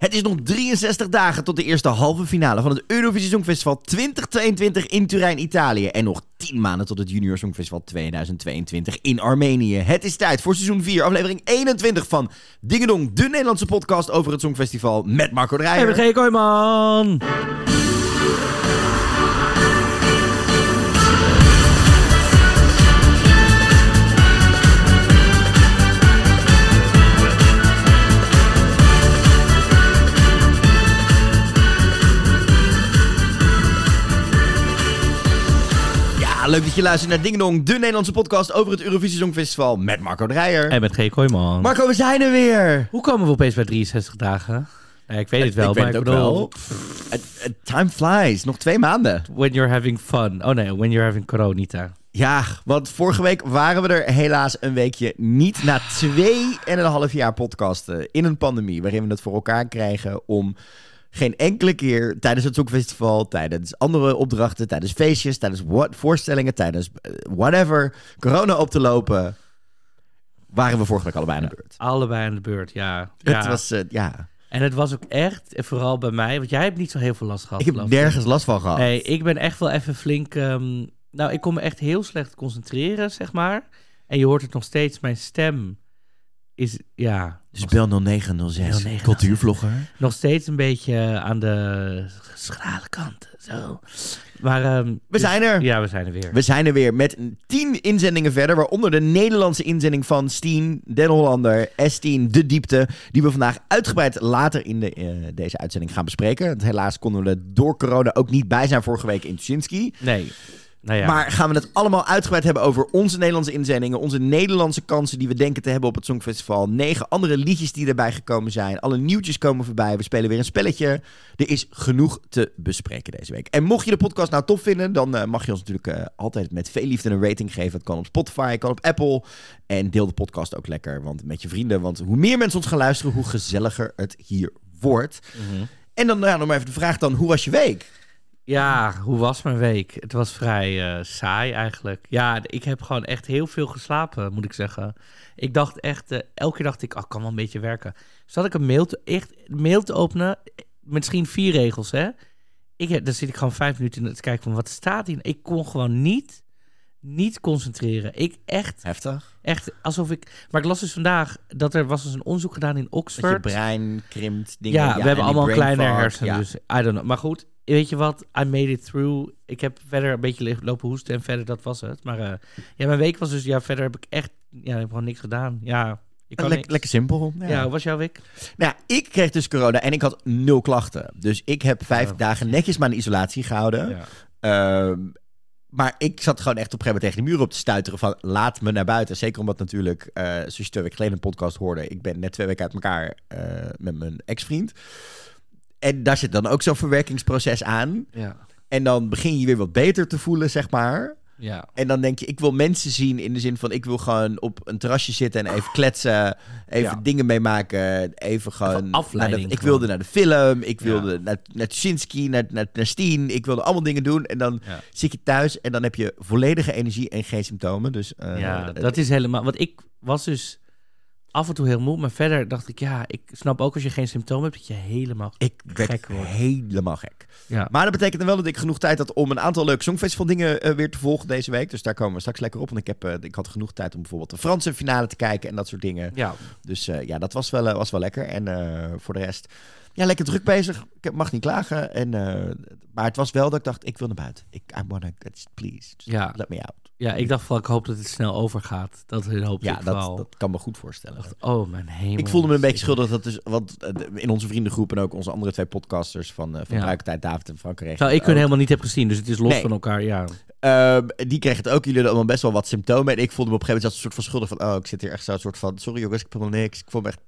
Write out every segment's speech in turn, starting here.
Het is nog 63 dagen tot de eerste halve finale van het Eurovisie Songfestival 2022 in Turijn, Italië. En nog 10 maanden tot het Junior Songfestival 2022 in Armenië. Het is tijd voor seizoen 4, aflevering 21 van Dingedong, de Nederlandse podcast over het Songfestival met Marco Dreyer. Hey, Kooijman. Leuk dat je luistert naar Dingedong, de Nederlandse podcast over het Eurovisie Songfestival met Marco Dreyer. En met G. Kooijman. Marco, we zijn er weer. Hoe komen we opeens bij 63 dagen? Ik weet het wel, ik maar ik ook bedoel... wel. Time flies, nog twee maanden. When you're having fun. Oh nee, when you're having coronita. Ja, want vorige week waren we er helaas een weekje niet na twee en een half jaar podcasten in een pandemie. Waarin we het voor elkaar krijgen om geen enkele keer tijdens het Songfestival, tijdens andere opdrachten, tijdens feestjes, tijdens what, voorstellingen, tijdens eh, whatever, corona op te lopen. Waren we vorige week allebei aan de beurt. Allebei aan de beurt, ja. Het was, eh, ja, En het was ook echt, en vooral bij mij, want jij hebt niet zo heel veel last gehad. ik heb nergens last van gehad. Nee, ik ben echt wel even flink... ehm, nou, ik kon me echt heel slecht concentreren, zeg maar. En je hoort het nog steeds, mijn stem is, ja... Dus bel 0906, 0906. cultuurvlogger. nog steeds een beetje aan de schrale kant. Zo. Maar ehm, We dus- zijn er. Ja, we zijn er weer. We zijn er weer met tien inzendingen verder, waaronder de Nederlandse inzending van Steen, Den Hollander, S10, De Diepte, die we vandaag uitgebreid later in de, eh, deze uitzending gaan bespreken. Want helaas konden we er door corona ook niet bij zijn vorige week in Tuschinski. Nee. Nou ja. Maar gaan we het allemaal uitgebreid hebben over onze Nederlandse inzendingen, onze Nederlandse kansen die we denken te hebben op het Songfestival, negen andere liedjes die erbij gekomen zijn, alle nieuwtjes komen voorbij, we spelen weer een spelletje. Er is genoeg te bespreken deze week. En mocht je de podcast nou tof vinden, dan eh, mag je ons natuurlijk eh, altijd met veel liefde een rating geven. Het kan op Spotify, kan op Apple. En deel de podcast ook lekker want, met je vrienden, want hoe meer mensen ons gaan luisteren, hoe gezelliger het hier wordt. Mhm. En dan nou, nog maar even de vraag dan, hoe was je week? Ja, hoe was mijn week? Het was vrij eh, saai eigenlijk. Ja, ik heb gewoon echt heel veel geslapen, moet ik zeggen. Ik dacht echt, eh, elke keer dacht ik, ah, ik kan wel een beetje werken. Zat ik een mail te, echt, mail te openen, misschien vier regels, hè? Ik, heb- dan zit ik gewoon vijf minuten in te kijken van, wat staat hier? Ik kon gewoon niet, niet concentreren. Ik echt, Heftig. echt, alsof ik... Maar ik las dus vandaag dat er was dus een onderzoek gedaan in Dat Oxford. je brein krimpt, dingen. Ja, we en hebben allemaal kleine hersenen, ja. dus I don't know. Maar goed, weet je wat? I made it through. Ik heb verder een beetje lopen hoesten en verder, dat was het. Maar eh, ja, mijn week was dus, ja, verder heb ik echt, ja, ik heb gewoon niks gedaan. Ja, ik kan Lek- lekker simpel. Ja. hoe was jouw week? Nou, ja, ik kreeg dus corona en ik had nul klachten. Dus ik heb vijf Oh. dagen netjes mijn isolatie gehouden. Ja. Ehm, maar ik zat gewoon echt op een gegeven moment tegen de muur op te stuiteren van laat me naar buiten. Zeker omdat natuurlijk, zoals je twee weken geleden een podcast hoorde, ik ben net twee weken uit elkaar eh, met mijn ex-vriend. En daar zit dan ook zo'n verwerkingsproces aan. Ja. En dan begin je weer wat beter te voelen, zeg maar. Ja. En dan denk je, ik wil mensen zien in de zin van... ik wil gewoon op een terrasje zitten en even kletsen. Even Ja. dingen meemaken. Even gewoon... Even afleiding de- ik wilde naar de film. Ik Ja. wilde naar, naar Tuschinski, naar, naar, naar Steen. Ik wilde allemaal dingen doen. En dan Ja. zit je thuis en dan heb je volledige energie en geen symptomen. Dus eh, ja, het- dat is helemaal... Want ik was dus af en toe heel moe, maar verder dacht ik, ja, ik snap ook als je geen symptomen hebt, dat je helemaal... ik werd gek wordt. helemaal gek. Ja. Maar dat betekent dan wel dat ik genoeg tijd had om een aantal leuke Songfestival dingen eh, weer te volgen deze week. Dus daar komen we straks lekker op. Want ik, heb, eh, ik had genoeg tijd om bijvoorbeeld de Franse finale te kijken en dat soort dingen. Ja, Dus eh, ja, dat was wel, was wel lekker. En voor de rest, ja, lekker druk bezig. Ik mag niet klagen. En, eh, maar het was wel dat ik dacht, ik wil naar buiten. Ik, I wanna, please, Ja. let me out. ja, ik dacht van, ik hoop dat het snel overgaat. Dat hoop Ja, ik dat, wel. dat kan me goed voorstellen. dacht, oh mijn hemel. Ik voelde me een beetje schuldig, dat dus, want eh, in onze vriendengroep en ook onze andere twee podcasters van, eh van Ja. David en Frank Recht. Terwijl ik hun helemaal niet heb gezien, dus het is los Nee. van elkaar, ja. Ehm, die kreeg het ook. Jullie hadden allemaal best wel wat symptomen. En ik voelde me op een gegeven moment een soort van schuldig van... Oh, ik zit hier echt zo een soort van... Sorry jongens, ik heb helemaal niks. Ik voel me echt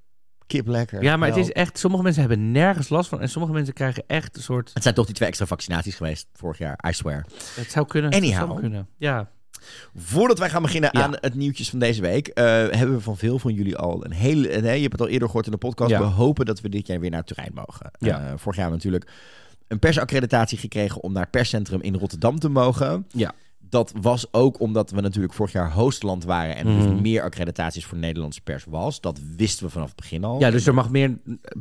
kip lekker. Ja, maar het is echt, sommige mensen hebben nergens last van en sommige mensen krijgen echt een soort, Het zijn toch die twee extra vaccinaties geweest vorig jaar, I swear. het zou kunnen. Anyhow. Het zou kunnen. Ja. Voordat wij gaan beginnen Ja. aan het nieuwtjes van deze week... eh, hebben we van veel van jullie al een hele... en, je hebt het al eerder gehoord in de podcast. Ja. We hopen dat we dit jaar weer naar Turijn mogen. Ja. Eh, vorig jaar hebben we natuurlijk een persaccreditatie gekregen... om naar het perscentrum in Rotterdam te mogen. Ja. Dat was ook omdat we natuurlijk vorig jaar hostland waren en er dus Mhm. meer accreditaties voor Nederlandse pers was. Dat wisten we vanaf het begin al. Ja, dus er mag meer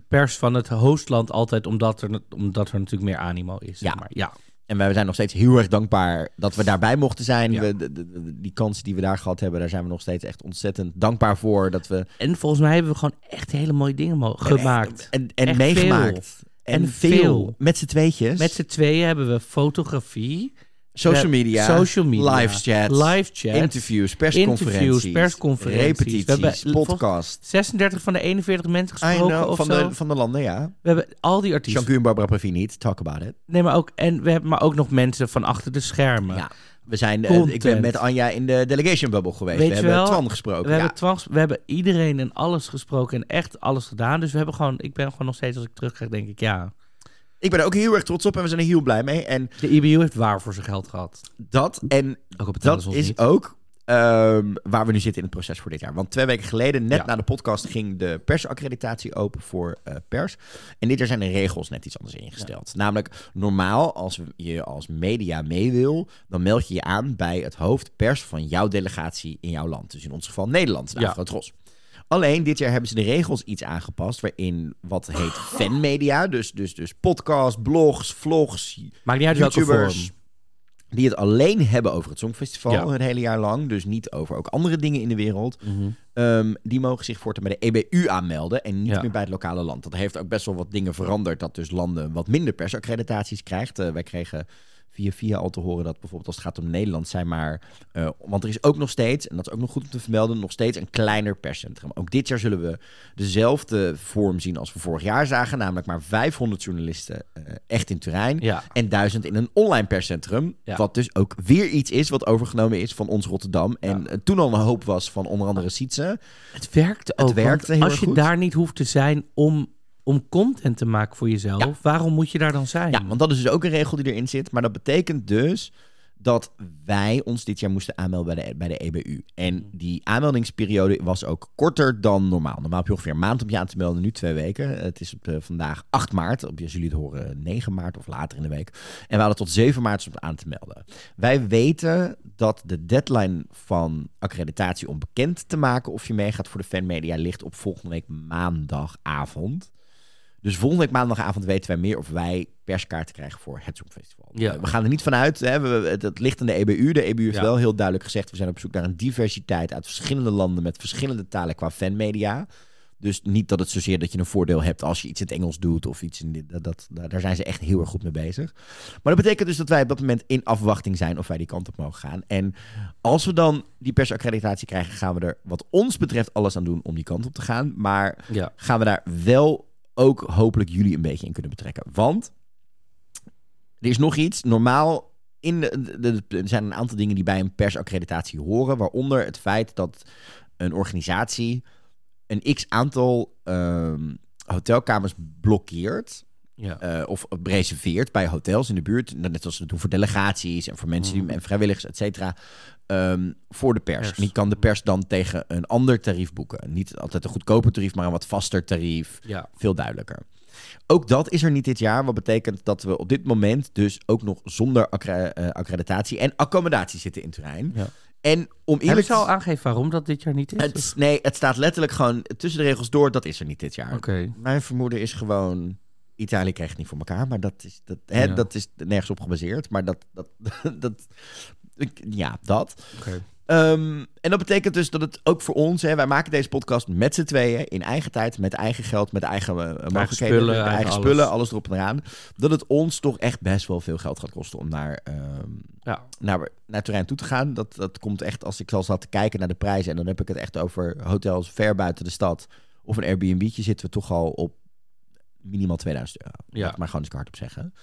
pers van het hostland altijd, omdat er, omdat er natuurlijk meer animo is. zeg Ja. maar. ja. En wij zijn nog steeds heel erg dankbaar dat we daarbij mochten zijn. Ja. We, de- de- de- die kansen die we daar gehad hebben, daar zijn we nog steeds echt ontzettend dankbaar voor. Dat we En volgens mij hebben we gewoon echt hele mooie dingen gemaakt. en, en meegemaakt. En, En veel. veel. Met z'n tweetjes. Met z'n tweeën hebben we fotografie, social media. social media, Live chat, Interviews, persconferenties. interviews, persconferenties. Repetities, We podcast. 36 van de 41 mensen gesproken know, of van, zo. de, van de landen, ja. We hebben al die artiesten. Jean-Guy en Barbara Pravi niet. Talk about it. Nee, maar ook, en we hebben maar ook nog mensen van achter de schermen. Ja. We zijn, eh, ik ben met Anja in de delegation bubble geweest. Weet we hebben wel, Twan gesproken. We, ja. hebben we hebben iedereen en alles gesproken en echt alles gedaan. Dus we hebben gewoon, ik ben gewoon nog steeds, als ik terugkrijg, denk ik, ja. Ik ben er ook heel erg trots op en we zijn er heel blij mee. En De IBU heeft waar voor zijn geld gehad. dat, en Ook dat is niet. ook ehm, waar we nu zitten in het proces voor dit jaar. Want twee weken geleden, net Ja. na de podcast, ging de persaccreditatie open voor eh, pers. En dit jaar zijn de regels net iets anders ingesteld. Namelijk, normaal, als je als media mee wil, dan meld je je aan bij het hoofd pers van jouw delegatie in jouw land. Dus in ons geval Nederland, de Ja. Afro-Tros. Alleen dit jaar hebben ze de regels iets aangepast waarin wat heet fanmedia, dus, dus, dus podcast, blogs, vlogs, Maakt niet uit welke YouTubers vorm. die het alleen hebben over het Songfestival Ja. het hele jaar lang, dus niet over ook andere dingen in de wereld, Mhm. ehm, die mogen zich voortaan bij de EBU aanmelden en niet Ja. meer bij het lokale land. Dat heeft ook best wel wat dingen veranderd, dat dus landen wat minder persaccreditaties krijgt. Eh, wij kregen via via al te horen dat bijvoorbeeld als het gaat om Nederland zijn maar... eh, want er is ook nog steeds, en dat is ook nog goed om te vermelden, nog steeds een kleiner perscentrum. Ook dit jaar zullen we dezelfde vorm zien als we vorig jaar zagen, namelijk maar 500 journalisten eh, echt in. Ja. En duizend in een online perscentrum. Ja. Wat dus ook weer iets is wat overgenomen is van ons Rotterdam. En eh, toen al een hoop was van onder andere Sietse. Het werkte ook. werkte want heel als je goed. daar niet hoeft te zijn om, om content te maken voor jezelf, Ja. waarom moet je daar dan zijn? Ja, want dat is dus ook een regel die erin zit. Maar dat betekent dus dat wij ons dit jaar moesten aanmelden bij de, bij de EBU. En die aanmeldingsperiode was ook korter dan normaal. Normaal heb je ongeveer een maand om je aan te melden, nu twee weken. Het is op, eh, vandaag 8 maart. Op, als jullie het horen 9 maart of later in de week. En we hadden tot 7 maart om aan te melden. Wij weten dat de deadline van accreditatie om bekend te maken of je meegaat voor de fanmedia ligt op volgende week maandagavond. Dus volgende week maandagavond weten wij meer of wij perskaarten krijgen voor het Songfestival. Ja. We gaan er niet vanuit. Hè. We, we- het, het ligt aan de EBU. De EBU heeft Ja. wel heel duidelijk gezegd... we zijn op zoek naar een diversiteit uit verschillende landen... met verschillende talen qua fanmedia. Dus niet dat het zozeer dat je een voordeel hebt als je iets in het Engels doet of iets in dat, dat, daar zijn ze echt heel erg goed mee bezig. Maar dat betekent dus dat wij op dat moment in afwachting zijn of wij die kant op mogen gaan. En als we dan die persaccreditatie krijgen, gaan we er wat ons betreft alles aan doen om die kant op te gaan. Maar Ja. gaan we daar wel ook hopelijk jullie een beetje in kunnen betrekken. Want er is nog iets. Normaal in de, er zijn een aantal dingen die bij een persaccreditatie horen, waaronder het feit dat een organisatie een x aantal ehm, hotelkamers blokkeert Ja. eh, of reserveert bij hotels in de buurt. Net als ze doen voor delegaties en voor mensen die, Mhm. en vrijwilligers, et cetera. Ehm, voor de pers. Pers. En die kan de pers dan tegen een ander tarief boeken. Niet altijd een goedkoper tarief, maar een wat vaster tarief. ja. Veel duidelijker. Ook dat is er niet dit jaar. Wat betekent dat we op dit moment dus ook nog zonder accre- eh, accreditatie en accommodatie zitten in terrein. Ja. En om Hebben eerlijk ze al aangegeven waarom dat dit jaar niet is? het, is- nee, het staat letterlijk gewoon tussen de regels door. Dat is er niet dit jaar. Oké. Mijn vermoeden is gewoon. Italië krijgt het niet voor elkaar, maar dat is, dat, hè, Ja. dat is nergens op gebaseerd. Maar dat, dat, dat, ja, dat. Ehm, en dat betekent dus dat het ook voor ons, hè, wij maken deze podcast met z'n tweeën, in eigen tijd, met eigen geld, met eigen eh, mogelijkheden, spullen, met eigen eigen alles. spullen, alles erop en eraan. Dat het ons toch echt best wel veel geld gaat kosten om naar, Ja. naar, naar Turijn toe te gaan. Dat, dat komt echt, als ik al zat te kijken naar de prijzen, en dan heb ik het echt over hotels ver buiten de stad, of een Airbnb'tje, zitten we toch al op minimaal 2000 euro. Ja. Laat maar gewoon eens hardop zeggen.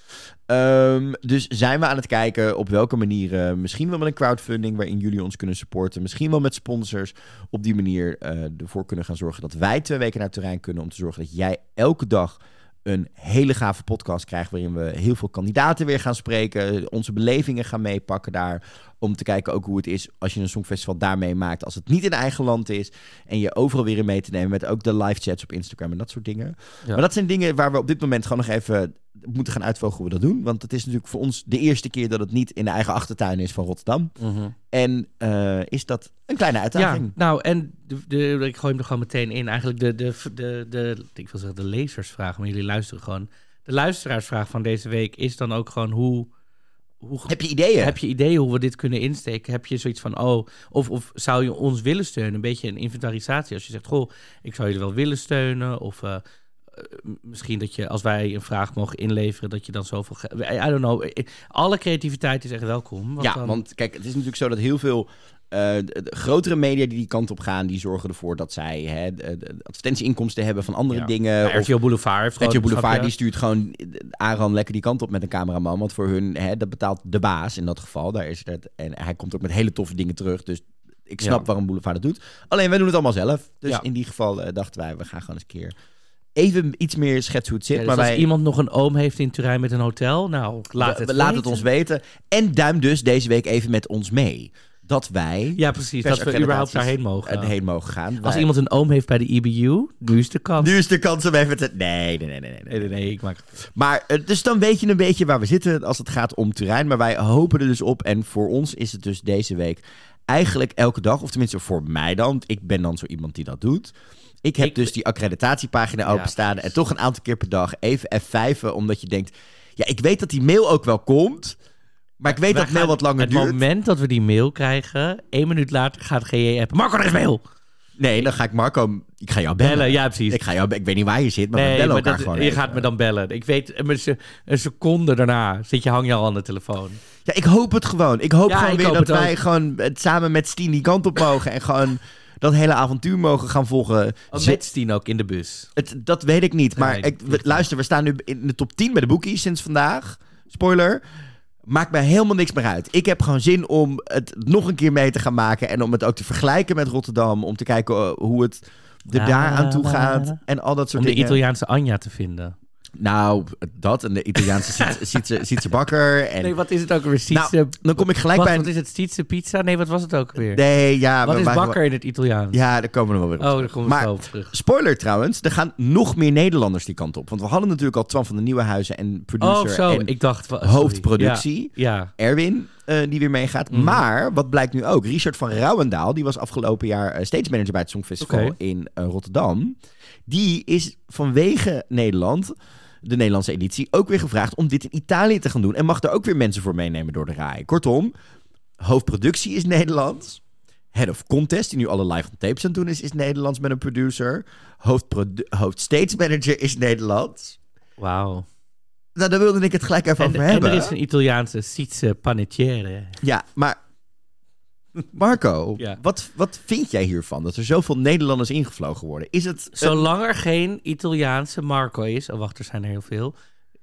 Ehm, dus zijn we aan het kijken op welke manieren, misschien wel met een crowdfunding waarin jullie ons kunnen supporten, misschien wel met sponsors, op die manier eh, ervoor kunnen gaan zorgen dat wij twee weken naar Turijn kunnen om te zorgen dat jij elke dag een hele gave podcast krijgt waarin we heel veel kandidaten weer gaan spreken, onze belevingen gaan meepakken daar, om te kijken ook hoe het is als je een songfestival daarmee maakt, als het niet in eigen land is en je overal weer in mee te nemen met ook de live chats op Instagram en dat soort dingen. Ja. Maar dat zijn dingen waar we op dit moment gewoon nog even moeten gaan uitvogelen hoe we dat doen. Want het is natuurlijk voor ons de eerste keer dat het niet in de eigen achtertuin is van Rotterdam. En eh, is dat een kleine uitdaging. Ja, nou, en de, de, ik gooi hem er gewoon meteen in. Eigenlijk de, de, de, de, ik wil zeggen de lezersvraag, maar jullie luisteren gewoon. De luisteraarsvraag van deze week is dan ook gewoon hoe... hoe Heb je ideeën? Heb je ideeën hoe we dit kunnen insteken? Heb je zoiets van, oh, of, of zou je ons willen steunen? Een beetje een inventarisatie. Als je zegt, goh, ik zou jullie wel willen steunen. Of eh, eh, misschien dat je, als wij een vraag mogen inleveren, dat je dan zoveel... I don't know. Alle creativiteit is echt welkom. want ja, dan- want kijk, het is natuurlijk zo dat heel veel eh, de, de grotere media die die kant op gaan, die zorgen ervoor dat zij hè, de, de advertentieinkomsten hebben van andere Ja. dingen. Ja, of RTL Boulevard heeft RTL Boulevard die stuurt gewoon Aaron lekker die kant op met een cameraman. Want voor hun, hè, dat betaalt de baas in dat geval. Daar is het, en hij komt ook met hele toffe dingen terug. Dus ik snap waarom Boulevard dat doet. Alleen wij doen het allemaal zelf. Dus in die geval eh, dachten wij, we gaan gewoon eens een keer even iets meer schetsen hoe het zit. Ja, dus maar als wij, iemand nog een oom heeft in Turijn met een hotel, nou, laat we- het we laten het weten. ons weten. En duim dus deze week even met ons mee. Dat wij Ja, precies. Dat we überhaupt daarheen mogen. heen mogen gaan. Als Wij- iemand een oom heeft bij de IBU, nu is de kans. Nu is de kans om even te... Nee, nee, nee, nee. nee, Nee, nee, nee, ik maak... Maar eh, dus dan weet je een beetje waar we zitten als het gaat om Turijn. Maar wij hopen er dus op. En voor ons is het dus deze week eigenlijk elke dag, of tenminste voor mij dan. want Ik ben dan zo iemand die dat doet. Ik heb Ik- dus die accreditatiepagina openstaan. en toch een aantal keer per dag even F5'en. Omdat je denkt, ja, ik weet dat die mail ook wel komt. Maar ik weet Wij dat mail wat langer Het duurt. moment dat we die mail krijgen, één minuut later gaat GJ appen. Marco, er is mail! Nee, dan ga ik Marco... Ik ga jou bellen. Bellen, ja precies. Ik, ga jou, ik weet niet waar je zit, maar we nee, bellen maar elkaar dat- gewoon je even. gaat me dan bellen. Ik weet, een se- een seconde daarna zit je, hang je al aan de telefoon. Ja, ik hoop het gewoon. Ik hoop Ja, gewoon ik weer hoop dat het wij ook. gewoon het samen met Stien die kant op mogen. en gewoon dat hele avontuur mogen gaan volgen. Oh, met Stien ook in de bus. het, dat weet ik niet. Maar Nee, ik, dat luister, we staan nu in de top 10 bij de boekies sinds vandaag. Spoiler. Maakt mij helemaal niks meer uit. Ik heb gewoon zin om het nog een keer mee te gaan maken. En om het ook te vergelijken met Rotterdam. Om te kijken eh, hoe het er daar aan toe gaat. En al dat soort Om de dingen. Italiaanse Anja te vinden. Nou, dat en de Italiaanse Sietse- Sietse Sietse bakker. En Nee, wat is het ook weer? Sietse... dan kom ik gelijk wat, bij wat is het? Sietse pizza? Nee, wat was het ook weer? Nee, ja. wat is bakker in het Italiaans? Ja, daar komen we wel weer op. Oh, daar komen we Maar- op terug. Spoiler trouwens, er gaan nog meer Nederlanders die kant op. Want we hadden natuurlijk al Twan van de Nieuwenhuizen en producer Oh, zo. en Ik dacht... sorry. hoofdproductie. Ja. ja. Erwin, eh, die weer meegaat. Mhm. Maar, wat blijkt nu ook, Richard van Rouwendaal, die was afgelopen jaar eh, stage manager bij het Songfestival Oké. in eh, Rotterdam. Die is vanwege Nederland, de Nederlandse editie, ook weer gevraagd om dit in Italië te gaan doen. En mag er ook weer mensen voor meenemen door de RAI. Kortom, hoofdproductie is Nederlands. Head of Contest, die nu alle live on tapes aan het doen is, is Nederlands met een producer. Hoofdprodu- Hoofdstage manager is Nederlands. Wauw. Nou, daar wilde ik het gelijk even En, over en hebben. er is een Italiaanse Sietse panettiere. Ja, maar Marco, Ja. wat, wat vind jij hiervan? Dat er zoveel Nederlanders ingevlogen worden? Is het... een- Zolang er geen Italiaanse Marco is. Oh, wacht, er zijn er heel veel.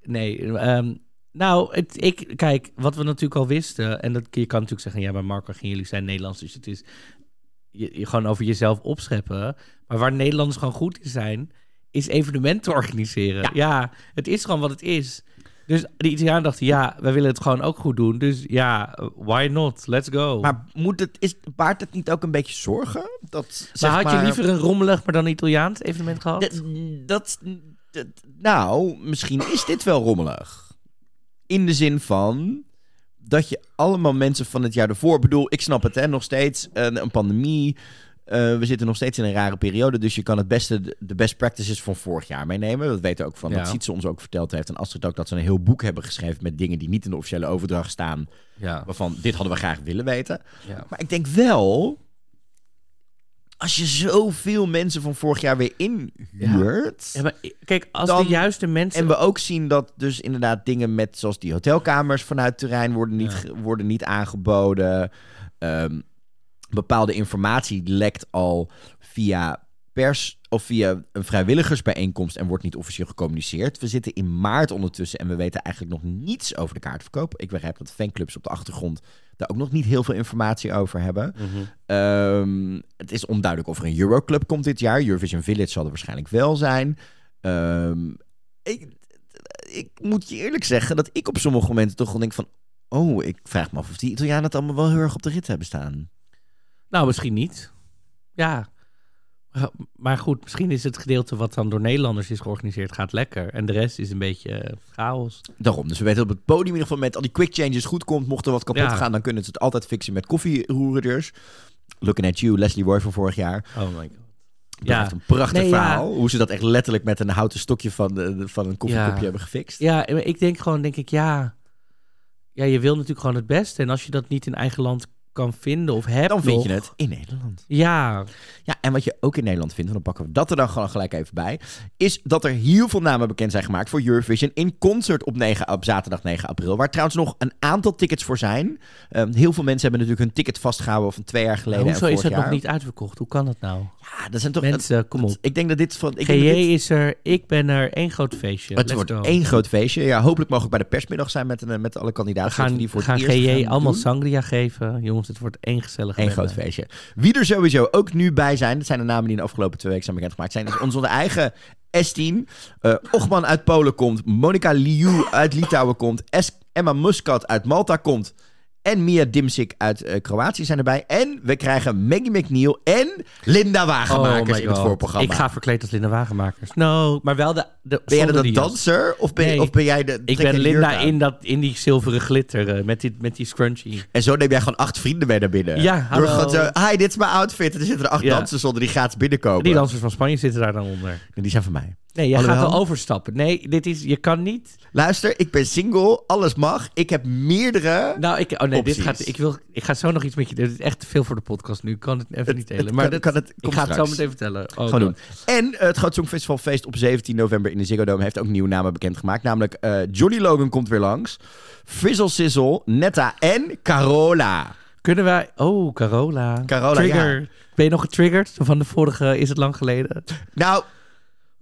Nee, ehm, nou, het, ik, kijk, wat we natuurlijk al wisten. En dat, je kan natuurlijk zeggen, ja, maar Marco en jullie zijn Nederlands. Dus het is je, je gewoon over jezelf opscheppen. Maar waar Nederlanders gewoon goed in zijn, is evenementen organiseren. Ja. Ja, het is gewoon wat het is. Dus de Italianen dachten, ja, wij willen het gewoon ook goed doen. Dus ja, why not? Let's go. Maar, Maar moet het, is, baart het niet ook een beetje zorgen? Dat, zeg had je maar- liever een rommelig, maar dan Italiaans evenement gehad? Dat, dat, dat- nou, misschien is dit wel rommelig. In de zin van dat je allemaal mensen van het jaar ervoor... Ik bedoel, ik snap het, hè, nog steeds een, een pandemie. Eh, we zitten nog steeds in een rare periode, dus je kan het beste de- best practices van vorig jaar meenemen. Dat weten we ook van, Ja. dat Sietse ons ook verteld heeft. En Astrid ook, dat ze een heel boek hebben geschreven met dingen die niet in de officiële overdracht staan. ja. Waarvan, dit hadden we graag willen weten. ja. Maar ik denk wel, als je zoveel mensen van vorig jaar weer inhuurt... Ja, kijk, als Dan- de juiste mensen... En we ook zien dat dus inderdaad dingen met, zoals die hotelkamers vanuit terrein worden niet, Ja. worden niet aangeboden. Ehm, bepaalde informatie lekt al via pers of via een vrijwilligersbijeenkomst en wordt niet officieel gecommuniceerd. We zitten in maart ondertussen en we weten eigenlijk nog niets over de kaartverkoop. Ik begrijp dat fanclubs op de achtergrond daar ook nog niet heel veel informatie over hebben. Mhm. Ehm, het is onduidelijk of er een Euroclub komt dit jaar. Eurovision Village zal er waarschijnlijk wel zijn. Ehm, ik, ik moet je eerlijk zeggen dat ik op sommige momenten toch wel denk van... Oh, ik vraag me af of die Italianen het allemaal wel heel erg op de rit hebben staan. Nou, misschien niet. Ja. Maar goed, misschien is het gedeelte wat dan door Nederlanders is georganiseerd, gaat lekker. En de rest is een beetje eh, chaos. Daarom. Dus we weten dat op het podium in ieder geval met al die quick changes goed komt. Mocht er wat kapot Ja. gaan, dan kunnen ze het altijd fixen met koffieroerders. Looking at you, Leslie Roy van vorig jaar. Oh my god. Ja. Ja. een prachtig Nee, ja. verhaal. Hoe ze dat echt letterlijk met een houten stokje van, de, van een koffiekopje Ja. hebben gefixt. Ja, ik denk gewoon, denk ik, ja... Ja, je wil natuurlijk gewoon het beste. En als je dat niet in eigen land kan vinden of hebt Dan vind nog- je het in Nederland. Ja, Ja, en wat je ook in Nederland vindt, dan pakken we dat er dan gewoon gelijk even bij, is dat er heel veel namen bekend zijn gemaakt voor Eurovision in concert op, 9, op zaterdag 9 april. Waar trouwens nog een aantal tickets voor zijn. Ehm, heel veel mensen hebben natuurlijk hun ticket vastgehouden van twee jaar geleden. hoezo en is het nog niet uitverkocht? Hoe kan dat nou? Ja, dat zijn toch. Mensen, kom op. Ik denk dat dit van. Ik GJ dat dit- is er, ik ben er, één groot feestje. het Let's wordt go. één groot feestje. Ja, hopelijk mogen we bij de persmiddag zijn met, een- met alle We kandidaten. gaan, die voor gaan GJ allemaal doen. sangria geven. Jongens, het wordt één gezellige Eén groot feestje. Wie er sowieso ook nu bij zijn, dat zijn de namen die in de afgelopen twee weken zijn bekendgemaakt, zijn dus onze eigen S10. eh Ochman uit Polen komt, Monika Liu uit Litouwen komt, Emma Muscat uit Malta komt. En Mia Dimsik uit eh, Kroatië zijn erbij. En we krijgen Maggie McNeil en Linda Wagenmakers Oh in het voorprogramma. Ik ga verkleed als Linda Wagenmakers. No, maar wel de... de ben jij de jas. danser of ben, Nee. of ben jij de... Ik ben de Linda in, dat, in die zilveren glitter eh, met, die, met die scrunchie. En zo neem jij gewoon acht vrienden mee naar binnen. Ja, Door hallo. gewoon zo, hi, dit is mijn outfit. En er zitten er acht Ja. dansers onder die gratis binnenkomen. Die dansers van Spanje zitten daar dan onder. En die zijn van mij. Nee, je Alhoewel- gaat wel overstappen. Nee, dit is, je kan niet... Luister, ik ben single, alles mag. Ik heb meerdere. Nou, ik, oh nee, dit gaat, ik, wil, ik ga zo nog iets met je... Dit is echt te veel voor de podcast nu. Ik kan het even niet delen. maar kan- dit- kan het- ik ga het zo meteen vertellen. Oh, Gewoon doen. En het Groot Songfestival feest op 17 november in de Ziggo Dome heeft ook nieuwe namen bekendgemaakt. Namelijk eh Johnny Logan komt weer langs. Frizzle Sizzle, Netta en Carola. Kunnen wij... Oh, Carola. Carola, Trigger. Ben je nog getriggerd? Van de vorige is het lang geleden. Nou,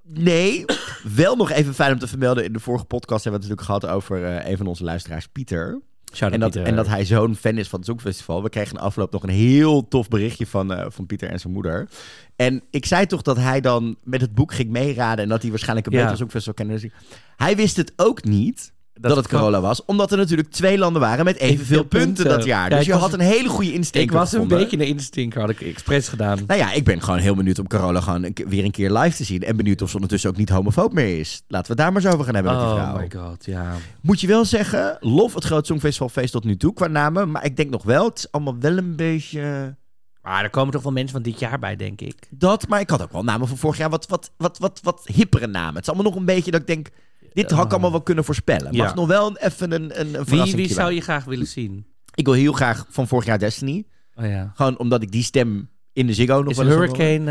nee. Wel nog even fijn om te vermelden. In de vorige podcast hebben we het natuurlijk gehad over eh, een van onze luisteraars, Pieter. En dat, en dat hij zo'n fan is van het Songfestival. We kregen in afloop nog een heel tof berichtje van, eh, van Pieter en zijn moeder. En ik zei toch dat hij dan met het boek ging meeraden... en dat hij waarschijnlijk een Ja. beter Songfestival kende. Hij wist het ook niet... Dat, het Carola was, omdat er natuurlijk twee landen waren met evenveel punten, punten. dat jaar. Ja, dus je had een hele goede instinct. Ik was een gevonden. beetje een instinker, had ik expres gedaan. Nou ja, ik ben gewoon heel benieuwd om Carola gewoon een weer een keer live te zien. En benieuwd of ze ondertussen ook niet homofoob meer is. Laten we het daar maar eens over gaan hebben met die Oh vrouw. my god, ja. Moet je wel zeggen, lof het Groot Songfestivalfeest tot nu toe qua namen. Maar ik denk nog wel, het is allemaal wel een beetje Maar er komen toch wel mensen van dit jaar bij, denk ik. dat. Maar ik had ook wel namen van vorig jaar wat, wat, wat, wat, wat hippere namen. Het is allemaal nog een beetje dat ik denk, dit had ik allemaal wel kunnen voorspellen. Mag Ja. nog wel even een, een, een Wie, verrassing wie zou je graag willen zien? Ik wil heel graag van vorig jaar Destiny. Oh ja. Gewoon omdat ik die stem in de Ziggo nog Is wel eens. Hurricane...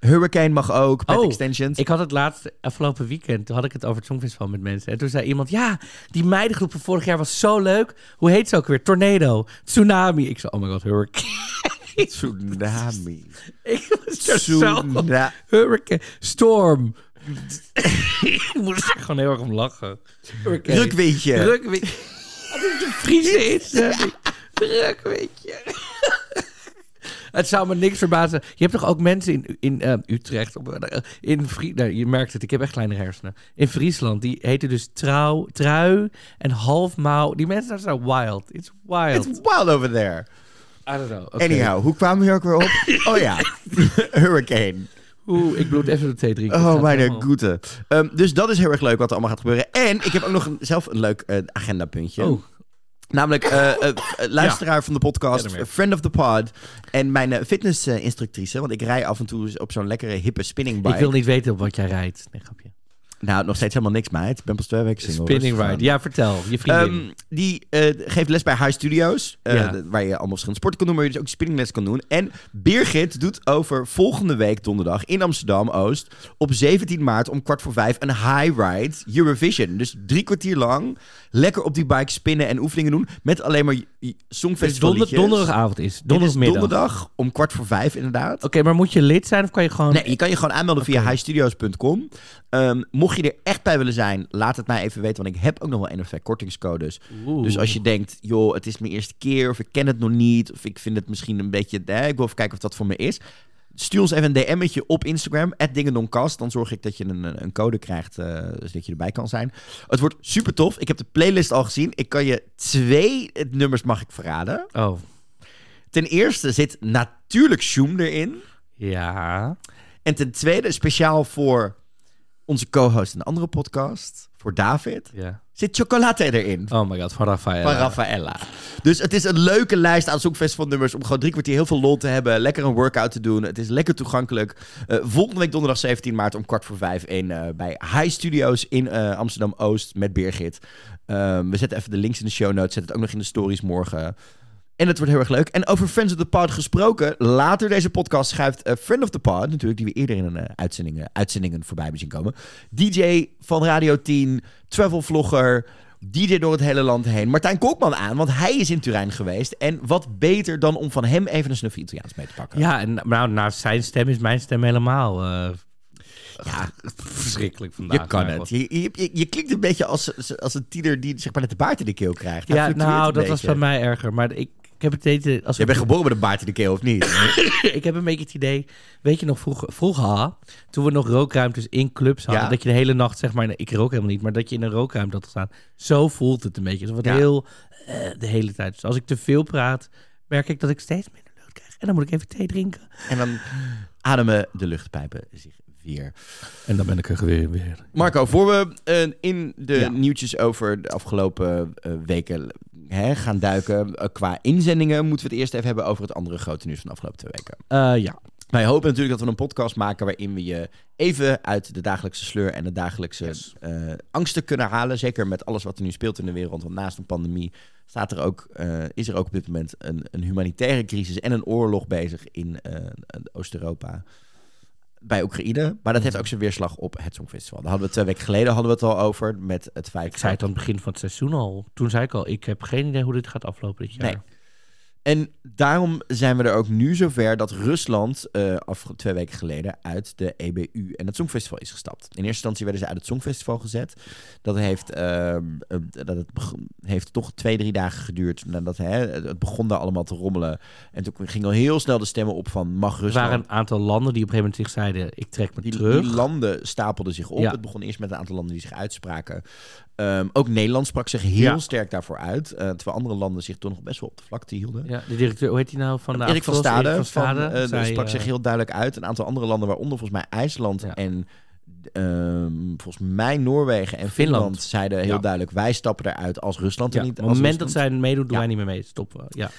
eh, Hurricane mag ook, met Oh, extensions. Ik had het laatste afgelopen weekend, toen had ik het over het Songfestival met mensen. En toen zei iemand, ja, die meidengroep van vorig jaar was zo leuk. Hoe heet ze ook weer? Tornado, Tsunami. Ik zei, oh my god, Hurricane. Tsunami. ik was er zo... Hurricane, Storm. Ik moest er gewoon heel erg om lachen. Friese instelling? Rukwindje. Het zou me niks verbazen. Je hebt toch ook mensen in, in eh, Utrecht, op, eh, in Frie, nou, je merkt het, ik heb echt kleine hersenen. In Friesland, die heten dus trouw, trui en halfmouw. Die mensen daar zijn wild. It's wild. It's wild over there. I don't know. Anyhow, hoe kwamen we hier ook weer op? Oh ja, Hurricane. Oeh, ik bloed even de thee drinken. Oh, mijn goede. Ehm, dus dat is heel erg leuk wat er allemaal gaat gebeuren. En ik heb ook nog een, zelf een leuk eh, agendapuntje. Oh, Namelijk eh, eh, luisteraar van de podcast, Ja, friend of the pod. En mijn fitnessinstructrice, want ik rij af en toe op zo'n lekkere hippe spinning bike. ik wil niet weten op wat jij rijdt. Nee, grapje. Nou, nog steeds helemaal niks, meid. Ik ben pas twee weken single. Spinning rustig aan. ride. Ja, vertel. Je vriendin. Ehm, die eh, geeft les bij High Studios. eh, Ja. waar je allemaal verschillende sporten kan doen, maar je dus ook spinningles kan doen. En Birgit doet over volgende week donderdag in Amsterdam-Oost... op 17 maart om kwart voor vijf een high ride Eurovision. Dus drie kwartier lang lekker op die bike spinnen en oefeningen doen... met alleen maar dus songfestival donder, donderdagavond is. Donderdagmiddag. donderdag om kwart voor vijf inderdaad. Oké, maar moet je lid zijn of kan je gewoon... Nee, je kan je gewoon aanmelden via highstudios.com. Ehm, mocht je er echt bij willen zijn, laat het mij even weten. Want ik heb ook nog wel één of twee kortingscodes. Oeh. Dus als je denkt, joh, het is mijn eerste keer, of ik ken het nog niet, of ik vind het misschien een beetje, eh, ik wil even kijken of dat voor me is. Stuur ons even een DM'tje op Instagram, dingendonkast. Dan zorg ik dat je een, een code krijgt, eh, zodat je erbij kan zijn. Het wordt super tof. Ik heb de playlist al gezien. Ik kan je twee eh, nummers mag ik verraden. Oh, Ten eerste zit natuurlijk Shoom erin. ja. En ten tweede, speciaal voor onze co-host in een andere podcast, voor David, Ja. zit chocolade erin. Oh my god, van Rafael. Van Raffaella. Dus het is een leuke lijst aan Songfestival nummers om gewoon drie kwartier heel veel lol te hebben. Lekker een workout te doen. Het is lekker toegankelijk. Eh, volgende week donderdag 17 maart om kwart voor vijf in, eh, bij High Studios in eh, Amsterdam-Oost met Birgit. Ehm, we zetten even de links in de show notes. Zet het ook nog in de stories morgen. En het wordt heel erg leuk. En over Friends of the Pod gesproken. Later deze podcast schuift eh, Friend of the Pod, natuurlijk, die we eerder in een eh, uitzendingen, uitzendingen voorbij hebben zien komen. DJ van Radio 10, travel vlogger, DJ door het hele land heen. Martijn Kokman aan, want hij is in Turijn geweest. En wat beter dan om van hem even een snufje Italiaans mee te pakken. Ja, en nou, naast zijn stem is mijn stem helemaal eh, Ja, verschrikkelijk vandaag. je kan het. Je, je, je, je klinkt een beetje als, als een tiener die zeg maar net de baard in de keel krijgt. Hij Ja, nou, dat was bij mij erger. Maar ik heb het idee... Als Je bent geboren met een baard in de keel, of niet? ik heb een beetje het idee... Weet je nog, vroeger, vroeger toen we nog rookruimtes in clubs hadden... Ja. dat je de hele nacht, zeg maar... Ik rook helemaal niet, maar dat je in een rookruimte had gestaan. Zo voelt het een beetje. Het Ja. heel... eh, de hele tijd. Dus als ik te veel praat, merk ik dat ik steeds minder lucht krijg. En dan moet ik even thee drinken. en dan ademen de luchtpijpen zich weer. En dan ben ik er weer. weer. Marco, voor we eh, in de Ja. nieuwtjes over de afgelopen eh, weken hè, gaan duiken eh, qua inzendingen, moeten we het eerst even hebben over het andere grote nieuws van de afgelopen twee weken. Eh, ja. Wij hopen natuurlijk dat we een podcast maken waarin we je even uit de dagelijkse sleur en de dagelijkse Yes. eh, angsten kunnen halen. Zeker met alles wat er nu speelt in de wereld. Want naast een pandemie staat er ook, is er ook op dit moment een, een humanitaire crisis en een oorlog bezig in Oost-Europa. Bij Oekraïne. Maar dat heeft ook zijn weerslag op het Songfestival. Daar hadden we twee weken geleden hadden we het al over. Met het feit Ik zei het aan het begin van het seizoen al. Toen zei ik al, ik heb geen idee hoe dit gaat aflopen dit jaar. Nee. En daarom zijn we er ook nu zover dat Rusland eh af twee weken geleden uit de EBU en het Songfestival is gestapt. In eerste instantie werden ze uit het Songfestival gezet. Dat heeft, ehm, eh, dat het heeft toch twee, drie dagen geduurd nadat hè, het begon daar allemaal te rommelen. En toen gingen al heel snel de stemmen op van mag Er Rusland... waren een aantal landen die op een gegeven moment zich zeiden, ik trek me Die, terug. die landen stapelden zich op. Ja. Het begon eerst met een aantal landen die zich uitspraken. Ehm, ook Nederland sprak zich heel Ja. sterk daarvoor uit. eh, terwijl andere landen zich toch nog best wel op de vlakte hielden. ja, de directeur, hoe heet die nou? Van de Erik van? Stade, Erik van Stade, eh, zei, sprak eh, zich heel duidelijk uit. Een aantal andere landen, waaronder volgens mij IJsland Ja. en ehm, volgens mij Noorwegen en Finland. Finland, zeiden heel Ja. duidelijk: wij stappen eruit als Rusland Ja, er op niet. het als moment dat zij meedoen, doen Ja. wij niet meer mee. Stoppen we. Ja.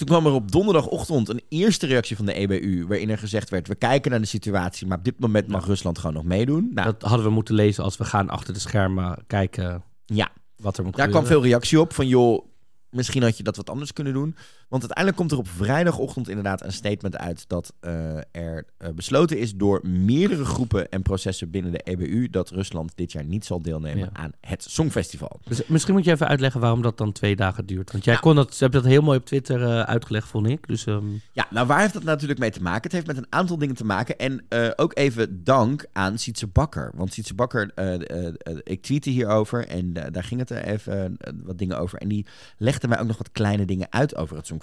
Toen kwam er op donderdagochtend een eerste reactie van de EBU, waarin er gezegd werd: we kijken naar de situatie, maar op dit moment mag Rusland gewoon nog meedoen. Nou, Dat hadden we moeten lezen als we gaan achter de schermen kijken ja, wat er moet Daar kwam veel reactie op van joh, misschien had je dat wat anders kunnen doen. Want uiteindelijk komt er op vrijdagochtend inderdaad een statement uit dat eh, er eh, besloten is door meerdere groepen en processen binnen de EBU dat Rusland dit jaar niet zal deelnemen Ja. aan het Songfestival. Dus misschien moet je even uitleggen waarom dat dan twee dagen duurt. Want jij kon dat, hebben dat heel mooi op Twitter eh, uitgelegd, vond ik. Dus ehm, Ja, nou waar heeft dat natuurlijk mee te maken? Het heeft met een aantal dingen te maken. En eh, ook even dank aan Sietse Bakker. Want Sietse Bakker, eh, eh, eh, ik tweette hierover en eh, daar ging het er even eh, wat dingen over. En die legde mij ook nog wat kleine dingen uit over het Songfestival.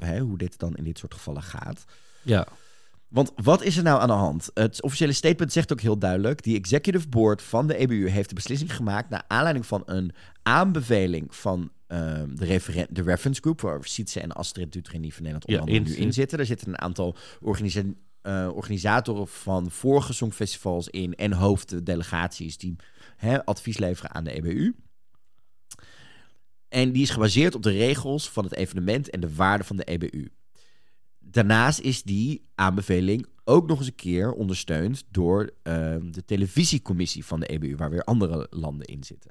Eh, hè, hoe dit dan in dit soort gevallen gaat. ja. Want wat is er nou aan de hand? Het officiële statement zegt ook heel duidelijk: die executive board van de EBU heeft de beslissing gemaakt naar aanleiding van een aanbeveling van ehm, de, referen- de reference group, waar Sietse en Astrid Dutrin die van Nederland onder in- nu in zitten. Er zitten een aantal organisa- eh, organisatoren van vorige songfestivals in en hoofddelegaties die hè, advies leveren aan de EBU. En die is gebaseerd op de regels van het evenement en de waarde van de EBU. Daarnaast is die aanbeveling ook nog eens een keer ondersteund door ehm, de televisiecommissie van de EBU, waar weer andere landen in zitten.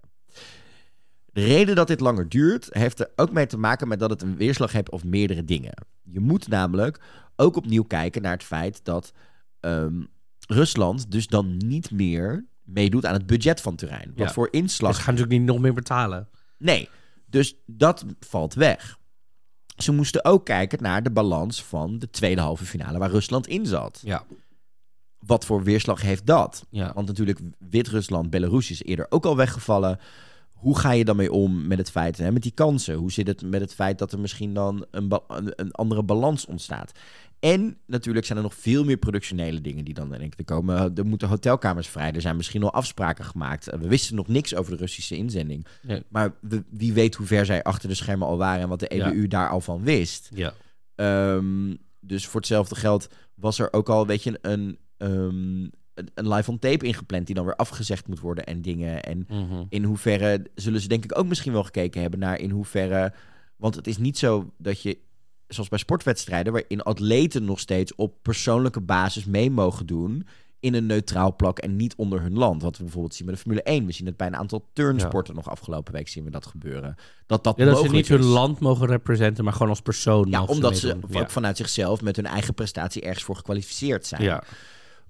De reden dat dit langer duurt, heeft er ook mee te maken met dat het een weerslag heeft op meerdere dingen. Je moet namelijk ook opnieuw kijken naar het feit dat ehm, Rusland dus dan niet meer meedoet aan het budget van Turijn. Wat Ja. voor inslag Dus ze gaan natuurlijk niet nog meer betalen. Nee, dus dat valt weg. Ze moesten ook kijken naar de balans van de tweede halve finale waar Rusland in zat. Ja. Wat voor weerslag heeft dat? ja. Want natuurlijk, Wit-Rusland, Belarus is eerder ook al weggevallen. Hoe ga je dan mee om met het feit, hè, met die kansen? Hoe zit het met het feit dat er misschien dan een, een andere balans ontstaat? En natuurlijk zijn er nog veel meer productionele dingen die dan denk ik er komen. Er moeten hotelkamers vrij, er zijn misschien al afspraken gemaakt. We wisten nog niks over de Russische inzending. Nee. Maar we- wie weet hoe ver zij achter de schermen al waren en wat de Ja. EBU daar al van wist. ja. Ehm, dus voor hetzelfde geld was er ook al, weet je, een, een, een live on tape ingepland die dan weer afgezegd moet worden en dingen. En Mhm. in hoeverre zullen ze denk ik ook misschien wel gekeken hebben naar in hoeverre. Want het is niet zo dat je, zoals bij sportwedstrijden, waarin atleten nog steeds op persoonlijke basis mee mogen doen. In een neutraal plak en niet onder hun land. Wat we bijvoorbeeld zien bij de Formule 1. We zien het bij een aantal turnsporten nog afgelopen week zien we dat gebeuren. Dat dat Ja, dat ze niet hun land mogen representeren, maar gewoon als persoon. Ja, omdat ze ook vanuit zichzelf met hun eigen prestatie ergens voor gekwalificeerd zijn. Ja.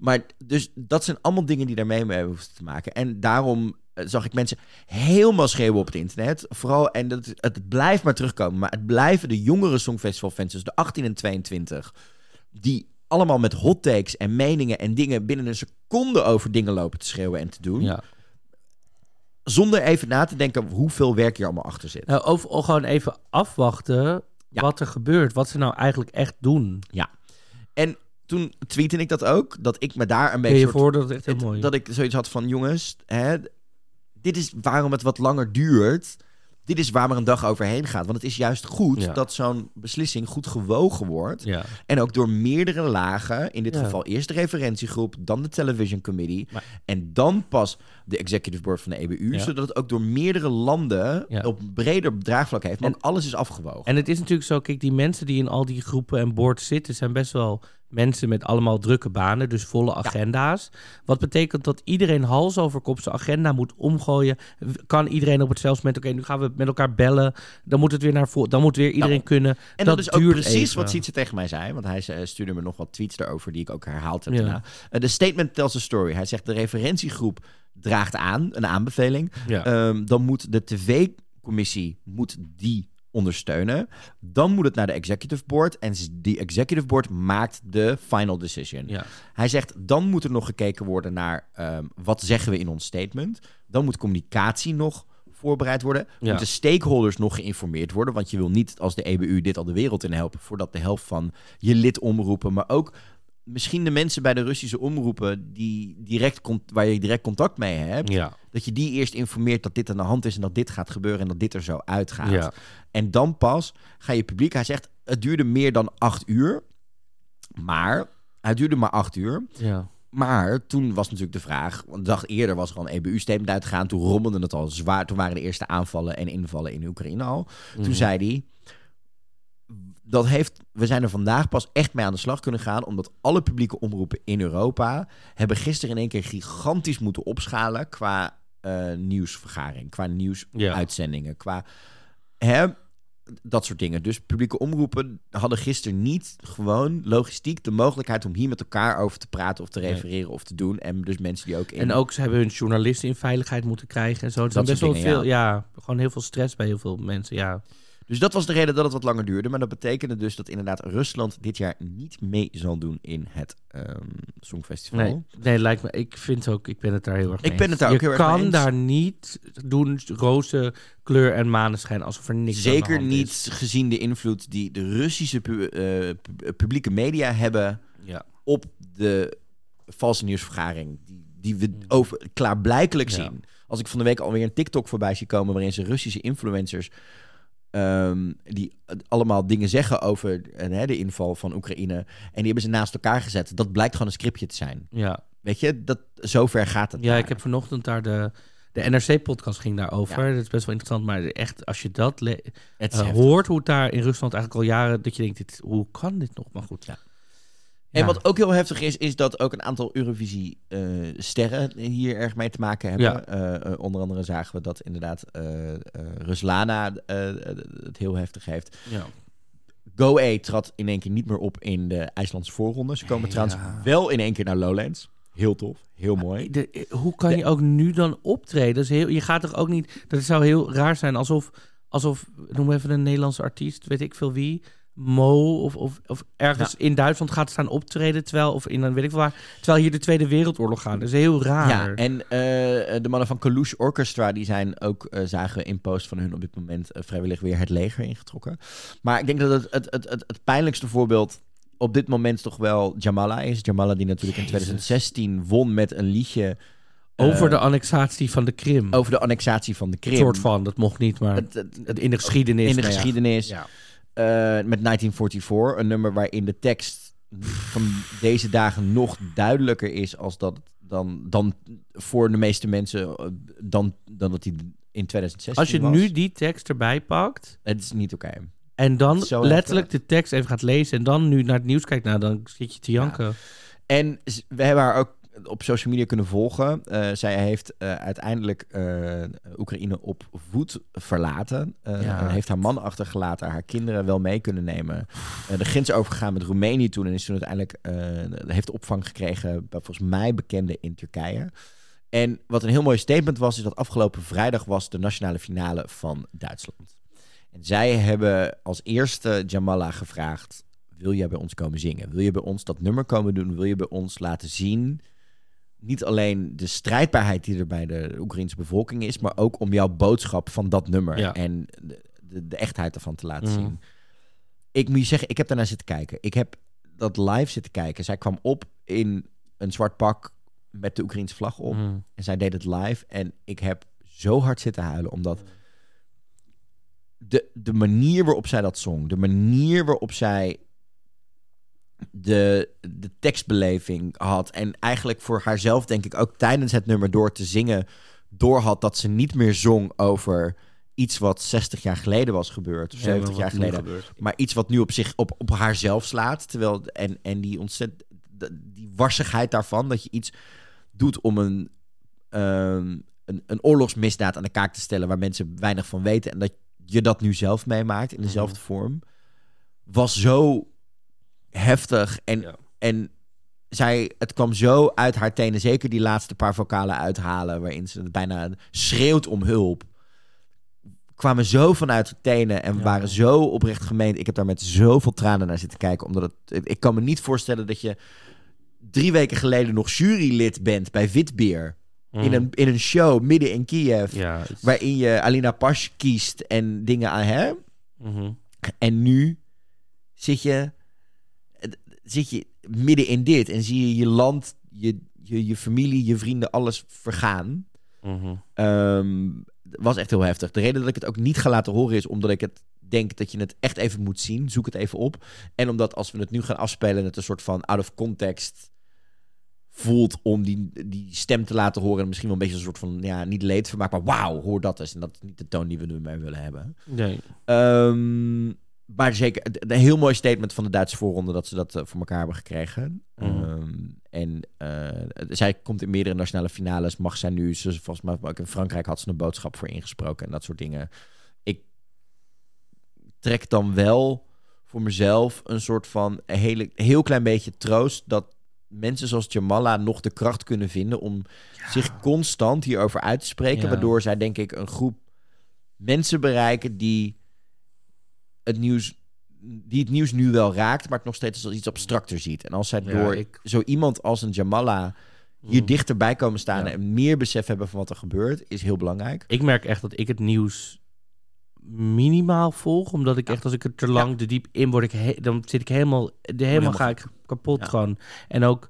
Maar dus dat zijn allemaal dingen die daarmee mee hoeven te maken. En daarom eh, zag ik mensen helemaal schreeuwen op het internet. Vooral, en dat, het blijft maar terugkomen, maar het blijven de jongere Songfestival-fans, dus de 18 en 22, die allemaal met hot takes en meningen en dingen binnen een seconde over dingen lopen te schreeuwen en te doen. ja. Zonder even na te denken hoeveel werk hier allemaal achter zit. Nou, of, of gewoon even afwachten Ja. wat er gebeurt. Wat ze nou eigenlijk echt doen. En toen tweette ik dat ook, dat ik me daar een je beetje... soort- voor dat het echt heel Het- mooi is. Dat ik zoiets had van, jongens, hè, dit is waarom het wat langer duurt. Dit is waar er een dag overheen gaat. Want het is juist goed Ja. dat zo'n beslissing goed gewogen wordt. Ja. En ook door meerdere lagen. In dit Ja. geval eerst de referentiegroep, dan de television committee. Maar- En dan pas de executive board van de EBU. Ja. Zodat het ook door meerdere landen Ja. op breder draagvlak heeft. Maar En- alles is afgewogen. En het is natuurlijk zo, kijk, die mensen die in al die groepen en boards zitten, zijn best wel mensen met allemaal drukke banen, dus volle agenda's. Wat betekent dat iedereen hals over kop zijn agenda moet omgooien. Kan iedereen op hetzelfde moment, oké, nu gaan we met elkaar bellen, dan moet het weer naar voren, dan moet weer iedereen Nou, kunnen. En dat, is ook precies even. wat Sietse tegen mij zei. Want hij eh, stuurde me nog wat tweets daarover die ik ook herhaald heb Ja. Eh, de statement tells a story. Hij zegt de referentiegroep draagt aan, een aanbeveling. Ja. Ehm, dan moet de tv-commissie moet die ondersteunen. Dan moet het naar de executive board. En die executive board maakt de final decision. ja. Hij zegt, dan moet er nog gekeken worden naar ehm, wat zeggen we in ons statement. Dan moet communicatie nog voorbereid worden. Ja. Moeten stakeholders nog geïnformeerd worden. Want je wil niet als de EBU dit al de wereld in helpen... voordat de helft van je lidomroepen... maar ook misschien de mensen bij de Russische omroepen... Die direct con- waar je direct contact mee hebt... ja. dat je die eerst informeert dat dit aan de hand is... en dat dit gaat gebeuren en dat dit er zo uitgaat. Ja. En dan pas ga je publiek. Hij zegt, het duurde meer dan acht uur. Maar, het duurde maar acht uur. ja. Maar toen was natuurlijk de vraag, want een dag eerder was er al een EBU-statement uitgegaan. Toen rommelde het al zwaar. Toen waren de eerste aanvallen en invallen in Oekraïne al. Mhm. Toen zei hij, dat heeft, we zijn er vandaag pas echt mee aan de slag kunnen gaan. Omdat alle publieke omroepen in Europa hebben gisteren in één keer gigantisch moeten opschalen qua eh, nieuwsvergaring, qua nieuwsuitzendingen, qua hè, dat soort dingen. Dus publieke omroepen hadden gisteren niet gewoon logistiek de mogelijkheid om hier met elkaar over te praten of te Nee. refereren of te doen. En dus mensen die ook in. En ook ze hebben hun journalisten in veiligheid moeten krijgen en zo. Het Dat zijn best wel veel, ja. gewoon heel veel stress bij heel veel mensen, ja. Dus dat was de reden dat het wat langer duurde. Maar dat betekende dus dat inderdaad Rusland dit jaar niet mee zal doen in het ehm Songfestival. Nee, nee, lijkt me. Ik vind ook, ik ben het daar heel erg Ik mee ben eens. het daar ook Je heel erg mee kan eens. daar niet doen roze kleur en maneschijn alsof er niks Zeker niet is. gezien de invloed die de Russische pu- eh, pu- publieke media hebben Ja. op de valse nieuwsvergaring. Die, die we over, klaarblijkelijk Ja. zien. Als ik van de week alweer een TikTok voorbij zie komen waarin ze Russische influencers. Ehm, die allemaal dingen zeggen over eh, hè, de inval van Oekraïne. En die hebben ze naast elkaar gezet. Dat blijkt gewoon een scriptje te zijn. Ja. Weet je, dat, zover gaat het. ja, daar. ik heb vanochtend daar de, de NRC-podcast ging daarover. Ja. Dat is best wel interessant, maar echt, als je dat heftig. hoort, hoe het daar in Rusland eigenlijk al jaren, dat je denkt, dit, hoe kan dit nog? Maar goed. Ja. En wat ook heel heftig is, is dat ook een aantal Eurovisie-sterren hier erg mee te maken hebben. Ja. Eh, eh, onder andere zagen we dat inderdaad eh eh, Ruslana eh, het heel heftig heeft. Ja. Trad in één keer niet meer op in de IJslandse voorronde. Ze komen Ja. trouwens wel in één keer naar Lowlands. Heel tof, heel mooi. De- eh, hoe kan De- je ook nu dan optreden? Dat is heel, je gaat toch ook niet... Dat zou heel raar zijn alsof... alsof noem even een Nederlandse artiest, weet ik veel wie... Mo of, of, of ergens in Duitsland gaat staan optreden... terwijl, of in een weet ik waar... terwijl hier de Tweede Wereldoorlog gaat. Dat is heel raar. Ja, en eh, de mannen van Kalush Orchestra, die zijn ook, eh, zagen we in post van hun op dit moment eh, vrijwillig weer het leger ingetrokken. Maar ik denk dat het, het, het, het, het pijnlijkste voorbeeld op dit moment toch wel Jamala is. Jamala die natuurlijk in Jezus. 2016 won met een liedje Over de annexatie van de Krim. over de annexatie van de Krim. Een soort van, dat mocht niet, maar Het- het- in de geschiedenis. in de nou geschiedenis. Ja. Eh, met 1944, een nummer waarin de tekst van deze dagen nog duidelijker is als dat dan, dan voor de meeste mensen eh, dan, dan dat hij in 2016 Als je was. nu die tekst erbij pakt Het is niet oké. en dan zo letterlijk de tekst even gaat lezen en dan nu naar het nieuws kijkt, nou dan zit je te janken. En we hebben haar ook op social media kunnen volgen. Eh, zij heeft eh, uiteindelijk eh, Oekraïne op voet verlaten. Ja. heeft haar man achtergelaten, haar kinderen wel mee kunnen nemen. De grens overgegaan met Roemenië toen en is toen uiteindelijk heeft opvang gekregen bij volgens mij bekende in Turkije. En wat een heel mooi statement was, is dat afgelopen vrijdag was de nationale finale van Duitsland. En zij hebben als eerste Jamala gevraagd: Wil jij bij ons komen zingen? Wil je bij ons dat nummer komen doen? Wil je bij ons laten zien? Niet alleen de strijdbaarheid die er bij de Oekraïnse bevolking is, maar ook om jouw boodschap van dat nummer Ja. en de, de, de echtheid ervan te laten Mhm. zien. Ik moet je zeggen, ik heb daarnaar zitten kijken. Ik heb dat live zitten kijken. Zij kwam op in een zwart pak met de Oekraïnse vlag op. Mhm. En zij deed het live. En ik heb zo hard zitten huilen. Omdat de, de manier waarop zij dat zong. De manier waarop zij de, de tekstbeleving had. En eigenlijk voor haarzelf denk ik ook tijdens het nummer door te zingen... door had dat ze niet meer zong over iets wat 60 jaar geleden was gebeurd. Of Ja, maar 70 jaar geleden. Maar iets wat nu op zich op, op haarzelf slaat. Terwijl, en, en die ontzettend. Die warsigheid daarvan. Dat je iets doet om een, ehm, een, een oorlogsmisdaad aan de kaak te stellen. waar mensen weinig van weten. En dat je dat nu zelf meemaakt in dezelfde vorm. Was zo heftig. En, Ja. en zij, het kwam zo uit haar tenen. Zeker die laatste paar vocalen uithalen. waarin ze bijna schreeuwt om hulp kwamen zo vanuit de tenen en Ja. waren zo oprecht gemeend. Ik heb daar met zoveel tranen naar zitten kijken. Omdat het, ik kan me niet voorstellen dat je drie weken geleden nog jurylid bent bij Witbeer. In, Mhm. een, in een show midden in Kiev. Ja, Waarin je Alina Pash kiest en dingen aan hè? Mhm. En nu zit je, zit je midden in dit. En zie je je land, je, je, je familie, je vrienden, alles vergaan. Mhm. Ehm, was echt heel heftig. De reden dat ik het ook niet ga laten horen is omdat ik het denk dat je het echt even moet zien. Zoek het even op. En omdat als we het nu gaan afspelen, het een soort van out of context voelt om die, die stem te laten horen. En misschien wel een beetje een soort van, ja, niet leedvermaak, maar wauw, hoor dat eens. En dat is niet de toon die we nu mee willen hebben. Nee. Ehm, maar zeker, een heel mooi statement van de Duitse voorronde dat ze dat eh, voor elkaar hebben gekregen. Mhm. Ehm, en eh, zij komt in meerdere nationale finales. Mag zij nu, ze, volgens mij ook in Frankrijk had ze een boodschap voor ingesproken en dat soort dingen. Ik trek dan wel voor mezelf een soort van een hele, heel klein beetje troost dat mensen zoals Jamala nog de kracht kunnen vinden om zich constant hierover uit te spreken. Ja. Waardoor zij denk ik een groep mensen bereiken die het nieuws die het nieuws nu wel raakt, maar het nog steeds als iets abstracter ziet. En als zij Ja, door ik- zo iemand als een Jamala hier Mhm. dichterbij komen staan Ja. en meer besef hebben van wat er gebeurt, is heel belangrijk. Ik merk echt dat ik het nieuws minimaal volg, omdat ik echt als ik er te lang te diep in word, ik dan zit ik helemaal, de, helemaal helemaal ga ik kapot gewoon. En ook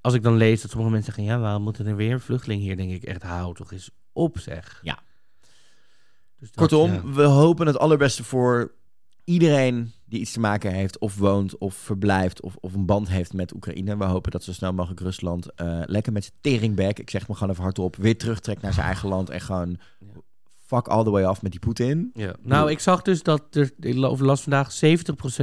als ik dan lees dat sommige mensen zeggen, ja, waarom moeten er weer een vluchteling hier? Denk ik echt, hou toch eens op, zeg. Ja. Dus dat, Kortom, we hopen het allerbeste voor iedereen die iets te maken heeft, of woont, of verblijft, of, of een band heeft met Oekraïne. We hopen dat zo snel mogelijk Rusland eh, lekker met zijn teringback, ik zeg maar gewoon even hardop, weer terugtrekt naar zijn eigen land en gewoon fuck all the way af met die Poetin. Ja. Nou, ik zag dus dat er, ik las vandaag 70%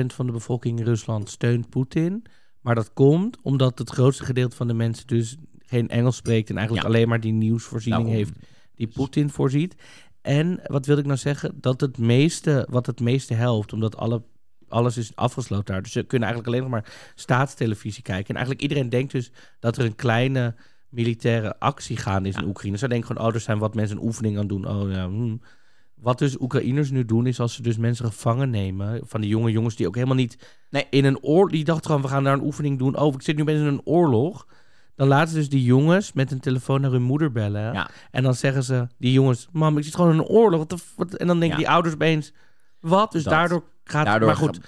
van de bevolking in Rusland steunt Poetin. Maar dat komt omdat het grootste gedeelte van de mensen dus geen Engels spreekt en eigenlijk Ja. alleen maar die nieuwsvoorziening Daarom. heeft die Poetin voorziet. En wat wil ik nou zeggen? Dat het meeste, wat het meeste helpt, omdat alle, alles is afgesloten daar. Dus ze kunnen eigenlijk alleen nog maar staatstelevisie kijken. En eigenlijk iedereen denkt dus dat er een kleine militaire actie gaande is in Oekraïne. Ze denken gewoon, oh, er zijn wat mensen een oefening aan doen. Oh ja, hmm. Wat dus Oekraïners nu doen, is als ze dus mensen gevangen nemen, van die jonge jongens die ook helemaal niet Nee. in een oorlog, die dachten gewoon, we gaan daar een oefening doen. Oh, ik zit nu best in een oorlog. Dan laten ze dus die jongens met een telefoon naar hun moeder bellen. Ja. En dan zeggen ze, die jongens, mam, ik zit gewoon in een oorlog. Wat de f- wat? En dan denken die ouders opeens, wat? Dus Dat. daardoor gaat Daardoor Maar goed,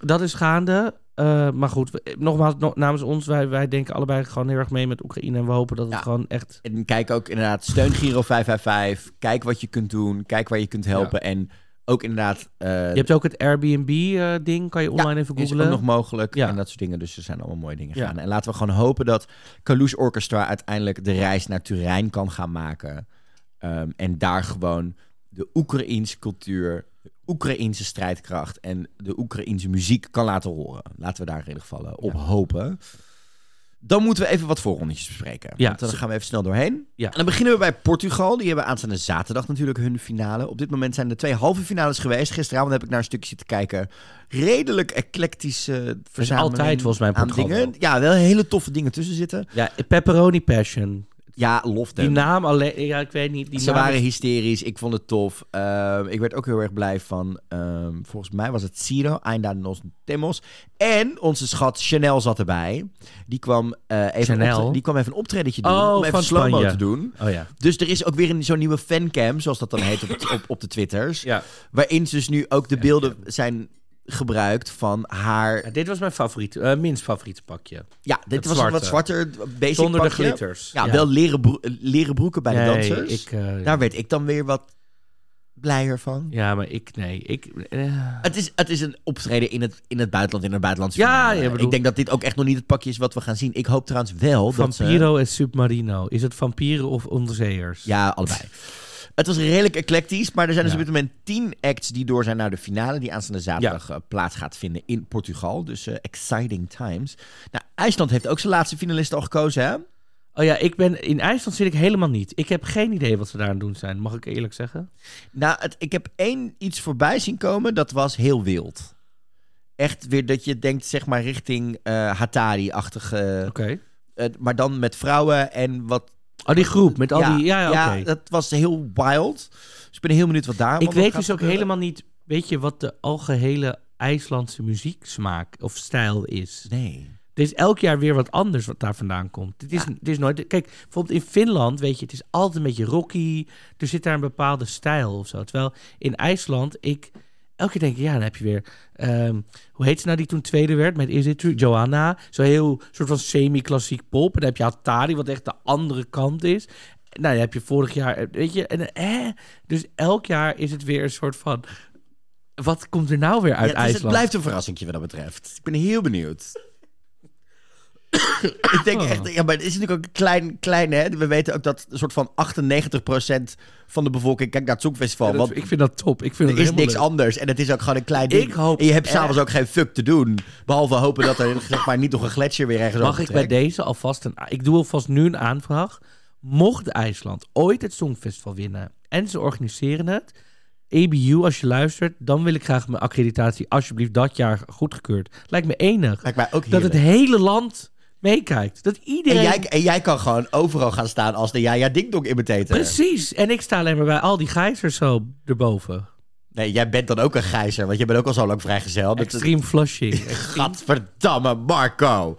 dat is gaande. Eh, maar goed, we- nogmaals, no- namens ons, wij, wij denken allebei gewoon heel erg mee met Oekraïne. En we hopen dat het Ja. gewoon echt... En kijk ook inderdaad, steun Giro 555. Kijk wat je kunt doen. Kijk waar je kunt helpen. En ook inderdaad... eh, Je hebt ook het Airbnb-ding, kan je online even is googlen. ook nog mogelijk. Ja. En dat soort dingen. Dus er zijn allemaal mooie dingen gaan. En laten we gewoon hopen dat Kalush Orchestra uiteindelijk de reis naar Turijn kan gaan maken. Ehm, en daar gewoon de Oekraïense cultuur, de Oekraïense strijdkracht en de Oekraïense muziek kan laten horen. Laten we daar in ieder geval eh, op hopen. Dan moeten we even wat voorrondetjes bespreken. Ja. Want dan gaan we even snel doorheen. Ja. En dan beginnen we bij Portugal. Die hebben aanstaande zaterdag natuurlijk hun finale. Op dit moment zijn er twee halve finales geweest. Gisteravond heb ik naar een stukje zitten kijken. Redelijk eclectische verzameling altijd volgens mij aan Portugal dingen. Ja, wel hele toffe dingen tussen zitten. Ja, Pepperoni Passion. Ja, lof Die naam alleen, ja, ik weet niet. Die Ze naam waren is- hysterisch. Ik vond het tof. Ehm, ik werd ook heel erg blij van. ehm, volgens mij was het Ciro, Ainda Nos Temos. En onze schat Chanel zat erbij. Die kwam, eh, even, een Chanel? optre- die kwam even een optredetje doen. Oh, om even van slow-mo Spanje. te doen. Oh ja. Dus er is ook weer een, zo'n nieuwe fancam, zoals dat dan heet op, op, op de Twitters. Ja. Waarin dus nu ook de beelden zijn gebruikt van haar... Ja, dit was mijn favoriet, eh, minst favoriete pakje. Ja, dit Het was zwarte. een wat zwarter basic Zonder de glitters. Ja, wel leren, broe- leren broeken bij de dansers. Ik, eh, Daar werd ik dan weer wat blijer van. Ja, maar ik, nee. Ik, eh, Het is, het is een optreden in het, in het buitenland, in een buitenlandse Ja, bedoelt- Ik denk dat dit ook echt nog niet het pakje is wat we gaan zien. Ik hoop trouwens wel dat ze... Vampiro en Submarino. Is het vampieren of onderzeeërs? Ja, allebei. Het was redelijk eclectisch, maar er zijn dus Ja. op dit moment tien acts die door zijn naar de finale, die aanstaande zaterdag eh, plaats gaat vinden in Portugal. Dus eh, exciting times. Nou, IJsland heeft ook zijn laatste finalist al gekozen, hè? Oh ja, ik ben, in IJsland zit ik helemaal niet. Ik heb geen idee wat ze daar aan doen zijn. Mag ik eerlijk zeggen? Nou, het, ik heb één iets voorbij zien komen, dat was heel wild. Echt weer dat je denkt, zeg maar, richting eh Hatari-achtige... Oké. maar dan met vrouwen en wat... Oh, die groep met al die... Ja, ja, oké. dat was heel wild. Dus ik ben heel benieuwd wat daar Ik weet dus ook gebeuren. helemaal niet... Weet je wat de algehele IJslandse muzieksmaak of stijl is? Nee. Er is elk jaar weer wat anders wat daar vandaan komt. Het is, het is nooit... Kijk, bijvoorbeeld in Finland, weet je, het is altijd een beetje rocky. Er zit daar een bepaalde stijl of zo. Terwijl in IJsland, ik... Elke keer denk ik, ja, dan heb je weer... ehm, hoe heet ze nou die toen tweede werd met Is It True? Joanna. Zo heel soort van semi-klassiek pop. En dan heb je Hatari, wat echt de andere kant is. Nou, dan heb je vorig jaar... eh, Weet je, en, eh, dus elk jaar is het weer een soort van... Wat komt er nou weer uit Ja, het, is- het IJsland? blijft een verrassing wat dat betreft. Ik ben heel benieuwd. ik denk echt, ja, maar het is natuurlijk ook een klein, klein, hè. We weten ook dat een soort van 98% van de bevolking kijkt naar het Songfestival. Ja, dat- want ik vind dat top. Ik vind er is niks leuk. anders. En het is ook gewoon een klein ding. Ik hoop en je hebt s'avonds ook geen fuck te doen. Behalve hopen dat er zeg maar, niet nog een gletsjer weer ergens Mag ik bij deze alvast een... Ik doe alvast nu een aanvraag. Mocht IJsland ooit het Songfestival winnen en ze organiseren het... EBU, als je luistert, dan wil ik graag mijn accreditatie alsjeblieft dat jaar goedgekeurd. Lijkt me enig. Lijkt mij ook Dat het hele land meekijkt. Dat en, iedereen... jij, en jij kan gewoon overal gaan staan als de Ja Ja Ding Dong imitator. Precies. En ik sta alleen maar bij al die gijzers zo erboven. Nee, jij bent dan ook een gijzer, want je bent ook al zo lang vrijgezel. Dat- Extreme flushing. Gadverdamme, Marco.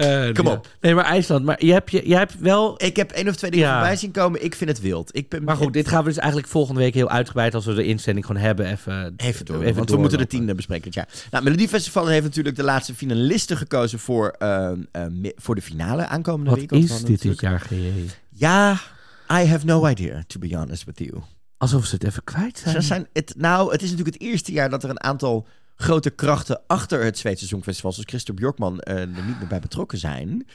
Eh, Kom ja. op. Nee, maar IJsland. Maar je hebt, je, je hebt wel Ik heb één of twee dingen Ja. voorbij zien komen. Ik vind het wild. Ik ben Maar goed, dit gaan we dus eigenlijk volgende week heel uitgebreid als we de inzending gewoon hebben. Even, Even door, even want we moeten de tiende bespreken jaar. Nou, Melodiefestival heeft natuurlijk de laatste finalisten gekozen voor, eh, eh, me- voor de finale aankomende Wat week. Want is dit dit jaar? Ja, I have no idea, to be honest with you. Alsof ze het even kwijt zijn. Ze zijn het, nou, het is natuurlijk het eerste jaar dat er een aantal grote krachten achter het Zweedse Songfestival, zoals Christophe Bjorkman, eh, er niet meer bij betrokken zijn.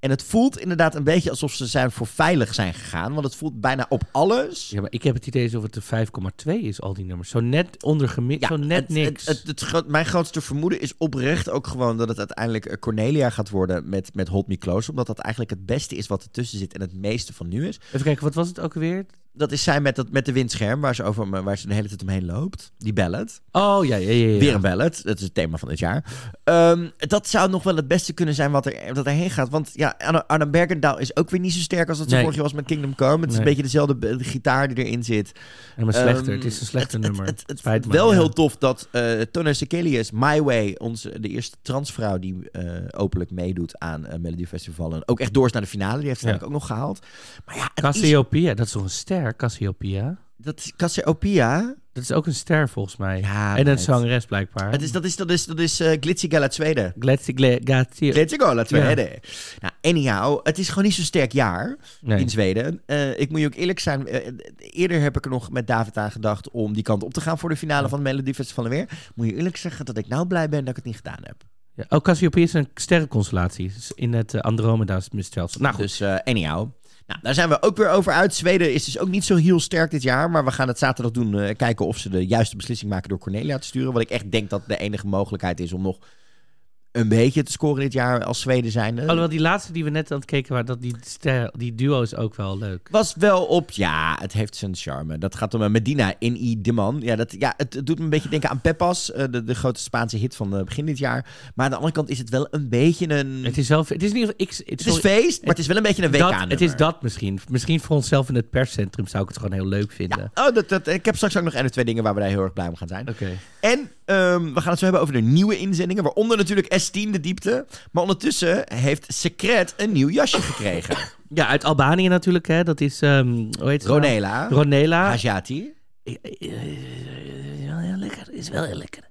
En het voelt inderdaad een beetje alsof ze zijn voor veilig zijn gegaan. Want het voelt bijna op alles. Ja, maar ik heb het idee alsof het de 5,2 is, al die nummers. Zo net onder gemiddeld, zo net het, niks. Het, het, mijn grootste vermoeden is oprecht ook gewoon dat het uiteindelijk eh, Cornelia gaat worden met, met Hold Me Close. Omdat dat eigenlijk het beste is wat ertussen zit en het meeste van nu is. Even kijken, wat was het ook weer? Dat is zij met, dat, met de windscherm waar ze, over, waar ze de hele tijd omheen loopt. Die ballad. Oh, ja, ja, ja. ja. Weer een ballad. Dat is het thema van dit jaar. Ehm, dat zou nog wel het beste kunnen zijn wat er, dat erheen gaat. Want ja, Anna, Bergendahl is ook weer niet zo sterk als dat ze Nee. vorig jaar was met Kingdom Come. Het is een beetje dezelfde gitaar die erin zit. Ja, maar slechter. Ehm, het is een slechte het- nummer. Het, het, wel ja. heel tof dat uh, Tona Sekelius, My Way, onze, de eerste transvrouw die eh, openlijk meedoet aan uh, Melody Festival. En ook echt door is naar de finale. Die heeft ze Ja. eigenlijk ook nog gehaald. Maar ja, is, Cassiopeia, dat is toch een ster? Ster, Cassiopeia. Dat is Cassiopeia. Dat is ook een ster volgens mij. Ja, en een zangeres blijkbaar. Het is, dat is, dat is, dat is eh, Glitzy Gala Zweden. Gletsy Gle- Gatti- Glitzy Gala Zweden. Nou, anyhow, het is gewoon niet zo'n sterk jaar Nee. in Zweden. Eh, ik moet je ook eerlijk zijn. eh, eerder heb ik er nog met David aan gedacht om die kant op te gaan voor de finale van het Melody Festival weer. Moet je eerlijk zeggen dat ik nou blij ben dat ik het niet gedaan heb. Ja. Oh, Cassiopeia is een sterrenconstellatie. In het Andromeda-stelsel. Nou goed. Dus anyhow. Nou, daar zijn we ook weer over uit. Zweden is dus ook niet zo heel sterk dit jaar. Maar we gaan het zaterdag doen. eh, kijken of ze de juiste beslissing maken door Cornelia te sturen. Wat ik echt denk dat de enige mogelijkheid is om nog een beetje te scoren dit jaar als Zweden zijn. Alhoewel, die laatste die we net aan het kijken waren, dat die, ster, die duo is ook wel leuk. Was wel op, ja, het heeft zijn charme. Dat gaat om eh, Medina in I de Man. Ja, dat, ja, het, het doet me een beetje denken aan Peppas, eh, de, de grote Spaanse hit van eh, begin dit jaar. Maar aan de andere kant is het wel een beetje een... Het is wel... Het is niet... Ik, het, het is feest, maar het is wel een beetje een WK dat, Het is dat misschien. Misschien voor onszelf in het perscentrum zou ik het gewoon heel leuk vinden. Ja, oh, dat, dat, ik heb straks ook nog of twee dingen waar we daar heel erg blij om gaan zijn. Oké. En ehm, we gaan het zo hebben over de nieuwe inzendingen, waaronder natuurlijk S10, de diepte. Maar ondertussen heeft Secret een nieuw jasje gekregen. Ja, uit Albanië natuurlijk, hè. Dat is... ehm hoe heet ze nou? Ronela. Ronela. Hajati. Is wel heel lekker. Is wel heel lekker.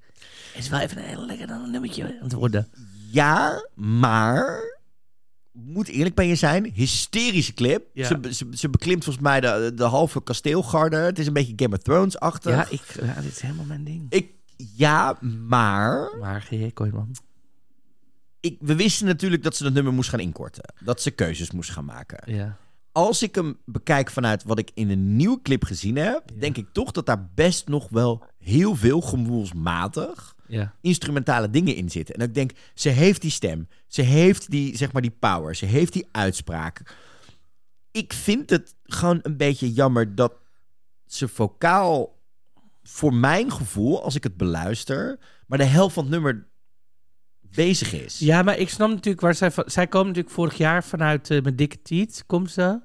Is wel even een heel lekker dan een nummertje aan het worden. Ja, maar moet eerlijk bij je zijn, hysterische clip. Ja. Ze, ze, ze beklimt volgens mij de, de halve kasteelgarde. Het is een beetje Game of Thrones-achtig. Ja, ik, ja, dit is helemaal mijn ding. ik, ja, maar Maar G.J. Kooijman. Ik, we wisten natuurlijk dat ze dat nummer moest gaan inkorten. Dat ze keuzes moest gaan maken. Ja. Als ik hem bekijk vanuit wat ik in een nieuwe clip gezien heb, Ja. denk ik toch dat daar best nog wel heel veel gevoelsmatig Ja. instrumentale dingen in zitten. En ik denk, ze heeft die stem. Ze heeft die, zeg maar, die power. Ze heeft die uitspraak. Ik vind het gewoon een beetje jammer dat ze vocaal, voor mijn gevoel, als ik het beluister, maar de helft van het nummer bezig is. Ja, maar ik snap natuurlijk waar zij van... Zij komen natuurlijk vorig jaar vanuit eh Met Dikke Tiet, komt ze.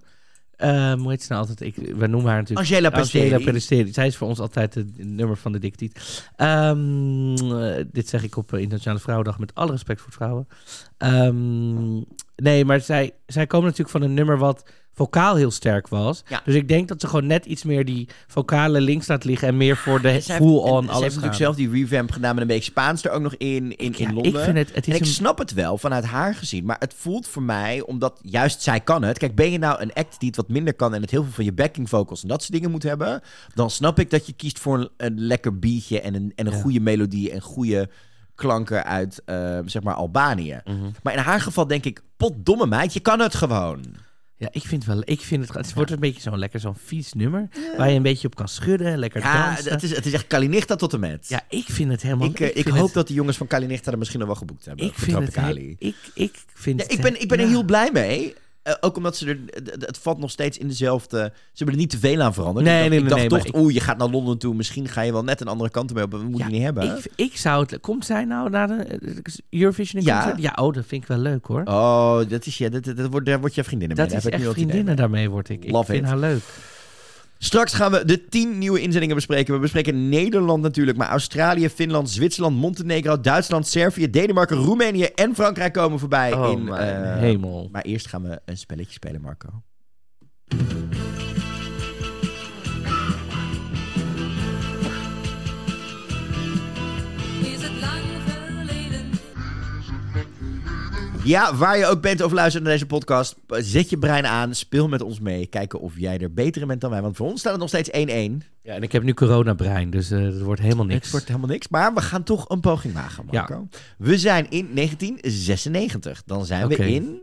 Ehm hoe heet ze nou altijd? Ik, we noemen haar natuurlijk... Angela Pasteri. Angela Peristeri. Zij is voor ons altijd het nummer van de Dikke Tiet. Ehm, eh, dit zeg ik op eh, Internationale Vrouwendag met alle respect voor vrouwen. Ehm, nee, maar zij, zij komen natuurlijk van een nummer wat vocaal heel sterk was. Ja. Dus ik denk dat ze gewoon net iets meer die vocale links laat liggen en meer voor de Zij heeft- full-on alles Ze heeft natuurlijk zelf die revamp gedaan met een beetje Spaans er ook nog in, in, Ja, in Londen. Ik vind het, het En ik een, snap het wel vanuit haar gezien, maar het voelt voor mij, omdat juist zij kan het. Kijk, ben je nou een act die het wat minder kan en het heel veel van je backing vocals en dat soort dingen moet hebben, dan snap ik dat je kiest voor een, een lekker beatje en een, en een Ja. goede melodie en goede klanken uit, eh, zeg maar, Albanië. Mhm. Maar in haar geval denk ik, potdomme meid, je kan het gewoon. Ja, ik vind wel. Ik vind het. Het wordt een beetje zo'n lekker zo'n vies nummer waar je een beetje op kan schudden, lekker Ja, dansen. het is, het is echt Kalinichta tot en met. Ja, ik vind het helemaal. ik, eh, ik, hoop het- dat de jongens van Kalinichta er misschien nog wel geboekt hebben. Ik vind het. Ik, ik vind. Ja, ik ben, ik ben er ja. heel blij mee. Eh, ook omdat ze er... Het, valt nog steeds in dezelfde... Ze hebben er niet te veel aan veranderd. Nee, ik dacht, nee, ik nee, dacht nee, toch, oeh, je gaat naar Londen toe. Misschien ga je wel net een andere kant mee op. We moeten Ja, niet hebben. Ik, ik zou het. Komt zij nou naar de eh, Eurovision? Ja. concert? Ja, oh, dat vind ik wel leuk hoor. Oh, dat is, ja, dat, dat, dat wordt, daar word je vriendinnen mee. dat is ik echt vriendinnen mee. daarmee word ik. Ik Love vind it. haar leuk. Straks gaan we de tien nieuwe inzendingen bespreken. We bespreken Nederland natuurlijk, maar Australië, Finland, Zwitserland, Montenegro, Duitsland, Servië, Denemarken, Roemenië en Frankrijk komen voorbij. Oh, in, mijn eh, hemel. Maar eerst gaan we een spelletje spelen, Marco. Ja, waar je ook bent of luistert naar deze podcast, zet je brein aan, speel met ons mee. Kijken of jij er beter in bent dan wij. Want voor ons staat het nog steeds 1-1. Ja, en ik heb nu coronabrein, dus het wordt helemaal niks. Het wordt helemaal niks, maar we gaan toch een poging wagen, Marco. We zijn in 1996. Dan zijn we in...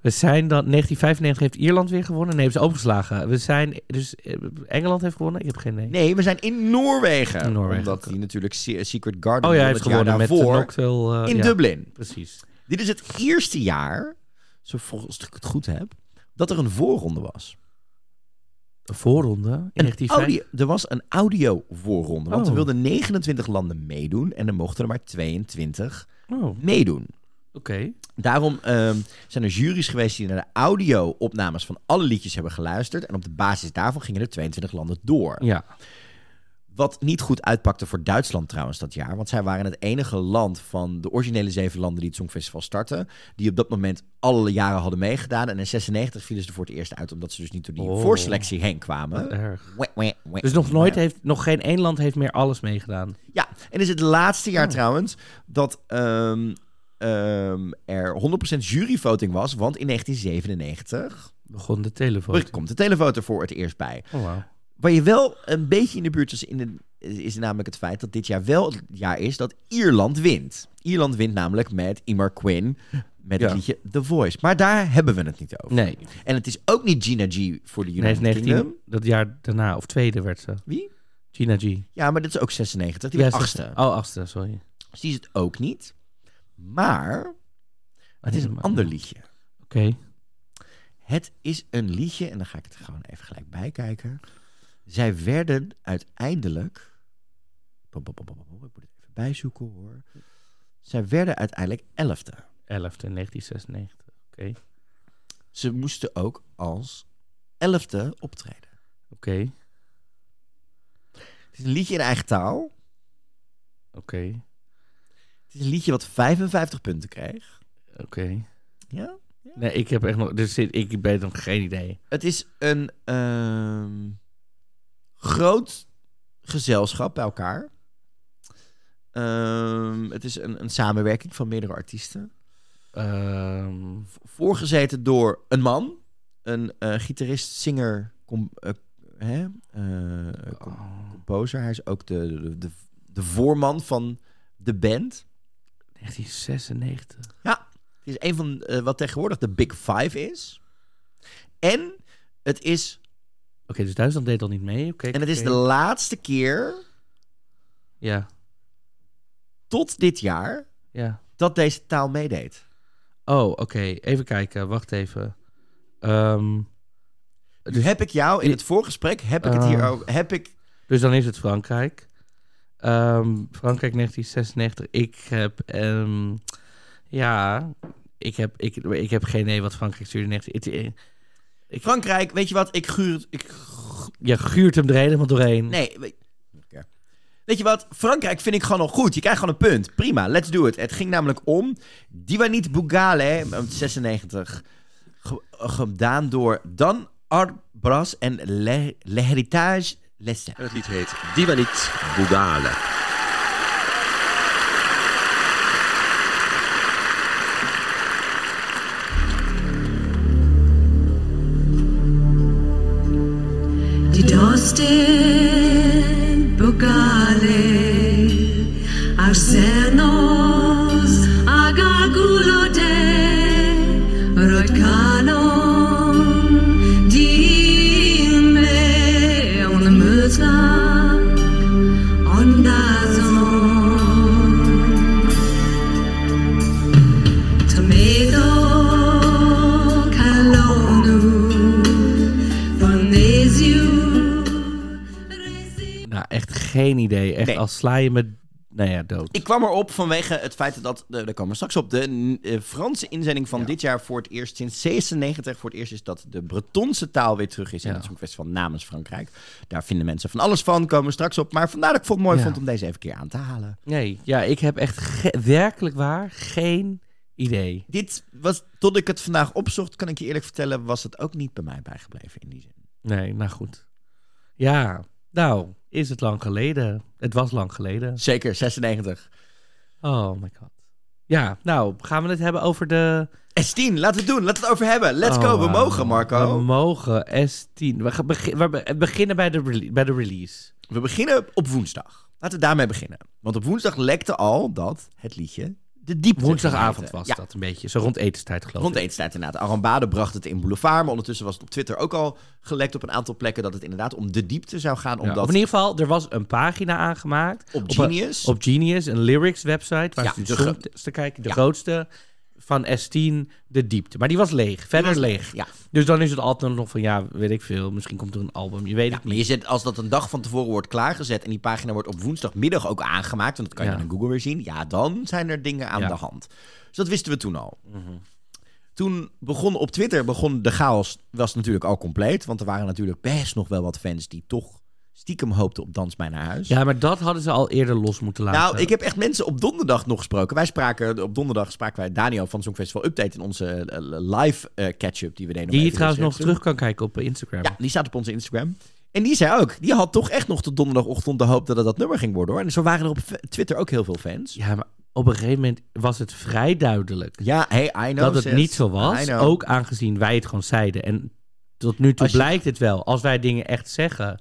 We zijn dan 1995 heeft Ierland weer gewonnen. Nee, hebben ze overgeslagen. We zijn dus eh, Engeland heeft gewonnen. Ik heb geen idee. Nee, we zijn in Noorwegen. In Noorwegen, Omdat die natuurlijk Se- Secret Garden Oh ja, heeft gewonnen met de eh, in ja, Dublin. Precies. Dit is het eerste jaar, zo volgens ik het goed heb, dat er een voorronde was. De voorronde in Een 1995. audio, er was een audio voorronde, want Oh. er wilden 29 landen meedoen en er mochten er maar 22 Oh, oké. meedoen. Daarom ehm, zijn er juries geweest die naar de audio-opnames van alle liedjes hebben geluisterd. En op de basis daarvan gingen er 22 landen door. Ja. Wat niet goed uitpakte voor Duitsland trouwens dat jaar. Want zij waren het enige land van de originele zeven landen die het Songfestival starten. Die op dat moment alle jaren hadden meegedaan. En in 96 vielen ze er voor het eerst uit. Omdat ze dus niet door die Oh. voorselectie heen kwamen. Erg. Dus nog nooit heeft, nog geen één land heeft meer alles meegedaan. Ja, en is het laatste jaar Oh. trouwens dat ehm, ehm, er 100% juryvoting was. Want in 1997 Begon de telefoon. komt de telefoto voor het eerst bij. Oh, wauw. Waar je wel een beetje in de buurt is, in de, is namelijk het feit dat dit jaar wel het jaar is dat Ierland wint. Ierland wint namelijk met Imar Quinn met Ja. het liedje The Voice. Maar daar hebben we het niet over. Nee, En het is ook niet Gina G voor de nee, United 19, Kingdom. dat jaar daarna, of tweede werd ze. Wie? Gina G. Ja, maar dit is ook 96. Die Ja, werd achtste. Oh, achtste, sorry. Dus die is het ook niet. Maar het is een ander liedje. Oké. Het is een liedje, en dan ga ik het gewoon even gelijk bij kijken. Zij werden uiteindelijk. Pom, pom, pom, pom, pom, Ik moet het even bijzoeken hoor. Zij werden uiteindelijk elfde. 11 in 1996. Oké. Ze moesten ook als elfde optreden. Oké. Het is een liedje in eigen taal. Oké. Het is een liedje wat 55 punten kreeg. Oké. Ja? Nee, ik heb echt nog... Dus ik weet nog geen idee. Het is een ehm, groot gezelschap bij elkaar. Ehm, het is een, een samenwerking van meerdere artiesten. Ehm, Voorgezeten door een man, een eh, gitarist, zinger, com, eh, hè, eh, com- composer. Hij is ook de, de, de, voorman van de band. 1996. Het is een van wat tegenwoordig de Big Five is. En het is, Oké, dus Duitsland deed al niet mee. Oké. en het is de laatste keer Ja, tot dit jaar ja. dat deze taal meedeed. Oh, oké. Even kijken. Wacht even. Ehm, Dus heb ik jou in het voorgesprek, heb ik het hier Ah. ook, heb ik... dus dan is het Frankrijk. Ehm, Frankrijk 1996. Ik heb... ehm, ja, ik heb, ik, ik heb geen idee wat Frankrijk stuurde. in 19 het- Ik- Frankrijk, weet je wat, ik guur het... Ik, Je guurt hem er helemaal doorheen. nee, weet, Oké. weet je wat, Frankrijk vind ik gewoon al goed. Je krijgt gewoon een punt. Prima, let's do it. Het ging namelijk om Diwanit Bougale, uit 96, ge- gedaan door Dan Arbras en Le, Le Héritage Lessin. En het lied heet Diwanit Bougale. Die Dostin geen idee. Echt, Nee. als sla je me... Nou ja, dood. Ik kwam erop vanwege het feit dat, de- daar komen we straks op, de eh, Franse inzending van Ja. dit jaar voor het eerst sinds 96 voor het eerst is dat de Bretonse taal weer terug is in Ja. het Songfestival namens Frankrijk. Daar vinden mensen van alles van, komen we straks op. Maar vandaar dat ik het mooi Ja. vond om deze even keer aan te halen. Nee, ja, ik heb echt ge- werkelijk waar geen idee. Dit was, tot ik het vandaag opzocht, kan ik je eerlijk vertellen, was het ook niet bij mij bijgebleven in die zin. Nee, nou goed. Ja, nou, is het lang geleden? Het was lang geleden. Zeker, 96. Oh my god. Ja, nou, gaan we het hebben over de... S10, laten we het doen. Laten we het over hebben. Let's go, Oh, we wauw. mogen Marco. We mogen S10. We gaan we be- beginnen bij de, bij de release. We beginnen op woensdag. Laten we daarmee beginnen. Want op woensdag lekte al dat het liedje de diepte Woensdagavond was. Ja, dat een beetje. Zo rond etenstijd geloof Rond ik. etenstijd inderdaad. Arambade bracht het in Boulevard. Maar ondertussen was het op Twitter ook al gelekt op een aantal plekken... dat het inderdaad om de diepte zou gaan. Ja, Omdat of in ieder geval, er was een pagina aangemaakt. op Genius... Op Genius, een lyrics website. Waar Ja, je de de gro- te kijken. De grootste van S10, de diepte. Maar die was leeg. Verder was leeg. Ja. Dus dan is het altijd nog van, ja, weet ik veel. Misschien komt er een album. Je weet Ja, het maar niet. je zet, als dat een dag van tevoren wordt klaargezet... en die pagina wordt op woensdagmiddag ook aangemaakt... want dat kan je dan in Google weer zien... ja, dan zijn er dingen aan de hand. Dus dat wisten we toen al. Mhm. Toen begon op Twitter begon de chaos, was natuurlijk al compleet. Want er waren natuurlijk best nog wel wat fans die toch stiekem hoopte op Dans mij naar huis. Ja, maar dat hadden ze al eerder los moeten laten. Nou, ik heb echt mensen op donderdag nog gesproken. Wij spraken, op donderdag spraken wij Daniel van Songfestival Update in onze eh, live eh, catch-up die we deden. Die je trouwens nog te- terug kan kijken op eh, Instagram. Ja, die staat op onze Instagram. En die zei ook, die had toch echt nog tot donderdagochtend de hoop dat het dat nummer ging worden hoor. En zo waren er op Twitter ook heel veel fans. Ja, maar op een gegeven moment was het vrij duidelijk Ja, hey, I know. dat het niet zo was. Ook aangezien wij het gewoon zeiden. En tot nu toe je- blijkt het wel. Als wij dingen echt zeggen,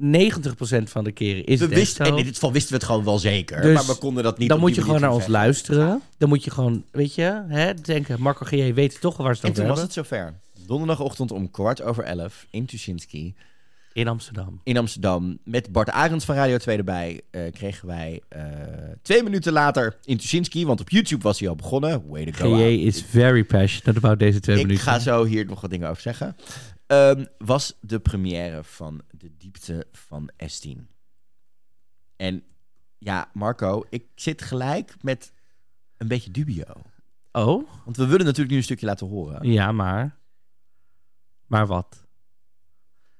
90% van de keren is we het wisten, en in dit geval wisten we het gewoon wel zeker. Dus maar we konden dat niet dan moet je gewoon naar ons luisteren. Dan moet je gewoon, weet je, hè, denken, Marco G.J. weet toch waar ze En het toen was het zover. Donderdagochtend om kwart over elf in Tuschinski In Amsterdam. in Amsterdam. Met Bart Arends van Radio 2 erbij eh, kregen wij eh, twee minuten later in Tuschinski. Want op YouTube was hij al begonnen. Way to go. G.J. is very passionate about deze twee Ik minuten. ga zo hier nog wat dingen over zeggen. Ehm, was de première van De Diepte van S10. En ja, Marco, ik zit gelijk met een beetje dubio. Oh, Want we willen natuurlijk nu een stukje laten horen. ja, maar... Maar wat?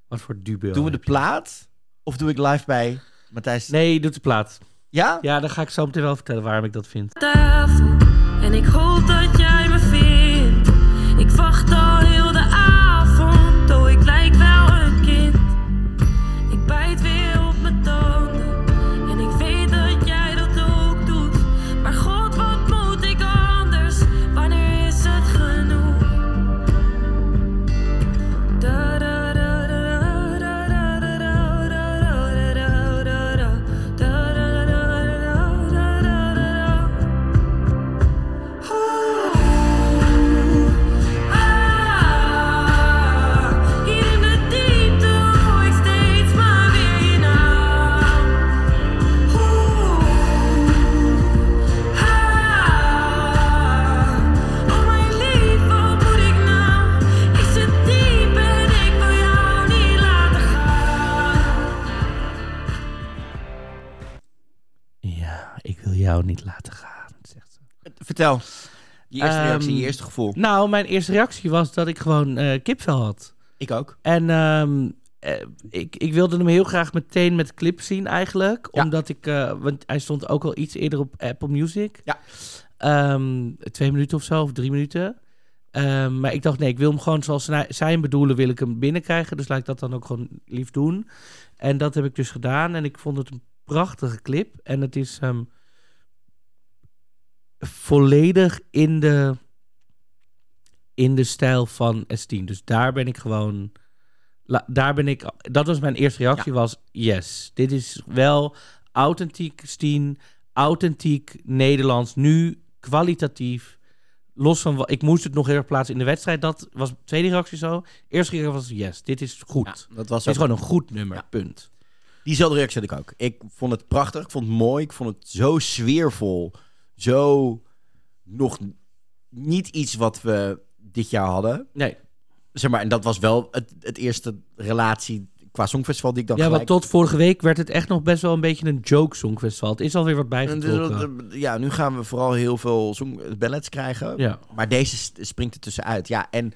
Wat voor dubio? Doen we de plaat? Of doe ik live bij Matthijs? Nee, doe de plaat. Ja? Ja, dan ga ik zo meteen wel vertellen waarom ik dat vind. tafel en ik hoop dat jij niet laten gaan, zegt ze. Vertel. Je eerste Ehm, reactie, je eerste gevoel. Nou, mijn eerste reactie was dat ik gewoon eh kipvel had. Ik ook. En ehm, eh, ik, ik wilde hem heel graag meteen met clip zien eigenlijk. Ja. Omdat ik... eh, want hij stond ook al iets eerder op Apple Music. Ja. Ehm, twee minuten of zo, of drie minuten. Maar ik dacht, nee, ik wil hem gewoon zoals zij hem bedoelen, wil ik hem binnenkrijgen. Dus laat ik dat dan ook gewoon lief doen. En dat heb ik dus gedaan. En ik vond het een prachtige clip. En het is ehm, volledig in de, in de stijl van S10. Dus daar ben ik gewoon... la- daar ben ik... Dat was mijn eerste reactie, was yes. Dit is wel authentiek S10, authentiek Nederlands, nu kwalitatief. Los van wat... Ik moest het nog heel erg plaatsen in de wedstrijd. Dat was de tweede reactie zo. Eerste reactie was yes, dit is goed. Ja, dat was Dit is gewoon een goed nummer, punt. Diezelfde reactie had ik ook. Ik vond het prachtig. Ik vond het mooi. Ik vond het zo sfeervol. Zo nog niet iets wat we dit jaar hadden. Nee, Zeg maar, en dat was wel het, het eerste relatie qua Songfestival die ik dan ja, gelijk... want tot vorige week werd het echt nog best wel een beetje een joke songfestival. Het is alweer wat En bijgetrokken. dat- ja, nu gaan we vooral heel veel song ballads krijgen. Ja. Maar deze springt er tussenuit. Ja, en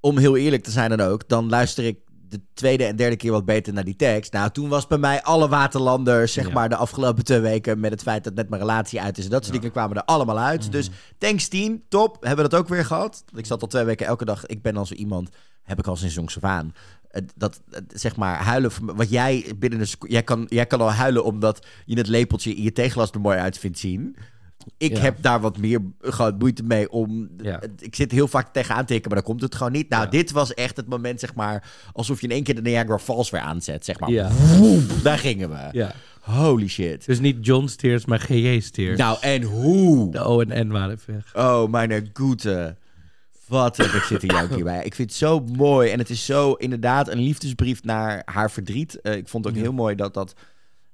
om heel eerlijk te zijn dan ook, dan luister ik de tweede en derde keer wat beter naar die tekst. Nou, toen was bij mij alle waterlanders, zeg Ja. maar, de afgelopen twee weken met het feit dat net mijn relatie uit is. En dat soort dingen kwamen er allemaal uit. Mhm. Dus thanks Tien, top. Hebben we dat ook weer gehad. Ik zat al twee weken elke dag, ik ben al zo iemand, heb ik al sinds jongs af aan. Dat, zeg maar, huilen, wat jij binnen een seco- jij kan, jij kan al huilen omdat je het lepeltje in je theeglas er mooi uit vindt zien. Ik Ja. heb daar wat meer gewoon moeite mee om. Ja. Ik zit heel vaak tegenaan te tikken, maar dan komt het gewoon niet. Nou, Ja. dit was echt het moment, zeg maar, alsof je in één keer de Niagara Falls weer aanzet, zeg maar. Daar gingen we. ja. Holy shit. Dus niet John Steers, maar GJ Steers. Nou, en hoe? De O en N waren weg. Oh, mijn goede. Wat heb ik zitten janken hierbij. Ik vind het zo mooi. En het is zo inderdaad een liefdesbrief naar haar verdriet. Eh, ik vond het ook heel mooi dat dat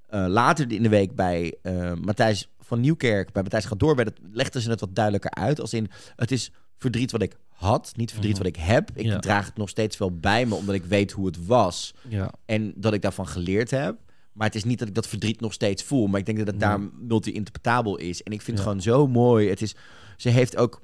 eh, later in de week bij eh, Matthijs van Nieuwkerk, bij Matthijs gaat door, bij dat legden ze het wat duidelijker uit. Als in, het is verdriet wat ik had, niet verdriet Mhm. wat ik heb. Ik Ja. draag het nog steeds wel bij me, omdat ik weet hoe het was. Ja. En dat ik daarvan geleerd heb. Maar het is niet dat ik dat verdriet nog steeds voel. Maar ik denk dat het daar multi-interpretabel is. En ik vind het gewoon zo mooi. Het is, ze heeft ook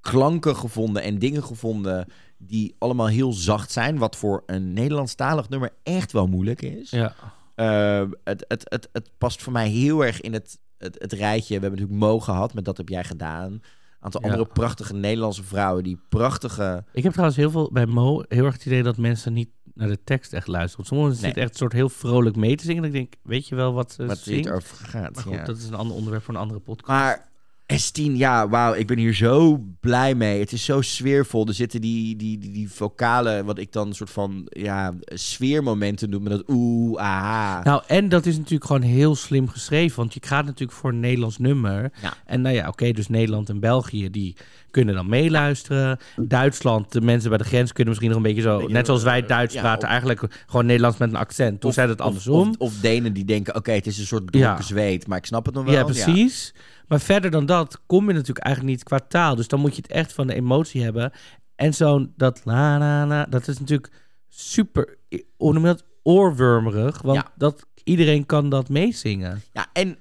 klanken gevonden en dingen gevonden die allemaal heel zacht zijn. Wat voor een Nederlandstalig nummer echt wel moeilijk is. Ja. Eh, het, het, het, het past voor mij heel erg in het, het, het rijtje. We hebben natuurlijk Mo gehad met Dat heb jij gedaan. Een aantal Ja. andere prachtige Nederlandse vrouwen die prachtige... Ik heb trouwens heel veel bij Mo heel erg het idee dat mensen niet naar de tekst echt luisteren. Sommigen Nee. zitten echt een soort heel vrolijk mee te zingen. En ik denk, weet je wel wat ze zingt? dit over gaat. Maar goed, ja. dat is een ander onderwerp voor een andere podcast. Maar S10, ja, wauw, ik ben hier zo blij mee. Het is zo sfeervol. Er zitten die, die, die, die vocale, wat ik dan een soort van ja, sfeermomenten noem. Met dat oeh, aha. Nou, en dat is natuurlijk gewoon heel slim geschreven. Want je gaat natuurlijk voor een Nederlands nummer. Ja. En nou ja, oké, dus Nederland en België, die kunnen dan meeluisteren. Duitsland, de mensen bij de grens kunnen misschien nog een beetje zo... Beetje, net zoals wij Duits ja, praten, of- eigenlijk gewoon Nederlands met een accent. Toen zei het andersom. Of, of Denen die denken, oké, het is een soort dronken Ja. zweet. Maar ik snap het nog wel. Ja, precies. Maar verder dan dat kom je natuurlijk eigenlijk niet qua taal. Dus dan moet je het echt van de emotie hebben. En zo'n dat la la la, dat is natuurlijk super, hoe noem je dat, oorwormerig. Want Ja. dat, iedereen kan dat meezingen. Ja, en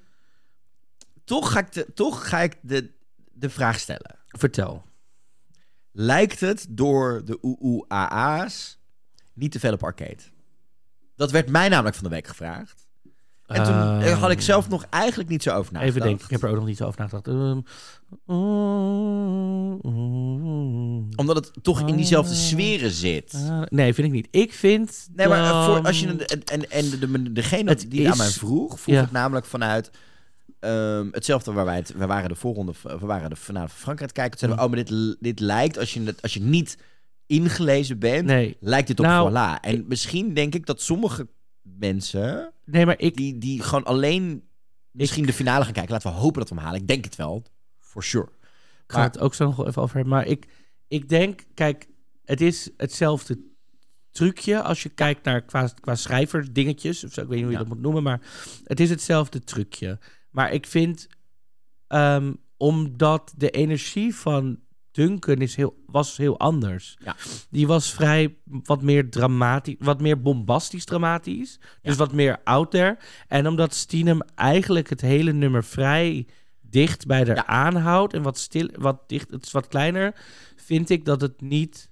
toch ga ik de, toch ga ik de, de vraag stellen. Vertel. Lijkt het door de OOAA's niet te veel op arcade? Dat werd mij namelijk van de week gevraagd. En toen Ehm, eh, had ik zelf nog eigenlijk niet zo over nagedacht. Even denken, ik heb er ook nog niet zo over nagedacht. Ehm, Omdat het toch in diezelfde sferen zit. eh, nee, vind ik niet. Ik vind. Nee, maar voor, als je en, en, en de, de, degene die het aan is- mij vroeg, vroeg ja. het namelijk vanuit ehm, hetzelfde waar wij het, we waren de volgende, we waren de finale van Frankrijk kijken. Toen zeiden we, oh, maar dit, dit lijkt als je als je niet ingelezen bent, Nee, lijkt dit op Nou, voilà. En misschien denk ik dat sommige mensen nee, maar ik. die, die gewoon alleen misschien de finale gaan kijken. Laten we hopen dat we hem halen. Ik denk het wel, for sure. Ik ga het ook zo nog wel even over hebben. Maar ik, ik denk, kijk, het is hetzelfde trucje als je kijkt naar qua, qua schrijverdingetjes. Of zo, ik weet niet hoe je Ja. dat moet noemen, maar het is hetzelfde trucje. Maar ik vind, ehm, omdat de energie van Duncan is heel, was heel anders. Ja. Die was vrij wat meer dramatisch, wat meer bombastisch dramatisch. Dus wat meer out there. En omdat Steenem eigenlijk het hele nummer vrij dicht bij haar Ja. aanhoudt en wat stil, wat dicht, het is wat kleiner, vind ik dat het niet.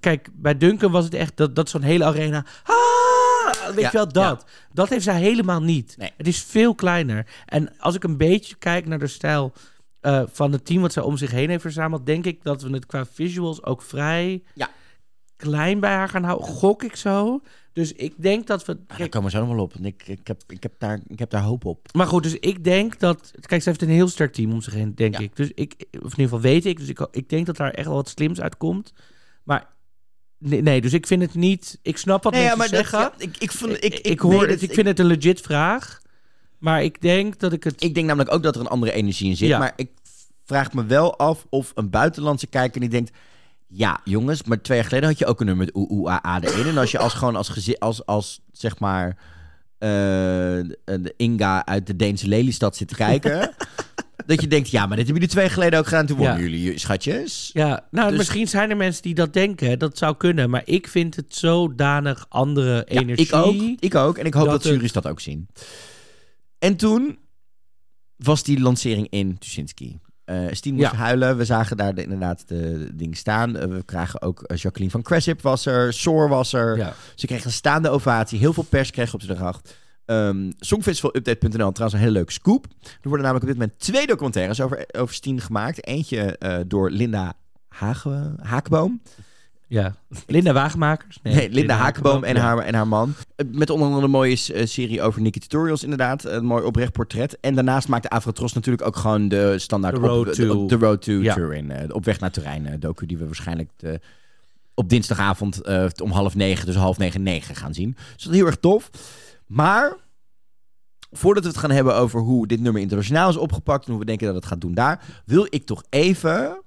Kijk, bij Duncan was het echt dat, dat zo'n hele arena. Ah, weet Ja, je wel dat? Dat heeft zij helemaal niet. Nee. Het is veel kleiner. En als ik een beetje kijk naar de stijl eh, van het team wat zij om zich heen heeft verzameld, denk ik dat we het qua visuals ook vrij Ja. klein bij haar gaan houden. Gok ik zo. Dus ik denk dat we. Maar daar Kijk, komen we zo nog wel op. Ik, ik, heb, ik, heb daar, ik heb daar hoop op. maar goed, dus ik denk dat. Kijk, ze heeft een heel sterk team om zich heen, denk Ja. ik. Dus ik, of in ieder geval weet ik. Dus ik, ik denk dat daar echt wel wat slims uitkomt. Maar nee, nee dus ik vind het niet. Ik snap wat Nee, ja, mensen maar dat, zeggen. ja, ik, ik, vond, ik, ik, ik, hoor het. Ik vind het een legit vraag. Maar ik denk dat ik het. Ik denk namelijk ook dat er een andere energie in zit. Ja. Maar ik vraag me wel af of een buitenlandse kijker die denkt... Ja, jongens, maar twee jaar geleden had je ook een nummer met OOAA erin. En als je als gewoon als, gezi- als, als zeg maar... eh, de Inga uit de Deense Lelystad zit te kijken... dat je denkt, ja, maar dit hebben jullie twee jaar geleden ook gedaan. Toen wonnen Ja. jullie, schatjes. Ja, nou, Dus- misschien zijn er mensen die dat denken. Dat zou kunnen. Maar ik vind het zodanig andere Ja, energie. ik ook. Ik ook. En ik hoop dat dat, het- dat ook zien. En toen was die lancering in Tuschinski. Eh Stien moest Ja. huilen. We zagen daar de- inderdaad de dingen staan. Eh, we krijgen ook eh, Jacqueline van Cressip was er. Soor was er. Ja. Ze kregen een staande ovatie. Heel veel pers kreeg op zijn dag. Um, Songfestivalupdate.nl, trouwens een hele leuke scoop. Er worden namelijk op dit moment twee documentaires over, over Stien gemaakt. Eentje door Linda Hage, Haakboom. Ja. Linda Wagenmakers. Nee, Linda Hakenboom en, haar, en haar man. Eh, Met onder andere een mooie eh, serie over Nicky Tutorials, inderdaad. Een mooi oprecht portret. En daarnaast maakte Avrotros natuurlijk ook gewoon de standaard... The Road op, to- de, Road to Ja. Turin. eh, op weg naar Turijn. docu die we waarschijnlijk de- op dinsdagavond om half negen, dus half negen, negen gaan zien. Dus dat is heel erg tof. Maar... Voordat we het gaan hebben over hoe dit nummer internationaal is opgepakt... en hoe we denken dat het gaat doen daar... wil ik toch even,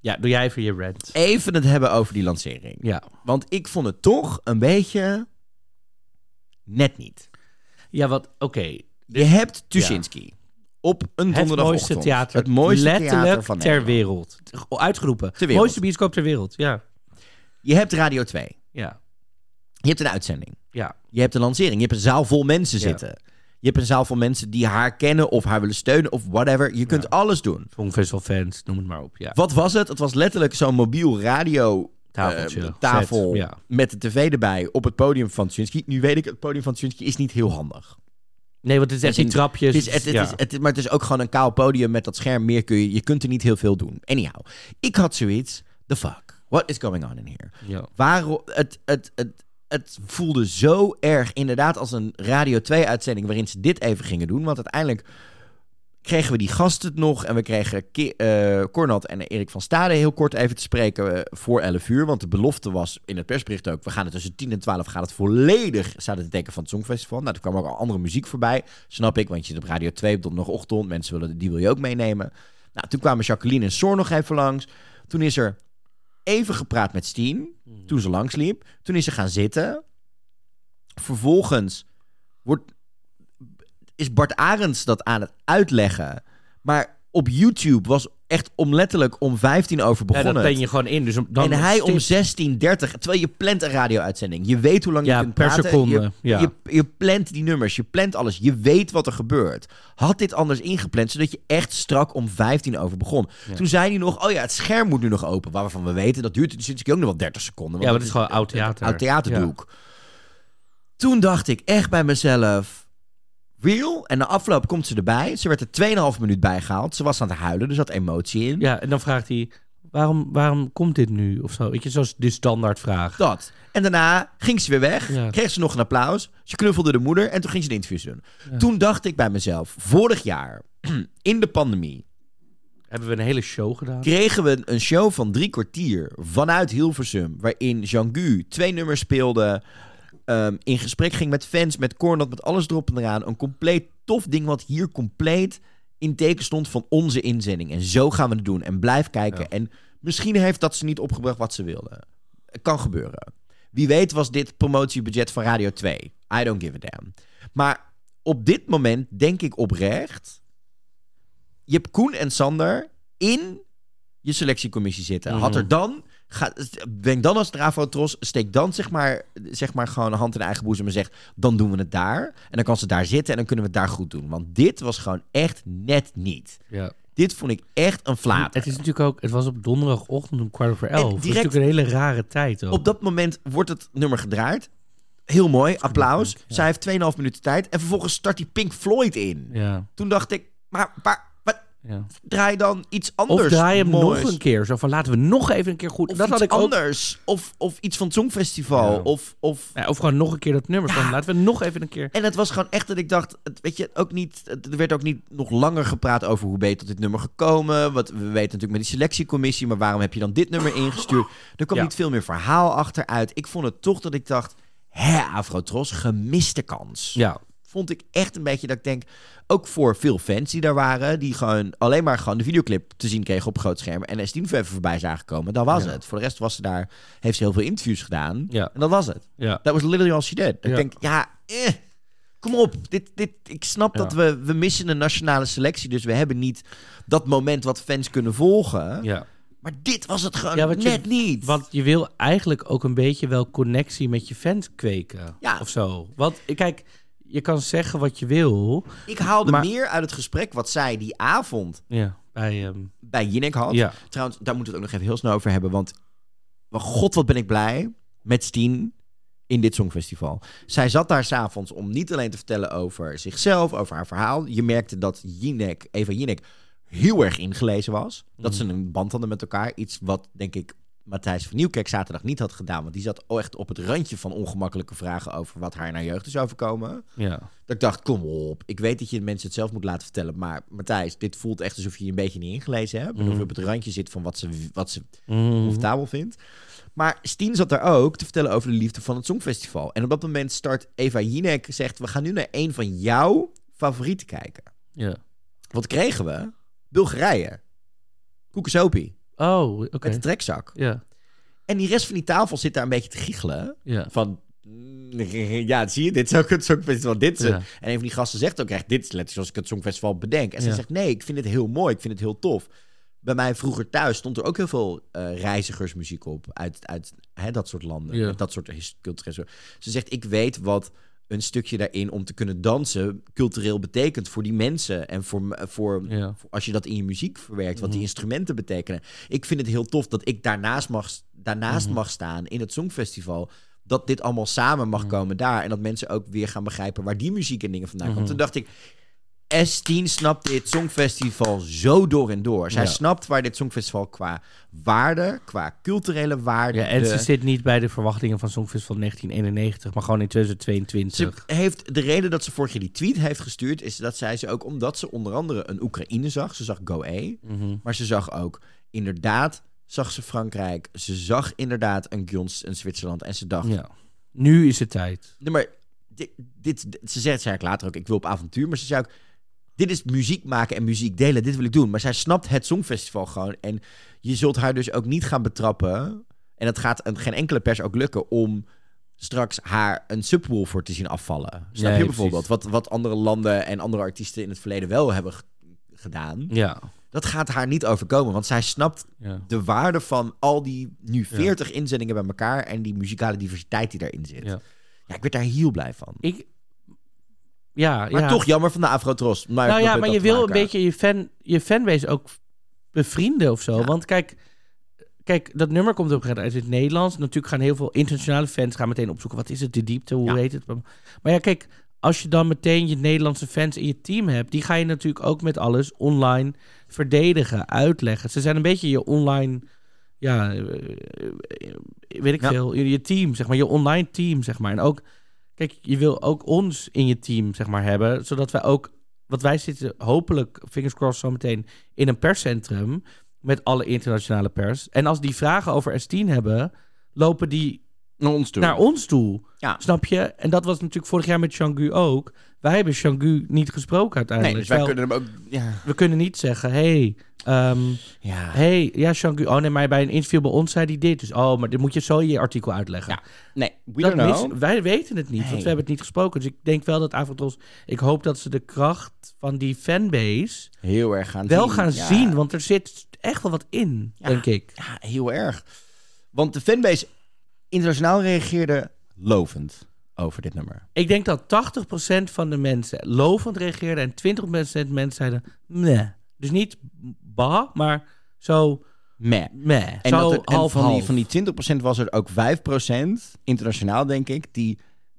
Ja, doe jij even je rant. even het hebben over die lancering. Ja. Want ik vond het toch een beetje net niet. Ja, wat, oké. Je hebt Tuschinski op een Het donderdagochtend. mooiste theater. Het mooiste letterlijk theater van ter wereld. Uitgeroepen. Ter wereld. Mooiste bioscoop ter wereld. Ja. Je hebt Radio 2. Ja. Je hebt een uitzending. Ja. Je hebt een lancering. Je hebt een zaal vol mensen Ja. zitten. Je hebt een zaal van mensen die haar kennen of haar willen steunen of whatever. Je kunt alles doen. Songfestival fans, noem het maar op. Ja. Wat was het? Het was letterlijk zo'n mobiel radio Tafeltje, eh, tafel set, ja. met de tv erbij op het podium van Tsunski. Nu weet ik, het podium van Tsunski is niet heel handig. Nee, want het is echt die trapjes. Het is, het, het ja. is, het, is- maar het is ook gewoon een kaal podium met dat scherm. Meer kun je, je kunt er niet heel veel doen. Anyhow, ik had zoiets. The fuck? What is going on in here? ja. Waarom, het, het, het, het voelde zo erg inderdaad als een Radio 2-uitzending waarin ze dit even gingen doen. Want uiteindelijk kregen we die gasten het nog en we kregen Ki- eh, en Erik van Stade heel kort even te spreken eh, voor 11 uur. Want de belofte was in het persbericht ook, we gaan het tussen 10 en 12 gaat het volledig, staat het van het Songfestival. Nou, er kwam ook al andere muziek voorbij, snap ik, want je zit op Radio 2 op donderdagochtend, mensen willen, die wil je ook meenemen. Nou, toen kwamen Jacqueline en Soor nog even langs. Toen is er even gepraat met Steen, toen ze langsliep. Toen is ze gaan zitten. Vervolgens wordt, is Bart Arends dat aan het uitleggen. Maar op YouTube was echt om letterlijk om 15 over Ja, begonnen. dat ben je gewoon in. Dus dan en hij om 16.30, terwijl je plant een radio-uitzending. Je weet hoe lang Ja, je kunt per praten. seconde, Je, ja. je, je plant die nummers, je plant alles. Je weet wat er gebeurt. Had dit anders ingepland, zodat je echt strak om 15 over begon. Toen zei hij nog, oh ja, het scherm moet nu nog open. Waarvan we weten, dat duurt sinds ook nog wel 30 seconden. Ja, maar dat is gewoon oud theater. Oud theaterdoek. Toen dacht ik echt bij mezelf... Real? En na afloop komt ze erbij. Ze werd er 2,5 minuut bij gehaald. Ze was aan het huilen, er zat emotie in. Ja, en dan vraagt hij, waarom, waarom komt dit nu? Of zo, weet je, zoals de standaardvraag. Dat. En daarna ging ze weer weg. Ja. Kreeg ze nog een applaus. Ze knuffelde de moeder en toen ging ze de interviews doen. Toen dacht ik bij mezelf, vorig jaar, in de pandemie, Hebben we een hele show gedaan? kregen we een show van drie kwartier vanuit Hilversum. Waarin Jean-Gu twee nummers speelde. Ehm, in gesprek ging met fans, met Cornat, met alles erop en eraan. Een compleet tof ding wat hier compleet in teken stond van onze inzending. En zo gaan we het doen. En blijf kijken. Ja. En misschien heeft dat ze niet opgebracht wat ze wilden. Het kan gebeuren. Wie weet was dit promotiebudget van Radio 2. I don't give a damn. Maar op dit moment denk ik oprecht... Je hebt Koen en Sander in je selectiecommissie zitten. Had er dan... Ga, denk dan als Tros, steek dan zeg maar, zeg maar gewoon een hand in eigen boezem en zeg... dan doen we het daar. En dan kan ze daar zitten en dan kunnen we het daar goed doen. Want dit was gewoon echt net niet. Ja. Dit vond ik echt een flater. Het is natuurlijk ook, het was op donderdagochtend om kwart over elf. Dat is natuurlijk een hele rare tijd ook. Op dat moment wordt het nummer gedraaid. Heel mooi, applaus. Zij heeft 2,5 minuten tijd. En vervolgens start die Pink Floyd in. Ja, Toen dacht ik, maar, maar ja. draai dan iets anders Of draai hem moois. nog een keer. Zo van, laten we nog even een keer goed... Of dat iets had ik ook. anders. Of, of iets van het Songfestival. Ja. Of, of... Ja, of gewoon nog een keer dat nummer. Van, laten we nog even een keer... En het was gewoon echt dat ik dacht, het, weet je, ook niet, het- er werd ook niet nog langer gepraat over hoe ben je tot dit nummer gekomen. Wat we weten natuurlijk met die selectiecommissie, maar waarom heb je dan dit nummer ingestuurd? Er kwam Ja. niet veel meer verhaal achteruit. Ik vond het toch dat ik dacht, hè, Afrotros, gemiste kans. Ja, Vond ik echt een beetje dat ik denk, ook voor veel fans die daar waren, die gewoon alleen maar gewoon de videoclip te zien kregen op groot scherm en S10 even voorbij zagen komen, dat was Ja. het. Voor de rest was ze daar, heeft ze heel veel interviews gedaan Ja. en dat was het. ja. Dat was literally all she did. Ik denk, ja, eh, kom op. Dit, dit, ik snap dat we, we missen een nationale selectie. Dus we hebben niet dat moment wat fans kunnen volgen. ja. Maar dit was het gewoon Ja, je- net niet. Want je wil eigenlijk ook een beetje wel connectie met je fans kweken. Ja. Of zo. Want kijk, je kan zeggen wat je wil. ik haalde maar- meer uit het gesprek wat zij die avond Ja, bij... ehm, bij Jinek had. ja. Trouwens, daar moeten we het ook nog even heel snel over hebben. Want, maar god, wat ben ik blij met Steen in dit Songfestival. Zij zat daar s'avonds om niet alleen te vertellen over zichzelf, over haar verhaal. Je merkte dat Jinek, Eva Jinek heel erg ingelezen was. Dat ze een band hadden met elkaar. Iets wat, denk ik, Matthijs van Nieuwkerk zaterdag niet had gedaan. Want die zat echt op het randje van ongemakkelijke vragen over wat haar in haar jeugd is overkomen. Ja. Dat ik dacht, kom op. Ik weet dat je mensen het zelf moet laten vertellen. Maar Matthijs, dit voelt echt alsof je je een beetje niet ingelezen hebt. En of je op het randje zit van wat ze, wat ze Mhm. comfortabel vindt. Maar Steen zat daar ook te vertellen over de liefde van het Songfestival. En op dat moment start Eva Jinek, zegt... we gaan nu naar een van jouw favorieten kijken. ja. Wat kregen we? Bulgarije. Koekesopie. Oh, oké. Met de trekzak. Ja, En die rest van die tafel zit daar een beetje te giechelen. ja. Van, mm, ja, zie je, dit is ook het Songfestival. Dit is. Ja. En een van die gasten zegt ook echt, dit is letterlijk zoals ik het Songfestival bedenk. En ze Ja. zegt, nee, ik vind het heel mooi, ik vind het heel tof. Bij mij vroeger thuis stond er ook heel veel eh, reizigersmuziek op. Uit, uit hè, dat soort landen, Ja. dat soort culturele... Ze zegt, ik weet wat een stukje daarin om te kunnen dansen cultureel betekent voor die mensen. En voor, voor, Ja. voor als je dat in je muziek verwerkt, wat die Mhm. instrumenten betekenen. Ik vind het heel tof dat ik daarnaast mag, daarnaast Mhm. mag staan in het Songfestival. Dat dit allemaal samen mag Mhm. komen daar. En dat mensen ook weer gaan begrijpen waar die muziek en dingen vandaan komt. Toen dacht ik, S10 snapt dit Songfestival zo door en door. Zij Ja. snapt waar dit Songfestival qua waarde, qua culturele waarde... Ja, en ze zit niet bij de verwachtingen van Songfestival 1991, maar gewoon in Ze 2022. heeft de reden dat ze vorig jaar die tweet heeft gestuurd, is dat zij ze ook omdat ze onder andere een Oekraïne zag. Ze zag Go E, Mhm. maar ze zag ook inderdaad, zag ze Frankrijk. Ze zag inderdaad een Guns en Zwitserland. En ze dacht, Ja. Nu is het tijd. nee, maar dit, dit, ze zegt ik later ook, ik wil op avontuur. Maar ze zei ook, dit is muziek maken en muziek delen, dit wil ik doen. Maar zij snapt het Songfestival gewoon. En je zult haar dus ook niet gaan betrappen. En het gaat een- geen enkele pers ook lukken om straks haar een subwoofer te zien afvallen. Snap Nee, je bijvoorbeeld? precies. Wat, wat andere landen en andere artiesten in het verleden wel hebben gedaan. Ja. Dat gaat haar niet overkomen, want zij snapt ja. de waarde van al die nu 40 inzendingen bij elkaar en die muzikale diversiteit die daarin zit. Ja. Ja, ik werd daar heel blij van. Ik... Ja, Maar ja. toch jammer van de Afrotros. Maar nou ja, maar je wil een beetje je, fan, je fanbase ook bevrienden of zo. Ja. Want kijk, kijk, dat nummer komt op uit het Nederlands. Natuurlijk gaan heel veel internationale fans gaan meteen opzoeken. Wat is het, de diepte, hoe Ja. heet het? Maar ja, kijk, als je dan meteen je Nederlandse fans in je team hebt... die ga je natuurlijk ook met alles online verdedigen, uitleggen. Ze zijn een beetje je online... Ja, eh, weet ik Ja. veel. Je, je team, zeg maar. Je online team, zeg maar. En ook, kijk, je wil ook ons in je team, zeg maar, hebben. Zodat wij ook... Want wij zitten hopelijk, fingers crossed, zometeen in een perscentrum... met alle internationale pers. En als die vragen over S10 hebben... lopen die Naar ons toe. naar ons toe. Ja. Snap je? En dat was natuurlijk vorig jaar met Changu ook. Wij hebben Changu niet gesproken uiteindelijk. Nee, dus wij kunnen hem ook... Ja. We kunnen niet zeggen, hey, ehm, ja. hey, ja. Oh nee, maar bij een interview bij ons zei hij dit. Dus, oh, maar dan moet je zo in je artikel uitleggen. Ja, Nee, we Dat don't know. wij weten het niet, want we hebben het niet gesproken. Dus ik denk wel dat Avondros... Ik hoop dat ze de kracht van die fanbase Heel erg gaan wel zien. gaan Ja. zien. Want er zit echt wel wat in, Ja. denk ik. Ja, heel erg. Want de fanbase internationaal reageerde lovend over dit nummer. Ik denk dat 80% van de mensen lovend reageerden en 20% mensen zeiden nee. Dus niet bah, maar zo Meh. meh. En, zo dat er, en half, van, die, van die 20% was er ook 5%, internationaal denk ik, die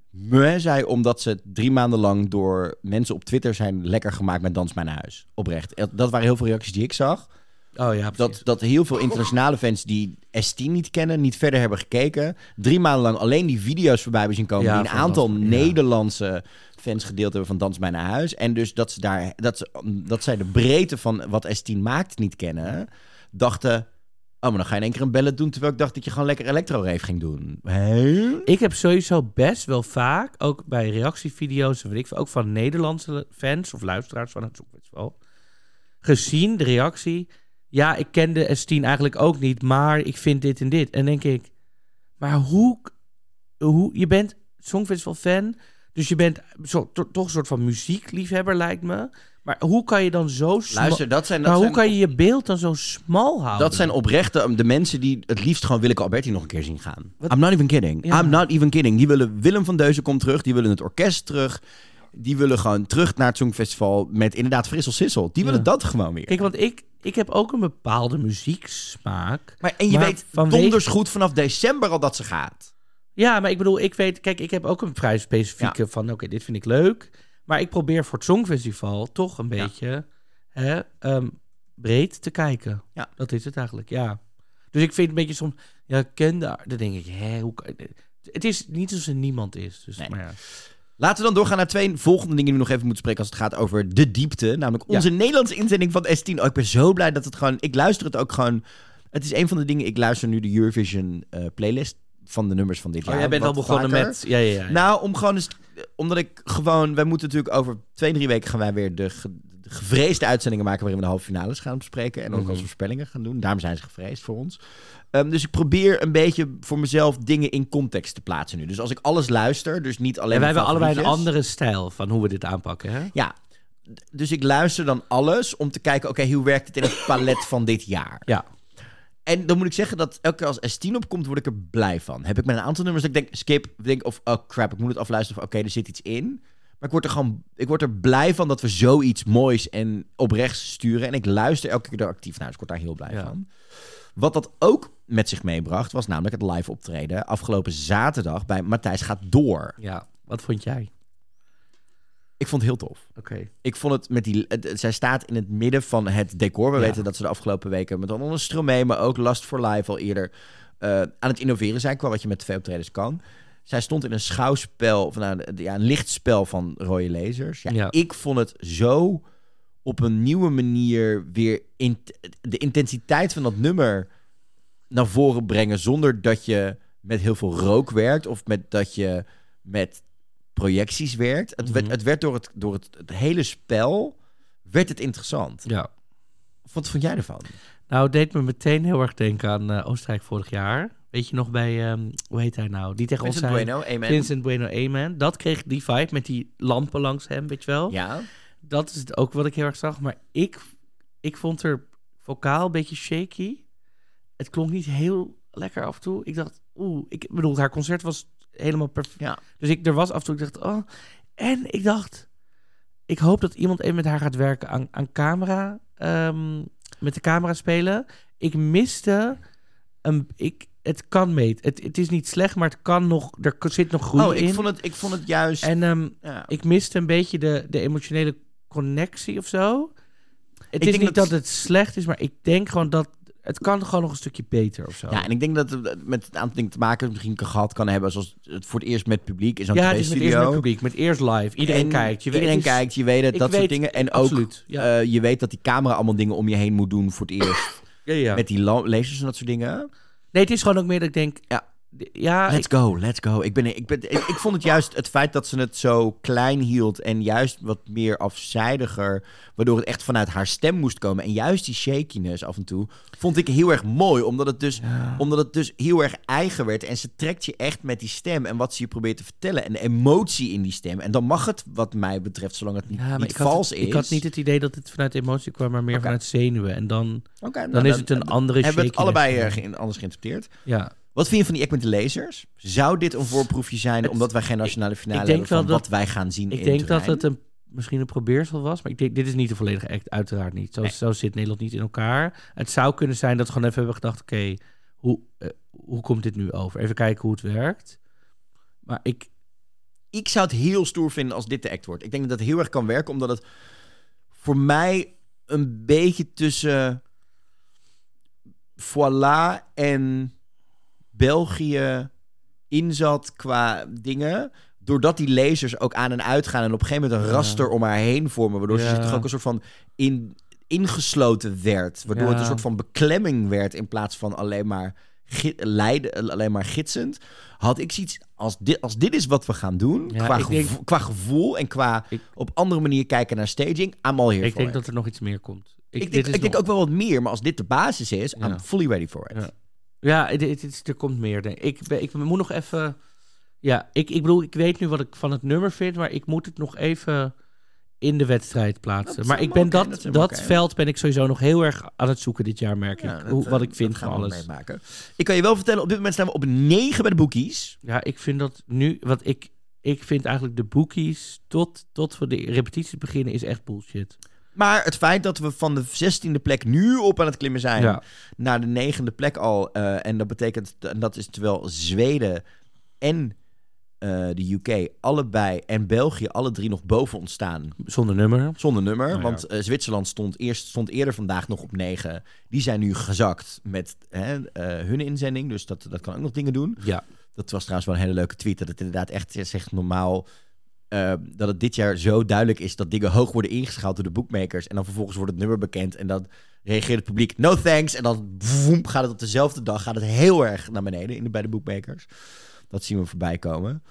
meh zei omdat ze drie maanden lang door mensen op Twitter zijn lekker gemaakt met Dans Mijn Huis. Oprecht. Dat waren heel veel reacties die ik zag. Oh ja. Dat, dat heel veel internationale fans die S10 niet kennen, niet verder hebben gekeken. Drie maanden lang alleen die video's voorbij hebben zien komen. Ja, die een aantal ja. Nederlandse fans gedeeld hebben van Dans Mij naar Huis. En dus dat, ze daar, dat, ze, dat zij de breedte van wat S10 maakt niet kennen. Dachten, oh, maar dan ga je in één keer een ballet doen. Terwijl ik dacht dat je gewoon lekker electro-rave ging doen. Ik heb sowieso best wel vaak, ook bij reactievideo's, weet ik ook van Nederlandse fans of luisteraars van het Songfestival, gezien de reactie. Ja, ik ken de S10 eigenlijk ook niet, maar ik vind dit en dit. En denk ik, maar hoe, hoe je bent Songfestival fan, dus je bent zo, to- toch een soort van muziekliefhebber lijkt me. Maar hoe kan je dan zo smal... Luister, dat zijn, dat maar hoe zijn, kan je je beeld dan zo smal houden? dat zijn oprechte de mensen die het liefst gewoon Willeke Alberti nog een keer zien gaan. Wat- I'm not even kidding. Ja. I'm not even kidding. Die willen Willem van Deuzen komt terug. Die willen het orkest terug. Die willen gewoon terug naar het Songfestival met inderdaad Frissel Sissel. Die willen Ja. dat gewoon weer. Kijk, want ik, ik heb ook een bepaalde muzieksmaak. maar, en je maar weet vanwege- donders goed vanaf december al dat ze gaat. Ja, maar ik bedoel, ik weet, kijk, ik heb ook een vrij specifieke van, oké, dit vind ik leuk. Maar ik probeer voor het Songfestival toch een beetje hè, ehm, breed te kijken. Ja. Dat is het eigenlijk, ja. Dus ik vind een beetje soms, ja, ik ken daar. Dan denk ik, hè, hoe kan Het is niet alsof er niemand is. Dus, Nee. maar ja. Laten we dan doorgaan naar twee volgende dingen die we nog even moeten spreken als het gaat over de diepte. Namelijk onze Nederlandse inzending van S10. Oh, ik ben zo blij dat het gewoon... Ik luister het ook gewoon... Het is een van de dingen... Ik luister nu de Eurovision eh, playlist van de nummers van dit jaar. Oh, jij bent al begonnen vaker. met... Ja, ja, ja. Nou, om gewoon eens, omdat ik gewoon, wij moeten natuurlijk over twee, drie weken gaan wij weer de gevreesde uitzendingen maken waarin we de halve finales gaan bespreken en ook Mhm. als voorspellingen gaan doen. Daarom zijn ze gevreesd voor ons. Ehm, dus ik probeer een beetje voor mezelf dingen in context te plaatsen nu. Dus als ik alles luister, dus niet alleen en wij hebben allebei een andere stijl van hoe we dit aanpakken, hè? Ja, dus ik luister dan alles om te kijken, oké, hoe werkt het in het palet van dit jaar? Ja. En dan moet ik zeggen dat elke keer als S10 opkomt, word ik er blij van. Heb ik met een aantal nummers dat ik denk, skip, denk of, oh crap, ik moet het afluisteren of oké, er zit iets in. Maar ik word er gewoon, ik word er blij van dat we zoiets moois en oprechts sturen. En ik luister elke keer er actief naar, dus ik word daar heel blij Ja. van. Wat dat ook met zich meebracht, was namelijk het live optreden afgelopen zaterdag bij Matthijs gaat door. Ja, wat vond jij? Ik vond het heel tof. Oké. Ik vond het met die. het- zij staat in het midden van het decor. We Ja. weten dat ze de afgelopen weken met onder Stromae, maar ook Last for Life al eerder eh, aan het innoveren zijn qua wat je met twee optredens kan. Zij stond in een schouwspel, of nou, ja, een lichtspel van rode lasers. Ja, Ja. Ik vond het zo op een nieuwe manier weer in, de intensiteit van dat nummer naar voren brengen zonder dat je met heel veel rook werkt of met dat je met projecties werkt. Het, werd, Mhm. het werd door, het, door het, het hele spel werd het interessant. Ja. Wat vond jij ervan? Nou, het deed me meteen heel erg denken aan eh, Oostenrijk vorig jaar. Weet je nog bij, ehm, hoe heet hij nou? Die tegen ons zei... Bueno, amen. Vincent Bueno Amen. Dat kreeg die vibe met die lampen langs hem, weet je wel? Ja, Dat is het ook wat ik heel erg zag. Maar ik, ik vond er vocaal een beetje shaky. Het klonk niet heel lekker af en toe. Ik dacht, oeh, ik bedoel, haar concert was helemaal perfect. Ja. Dus ik, er was af en toe, ik dacht, oh. En ik dacht, ik hoop dat iemand even met haar gaat werken aan, aan camera. ehm, met de camera spelen. Ik miste een, ik, het kan meet. Het, het is niet slecht, maar het kan nog, er zit nog groei oh, ik in. vond, het, ik vond het juist... En ehm, ja. ik miste een beetje de, de emotionele connectie of zo. Het Ik is niet dat... dat- het slecht is, maar ik denk gewoon dat het kan gewoon nog een stukje beter of zo. Ja, en ik denk dat het met een aantal dingen te maken misschien gehad kan hebben, zoals het voor het eerst met publiek is ja, het is met eerst met publiek, met eerst live. Iedereen En kijkt. Je weet, iedereen het is- kijkt, je weet het, dat soort weet- dingen. En ook, absoluut, ja. eh, je weet dat die camera allemaal dingen om je heen moet doen voor het eerst. Ja, ja. Met die la- lasers en dat soort dingen. Nee, het is gewoon ook meer dat ik denk... Ja. Ja, Let's ik- go, let's go. Ik, ben, ik, ben, ik, ik vond het juist het feit dat ze het zo klein hield en juist wat meer afzijdiger, waardoor het echt vanuit haar stem moest komen. En juist die shakiness af en toe vond ik heel erg mooi, omdat het dus, omdat het dus heel erg eigen werd. En ze trekt je echt met die stem en wat ze je probeert te vertellen en de emotie in die stem. En dan mag het, wat mij betreft, zolang het niet, ja, vals het- is. ik had niet het idee dat het vanuit emotie kwam, maar meer vanuit zenuwen. En dan, Oké, nou, dan is het een andere Hebben we het shakiness. allebei eh, ge- anders geïnterpreteerd? Ja, Wat vind je van die act met de lasers? Zou dit een voorproefje zijn Het- omdat wij geen nationale finale ik denk hebben van wel dat- wat wij gaan zien ik in denk dat het een, misschien een probeersel was. Maar ik denk, dit is niet de volledige act, uiteraard niet. Zo, Nee. zo zit Nederland niet in elkaar. Het zou kunnen zijn dat we gewoon even hebben gedacht... oké, hoe, eh, hoe komt dit nu over? Even kijken hoe het werkt. Maar ik... ik zou het heel stoer vinden als dit de act wordt. Ik denk dat het heel erg kan werken, omdat het voor mij een beetje tussen Voilà en België inzat qua dingen. Doordat die lasers ook aan en uit gaan en op een gegeven moment een raster om haar heen vormen. Waardoor ze zich toch ook een soort van in, ingesloten werd. Waardoor het een soort van beklemming werd in plaats van alleen maar, leiden, alleen maar gidsend. Had ik zoiets als dit, als dit is wat we gaan doen, Ja, qua, denk- qua gevoel en qua Ik- op andere manier kijken naar staging, I'm all here Ik denk it. dat er nog iets meer komt. Ik, dit denk, is ik denk ook wel wat meer, maar als dit de basis is, I'm fully ready for it. Ja. Ja, het, het er komt meer. Denk ik. Ik, moet nog even... Ja, ik, ik bedoel, ik weet nu wat ik van het nummer vind... maar ik moet het nog even in de wedstrijd plaatsen. Maar ik ben dat, dat veld ben ik sowieso nog heel erg aan het zoeken dit jaar, merk ik. Dat, hoe, eh, wat ik vind van alles. meemaken. Ik kan je wel vertellen, op dit moment staan we op 9 bij de bookies. Ja, ik vind dat nu... Wat ik, ik vind eigenlijk de bookies tot, tot we de repetities beginnen is echt bullshit. Maar het feit dat we van de 16e plek nu op aan het klimmen zijn Ja. naar de negende plek al. eh, en dat betekent, en dat is terwijl Zweden en eh, de UK allebei en België alle drie nog boven ons staan. Zonder nummer. Zonder nummer. Nou ja. Want eh, Zwitserland stond, eerst, stond eerder vandaag nog op 9. Die zijn nu gezakt met hè, hun inzending. Dus dat, dat kan ook nog dingen doen. Ja. Dat was trouwens wel een hele leuke tweet. Dat het inderdaad echt zegt normaal. Eh, dat het dit jaar zo duidelijk is dat dingen hoog worden ingeschaald door de bookmakers. En dan vervolgens wordt het nummer bekend. En dan reageert het publiek, no thanks. En dan voem, gaat het op dezelfde dag gaat het heel erg naar beneden in de, bij de bookmakers. Dat zien we voorbij komen.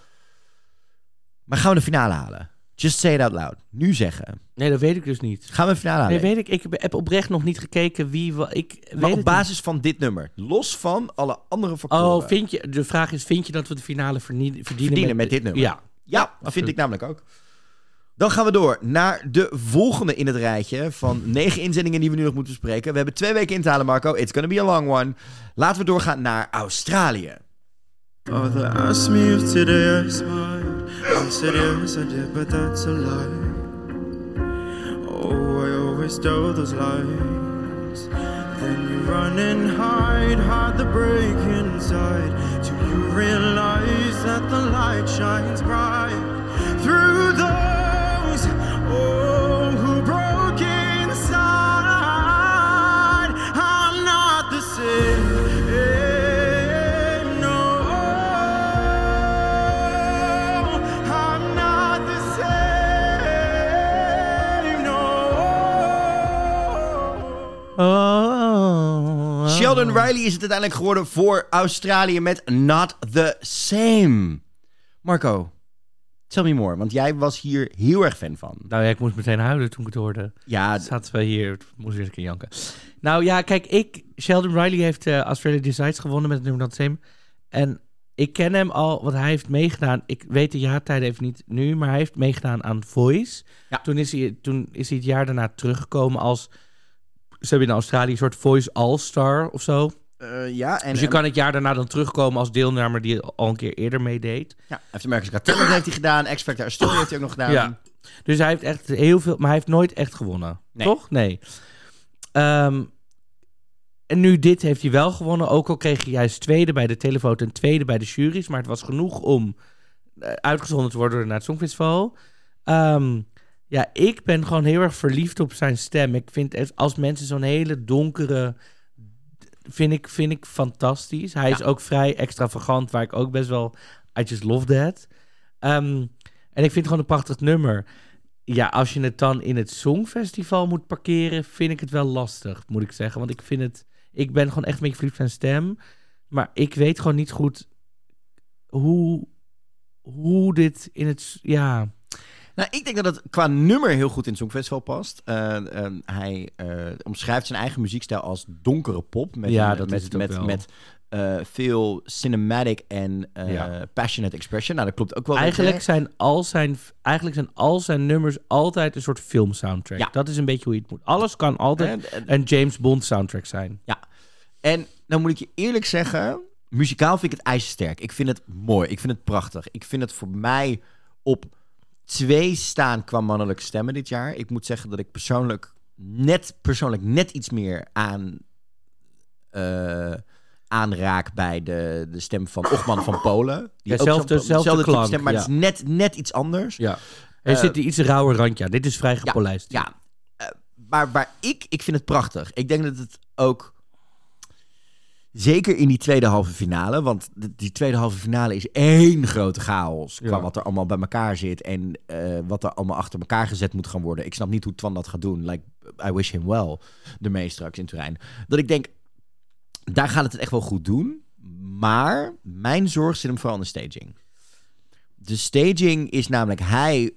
Maar gaan we de finale halen? Just say it out loud. Nu zeggen. Nee, dat weet ik dus niet. Gaan we de finale halen? Nee, weet ik. Ik heb oprecht nog niet gekeken wie... wa- Ik maar op basis van dit nummer. Los van alle andere niet. factoren. Oh, vind je... De vraag is, vind je dat we de finale verdienen, verdienen met dit nummer. Ja. Ja, dat vind ik namelijk ook. Dan gaan we door naar de volgende in het rijtje van negen inzendingen die we nu nog moeten bespreken. We hebben twee weken in te halen, Marco. It's gonna be a long one. Laten we doorgaan naar Australië. Father asked me if today I smiled. I said yes I did, but that's a lie. Oh, I always tell those lies. Then you run and hide, hide the break inside. Till you realize that the light shines bright through those oh who broke inside. I'm not the same. Oh. Sheldon Riley is het uiteindelijk geworden voor Australië met Not the Same. Marco, tell me more, want jij was hier heel erg fan van. Nou ja, ik moest meteen huilen toen ik het hoorde. Ja, Zaten we hier, moest eens een keer janken. Nou ja, kijk, ik, Sheldon Riley heeft eh Australia Decides gewonnen met het nummer Not the Same. En ik ken hem al, want hij heeft meegedaan. Ik weet de jaartijden even niet nu, maar hij heeft meegedaan aan Voice. Ja. Toen, is hij, toen is hij het jaar daarna teruggekomen als... Ze hebben in Australië een soort Voice All-Star of zo. eh, ja, en dus je en- kan het jaar daarna dan terugkomen als deelnemer die al een keer eerder meedeed. ja, hij heeft America's Got Talent heeft hij gedaan, X Factor Australia heeft hij ook nog gedaan. Ja. Dus hij heeft echt heel veel, maar hij heeft nooit echt gewonnen. Nee. Toch? Nee. Ehm, en nu dit heeft hij wel gewonnen. Ook al kreeg hij juist tweede bij de telefoon en tweede bij de juries. Maar het was genoeg om eh, uitgezonden te worden naar het Songfestival. Ehm, ja, ik ben gewoon heel erg verliefd op zijn stem. Ik vind het, als mensen zo'n hele donkere... Vind ik, vind ik fantastisch. Hij is ook vrij extravagant, waar ik ook best wel... I just love that. Ehm, en ik vind het gewoon een prachtig nummer. Ja, als je het dan in het Songfestival moet parkeren, vind ik het wel lastig, moet ik zeggen. Want ik vind het... Ik ben gewoon echt een beetje verliefd op zijn stem. Maar ik weet gewoon niet goed hoe, hoe dit in het... Ja, Nou, ik denk dat het qua nummer heel goed in het Songfestival past. Eh, eh, hij eh, omschrijft zijn eigen muziekstijl als donkere pop. Met, Ja, dat met, is met, met eh, veel cinematic en Ja. passionate expression. Nou, dat klopt ook wel. eigenlijk zijn, al zijn, eigenlijk zijn al zijn nummers altijd een soort filmsoundtrack. Ja. Dat is een beetje hoe je het moet. Alles kan altijd En, en, een James Bond soundtrack zijn. en nou moet ik je eerlijk zeggen, muzikaal vind ik het ijzersterk. Ik vind het mooi. Ik vind het prachtig. Ik vind het voor mij op twee staan qua mannelijke stemmen dit jaar. Ik moet zeggen dat ik persoonlijk net, persoonlijk net iets meer aan eh, aanraak bij de, de stem van Ochman van Polen. Die Ja, ook zelfde- zo'n- zelfde type klank, stem, maar ja. het is net, net iets anders. Ja. Er Eh, zit een iets rauwer randje aan. Dit is vrij gepolijst. Ja, eh, maar waar ik, ik vind het prachtig. Ik denk dat het ook, zeker in die tweede halve finale, want die tweede halve finale is één grote chaos qua Ja. wat er allemaal bij elkaar zit en eh, wat er allemaal achter elkaar gezet moet gaan worden. Ik snap niet hoe Twan dat gaat doen. Like, I wish him well, ermee straks in Turijn. Dat ik denk, daar gaat het echt wel goed doen. Maar mijn zorg zit hem vooral in de staging. De staging is namelijk hij.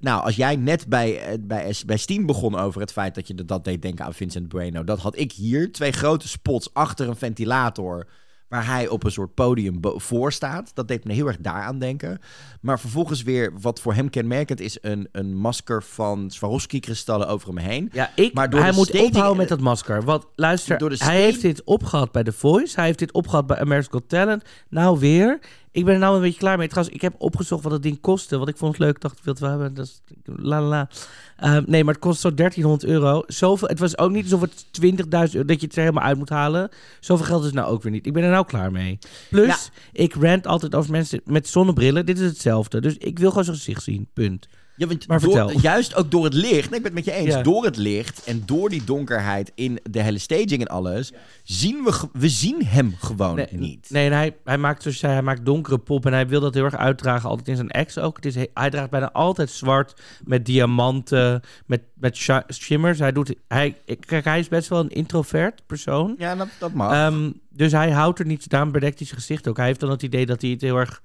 Nou, als jij net bij, eh, bij, bij Steam begon over het feit dat je dat deed denken aan Vincent Bueno, dat had ik hier. Twee grote spots achter een ventilator. Waar hij op een soort podium voor staat. Dat deed me heel erg daaraan denken. Maar vervolgens weer, wat voor hem kenmerkend is, een, een masker van Swarovski-kristallen over hem heen. Ja, ik, Maar door hij moet staging ophouden en met dat masker. Want luister, hij heeft dit opgehad bij The Voice. Hij heeft dit opgehad bij America's Got Talent. Nou weer. Ik ben er nou een beetje klaar mee. Trouwens, ik heb opgezocht wat het ding kostte. Want ik vond het leuk. Ik dacht, ik wil het wel hebben. Dat is, la la la. Ehm, nee, maar het kost zo 1300 euro. Zoveel, het was ook niet alsof het 20.000 euro... dat je het er helemaal uit moet halen. Zoveel geld is het nou ook weer niet. Ik ben er nou klaar mee. Plus, ik rant altijd over mensen met zonnebrillen. Dit is hetzelfde. Dus ik wil gewoon zijn gezicht zien. Punt. Ja, want Maar door- vertel. Juist ook door het licht. Nee, ik ben het met je eens. Ja. Door het licht en door die donkerheid in de hele staging en alles. Zien we, we zien hem gewoon Nee, niet. Nee, en hij, hij maakt, zoals je zei, hij maakt donkere pop en hij wil dat heel erg uitdragen, altijd in zijn ex ook. Het is, hij draagt bijna altijd zwart met diamanten, met, met shi- shimmers. Hij doet, hij, kijk, hij is best wel een introvert persoon. Ja, dat, dat mag. Ehm, dus hij houdt er niet, daarom bedekt hij zijn gezicht ook. Hij heeft dan het idee dat hij het heel erg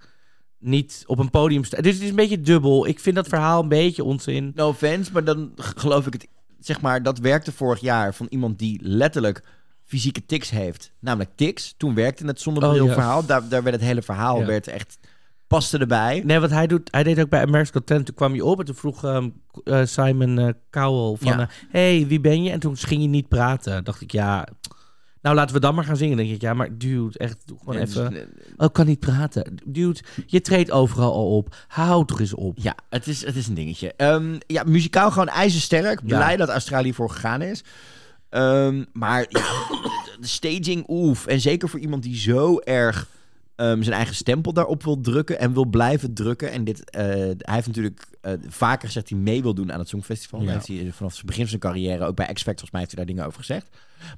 niet op een podium staat. Dus het is een beetje dubbel. Ik vind dat verhaal een beetje onzin. no offense, maar dan geloof ik het. Zeg maar, dat werkte vorig jaar van iemand die letterlijk fysieke tics heeft. Namelijk tics. Toen werkte het zonnebrilverhaal. Daar, daar werd het hele verhaal Ja. werd echt paste erbij. Nee, wat hij doet, hij deed ook bij America's Got Talent. Toen kwam je op en toen vroeg ehm, eh, Simon eh, Cowell van... Ja. eh, hey, wie ben je? En toen ging je niet praten. Dacht ik, ja... Nou, laten we dan maar gaan zingen. Dan denk ik, ja, maar dude, echt, doe gewoon Ja, even... dus, Oh, ik kan niet praten. Dude, je treedt overal al op. Hou toch eens op. Ja, het is, het is een dingetje. Ehm, ja, muzikaal gewoon ijzersterk. Ja. Blij dat Australië voor gegaan is. Ehm, maar ja, de staging, oef. En zeker voor iemand die zo erg ehm, zijn eigen stempel daarop wil drukken en wil blijven drukken. En dit, eh, hij heeft natuurlijk eh, vaker gezegd dat hij mee wil doen aan het Songfestival. Ja. Daar heeft hij vanaf het begin van zijn carrière, ook bij X Factor, volgens mij heeft hij daar dingen over gezegd.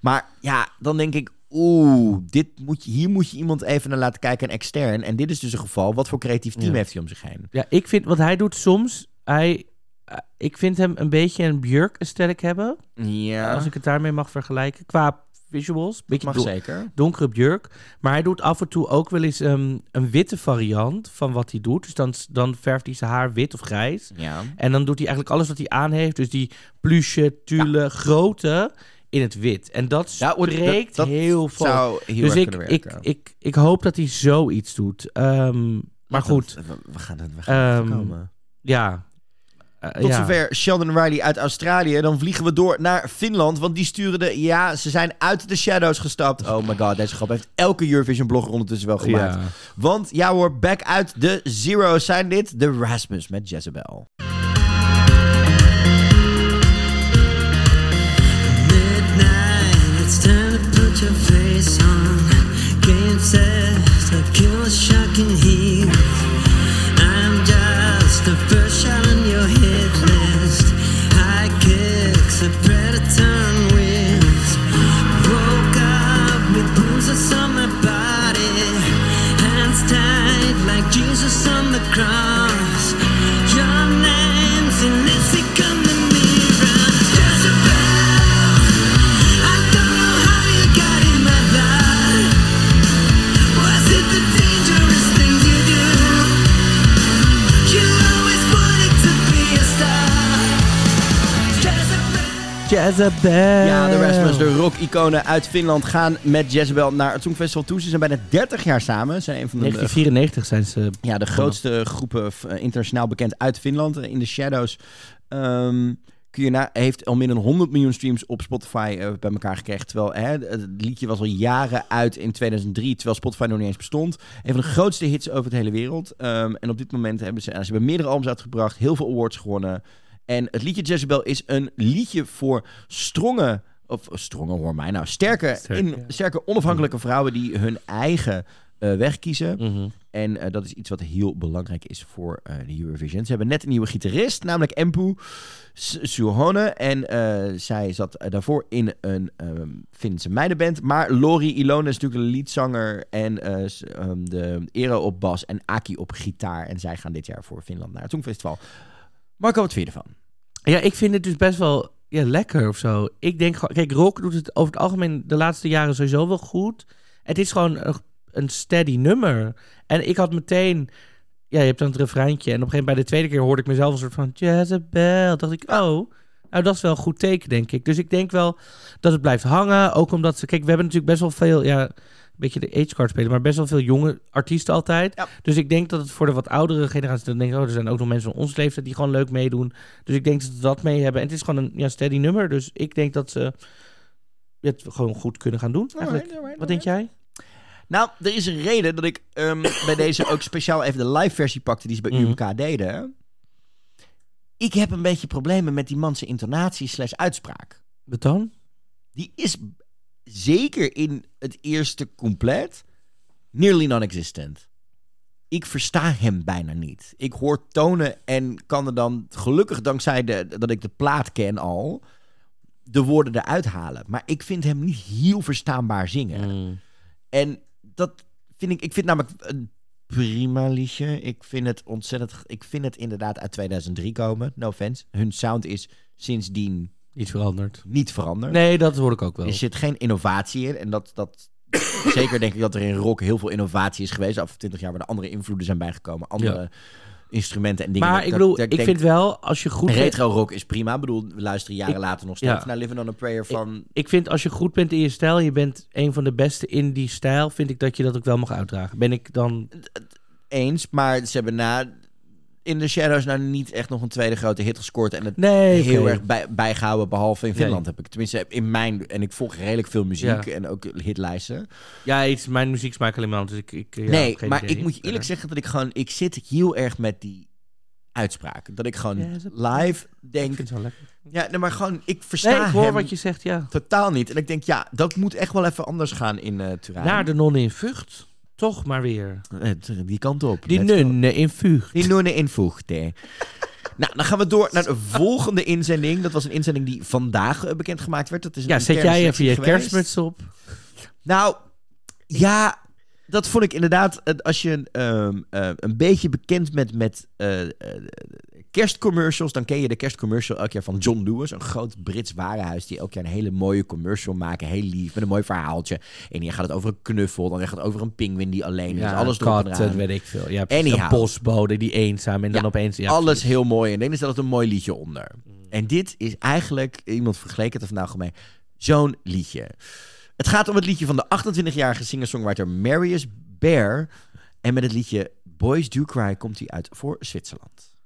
Maar ja, dan denk ik, oeh, dit moet je, hier moet je iemand even naar laten kijken, een extern. En dit is dus een geval, wat voor creatief team Ja. heeft hij om zich heen? Ja, ik vind wat hij doet soms. Hij, eh, ik vind hem een beetje een Björk-aesthetic hebben. Ja, Als ik het daarmee mag vergelijken. Qua visuals. Beetje mag zeker. donkere Björk. Maar hij doet af en toe ook wel eens ehm, een witte variant van wat hij doet. Dus dan, dan verft hij zijn haar wit of grijs. Ja. En dan doet hij eigenlijk alles wat hij aan heeft. Dus die pluche, tulle, grote in het wit. En dat spreekt dat- dat heel veel. zou heel Dus ik, ik, ik, ik hoop dat hij zoiets doet. Ehm, maar goed, We, gaan het we gaan Ehm, komen. ja. Eh, Tot ja. zover Sheldon Riley uit Australië. Dan vliegen we door naar Finland. Want die sturen de... Ja, ze zijn uit de shadows gestapt. Oh my god, deze grap heeft elke Eurovision-blogger ondertussen wel gemaakt. Ja. Want ja hoor, back uit de Zero's zijn dit. De Rasmus met Jezebel. midnight, it's time to put your face on. Game killer shocking heat. that Jezebel. Ja, de Rasmus, de rock-iconen uit Finland gaan met Jezebel naar het Songfestival toe. Ze zijn bijna 30 jaar samen. Ze zijn een van de 1994 zijn ze. Ja, de grootste groepen eh, internationaal bekend uit Finland. eh, In de Shadows. Ehm, kun je na, heeft al meer dan 100 miljoen streams op Spotify eh, bij elkaar gekregen. Terwijl hè, het liedje was al jaren uit in 2003, terwijl Spotify nog niet eens bestond. Een van de grootste hits over de hele wereld. Ehm, en op dit moment hebben ze, ze hebben meerdere albums uitgebracht, heel veel awards gewonnen. En het liedje Jezebel is een liedje voor stronge, of stronge hoor mij nou, sterke, Sterk, in, ja. sterke onafhankelijke vrouwen die hun eigen eh, weg kiezen. Mhm. En eh, dat is iets wat heel belangrijk is voor eh, de Eurovision. Ze hebben net een nieuwe gitarist, namelijk Empu Suhone. En zij zat daarvoor in een ehm Finse meidenband. Maar Lori Ilona is natuurlijk de leadzanger en eh, ehm, de Ero op bas en Aki op gitaar. En zij gaan dit jaar voor Finland naar het Songfestival. Marco, wat vind je ervan? Ja, ik vind het dus best wel ja, lekker of zo. Ik denk gewoon, kijk, rock doet het over het algemeen de laatste jaren sowieso wel goed. Het is gewoon een, steady nummer. En ik had meteen, ja, je hebt dan het refreintje. En op een gegeven moment bij de tweede keer hoorde ik mezelf een soort van Jezebel. Dacht ik, oh, nou dat is wel een goed teken, denk ik. Dus ik denk wel dat het blijft hangen. Ook omdat ze, kijk, we hebben natuurlijk best wel veel, ja, beetje de age card spelen, maar best wel veel jonge artiesten altijd. Ja. Dus ik denk dat het voor de wat oudere generatie, dan denk ik, oh, er zijn ook nog mensen van onze leeftijd die gewoon leuk meedoen. Dus ik denk dat ze dat mee hebben. En het is gewoon een ja, steady nummer. Dus ik denk dat ze het gewoon goed kunnen gaan doen. Eigenlijk. Wat denk jij? Nou, er is een reden dat ik ehm, bij deze ook speciaal even de live versie pakte die ze bij Mhm. UMK deden. Ik heb een beetje problemen met die manse intonatie slash uitspraak. Wat dan? Die is zeker in het eerste compleet nearly non-existent. Ik versta hem bijna niet. Ik hoor tonen en kan er dan gelukkig dankzij de, dat ik de plaat ken al de woorden eruit halen. Maar ik vind hem niet heel verstaanbaar zingen. Mm. En dat vind ik, ik vind namelijk een prima liedje. Ik vind het ontzettend, ik vind het inderdaad uit 2003 komen. No offense. Hun sound is sindsdien Iets veranderd. niet veranderd. Nee, dat hoor ik ook wel. Er zit geen innovatie in. En dat, dat zeker denk ik dat er in rock heel veel innovatie is geweest. Af 20 jaar waar er andere invloeden zijn bijgekomen. Andere instrumenten en dingen. maar Dat- ik bedoel, dat ik vind wel, als je goed bent... Retro rock is prima. Ik bedoel, we luisteren jaren Ik- later nog steeds ja. naar Living on a Prayer van... Ik vind als je goed bent in je stijl, je bent een van de beste in die stijl, vind ik dat je dat ook wel mag uitdragen. Ben ik dan... eens. Maar ze hebben na In the Shadows nou niet echt nog een tweede grote hit gescoord. En het Nee, heel erg bij, bijgehouden, behalve in Nee. Finland heb ik. Tenminste, in mijn... En ik volg redelijk veel muziek Ja. en ook hitlijsten. Ja, iets, mijn muzieksmaak alleen maar, dus ik... ik ja, nee, maar idee. ik moet je eerlijk zeggen dat ik gewoon... Ik zit heel erg met die uitspraak. Dat ik gewoon Ja, live Ik denk... lekker. Ja, nee, maar gewoon... Ik versta Nee, ik hoor wat je zegt, ja. totaal niet. En ik denk, ja, dat moet echt wel even anders gaan in eh Turijn. Naar de nonnen in Vught. Toch maar weer. Die kant op. Die Let's go. nunnen in Vught. Die nonnen invoegt. hè. nou, dan gaan we door naar de volgende inzending. Dat was een inzending die vandaag eh, bekendgemaakt werd. Dat is een Ja, zet jij even je kerstmuts op. Nou, ja, dat vond ik inderdaad. eh, Als je eh, een beetje bekend bent met kerstcommercials, dan ken je de kerstcommercial elk jaar van John Lewis. Een groot Brits warenhuis die elk jaar een hele mooie commercial maken. Heel lief, met een mooi verhaaltje. En hier gaat het over een knuffel, dan gaat het over een pinguïn die alleen is. alles erop en katten, eraan. weet ik veel. Ja. Een postbode die eenzaam en dan Ja, opeens... Ja, Alles heel mooi. En dan is dat een mooi liedje onder. En dit is eigenlijk, iemand vergeleken het er vandaag mee, zo'n liedje. Het gaat om het liedje van de 28-jarige singer-songwriter Marius Bear. En met het liedje Boys Do Cry komt hij uit voor Zwitserland.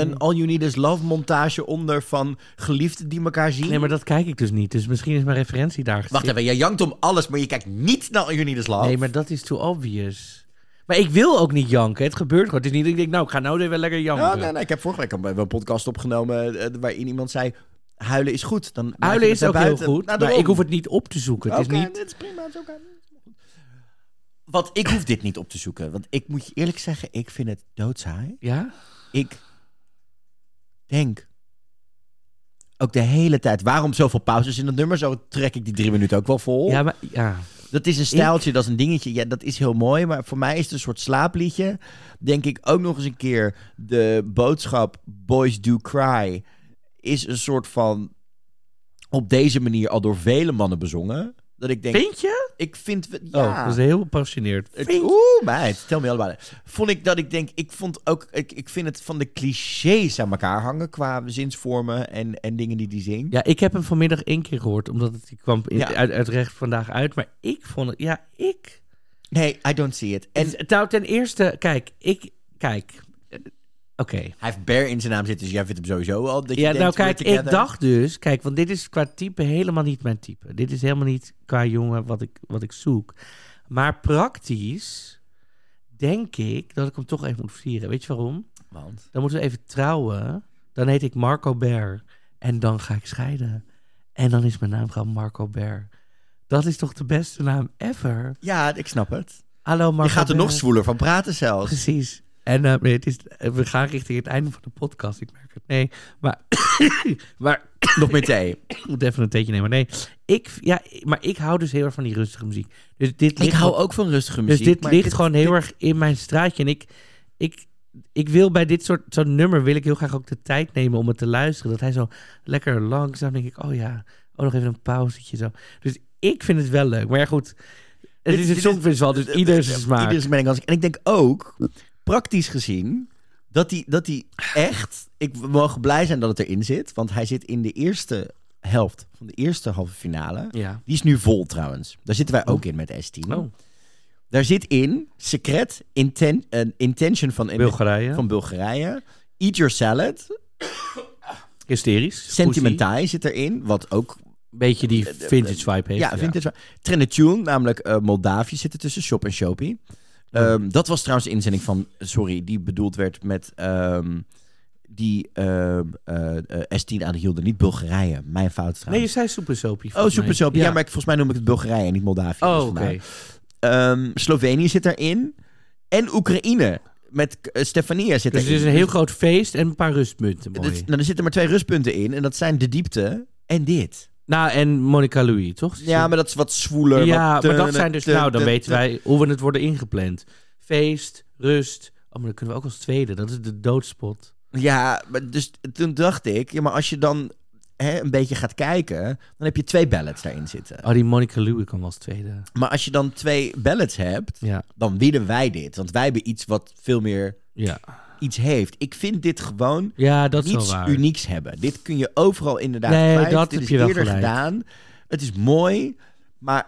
Een, een All You Need Is Love montage onder van geliefden die elkaar zien? Nee, maar dat kijk ik dus niet. Dus misschien is mijn referentie daar Wacht even, jij jankt om alles, maar je kijkt niet naar All You Need Is Love. Nee, maar dat is too obvious. Maar ik wil ook niet janken. Het gebeurt gewoon. Het is niet dat ik denk, nou, ik ga nou even lekker janken. Ja, nee, nee, ik heb vorige week een, een podcast opgenomen eh, waarin iemand zei... Huilen is goed. Dan Huilen het is ook heel goed. Nou, maar ik hoef het niet op te zoeken. Het is niet... dit is prima, het is. Want ik hoef dit niet op te zoeken. Want ik moet je eerlijk zeggen, ik vind het doodsaai. Ja? Ik denk ook de hele tijd... Waarom zoveel pauzes in het nummer? Zo trek ik die drie minuten ook wel vol. Ja, maar... Ja. Dat is een stijltje, dat is een dingetje. Ja, dat is heel mooi. Maar voor mij is het een soort slaapliedje. Denk ik ook nog eens een keer... De boodschap Boys Do Cry... is een soort van... op deze manier al door vele mannen bezongen. Dat ik denk... Vind je? Ik vind... Oh, Ja. dat is heel gepassioneerd. Oeh, meid, tel me allemaal. Vond ik dat ik denk, ik vond ook, ik, ik vind het van de clichés aan elkaar hangen qua zinsvormen en, en dingen die die zingt. Ja, ik heb hem vanmiddag één keer gehoord, omdat het die kwam in- Ja. uit, uit recht vandaag uit. Maar ik vond het, ja, ik. Nee, I don't see it. En En nou, ten eerste, kijk, ik, kijk, oké. hij heeft Bear in zijn naam zitten, dus jij vindt hem sowieso al. Dat je Ja, denkt, nou kijk, ik dacht dus, kijk, want dit is qua type helemaal niet mijn type. Dit is helemaal niet qua jongen wat ik, wat ik zoek. Maar praktisch denk ik dat ik hem toch even moet vieren. Weet je waarom? Want, Dan moeten we even trouwen. Dan heet ik Marco Ber. En dan ga ik scheiden. En dan is mijn naam gewoon Marco Ber. Dat is toch de beste naam ever? ja, ik snap het. Hallo Marco je gaat er nog zwoeler van praten zelfs. Precies. En eh, het is, we gaan richting het einde van de podcast. Ik merk het. Nee, maar, maar nog meer thee. ik moet even een theetje nemen. Nee, ik, ja, maar ik hou dus heel erg van die rustige muziek. Dus dit Ik hou ook van rustige muziek. Dus dit maar ligt dit- gewoon heel erg in mijn straatje. En ik, ik, ik wil bij dit soort zo'n nummer wil ik heel graag ook de tijd nemen om het te luisteren. Dat hij zo lekker langzaam denk ik, oh ja, oh nog even een pauzetje zo. Dus ik vind het wel leuk. Maar ja, goed. Het Dit- is dit songfestival, dus ieder zijn smaak. Ieder zijn mening als ik. En ik denk ook, praktisch gezien, dat hij dat hij echt... Ik mogen blij zijn dat het erin zit. Want hij zit in de eerste helft van de eerste halve finale. Ja. Die is nu vol trouwens. Daar zitten wij ook in met S10. Oh, Daar zit in Secret, inten, Intention van, Bulgarije. van Bulgarije. Eat Your Salad. Hysterisch. Sentimentai zit erin, wat ook... Beetje die vintage vibe heeft. Ja, vintage. Trenetune, namelijk eh, Moldavië zit er tussen, Shop en Shopee. Ehm, dat was trouwens de inzending van, sorry, die bedoeld werd met ehm, die eh, S10 aan de hielden. Niet Bulgarije, mijn fout Nee, je trouwens. zei Super Soapie. oh, super soap. Ja. maar ik, volgens mij noem ik het Bulgarije en niet Moldavië. dus Oh, oké. vandaar. Ehm, Slovenië zit erin. En Oekraïne. Met eh, Stefania zit Dus het erin. is een heel groot feest en een paar rustpunten. Dus- Mooi. nou, er zitten maar twee rustpunten in. En dat zijn de diepte en dit. Nou, en Monica Louis, toch? Ja, maar dat is wat zwoeler. Ja, wat, maar eh, dat zijn dus... nou, dan weten wij hoe we het worden ingepland. Feest, rust. Oh, maar dan kunnen we ook als tweede. Dat is de doodspot. Ja, maar dus toen dacht ik... Ja, maar als je dan hè, een beetje gaat kijken... dan heb je twee ballads daarin zitten. Oh, die Monica Louis kan wel als tweede. Maar als je dan twee ballads hebt... Ja, dan winnen wij dit. Want wij hebben iets wat veel meer ja. Iets heeft. Ik vind dit gewoon ja dat waar. unieks hebben. Dit kun je overal inderdaad Nee, dat Dit heb is je wel eerder gedaan. Het is mooi, maar...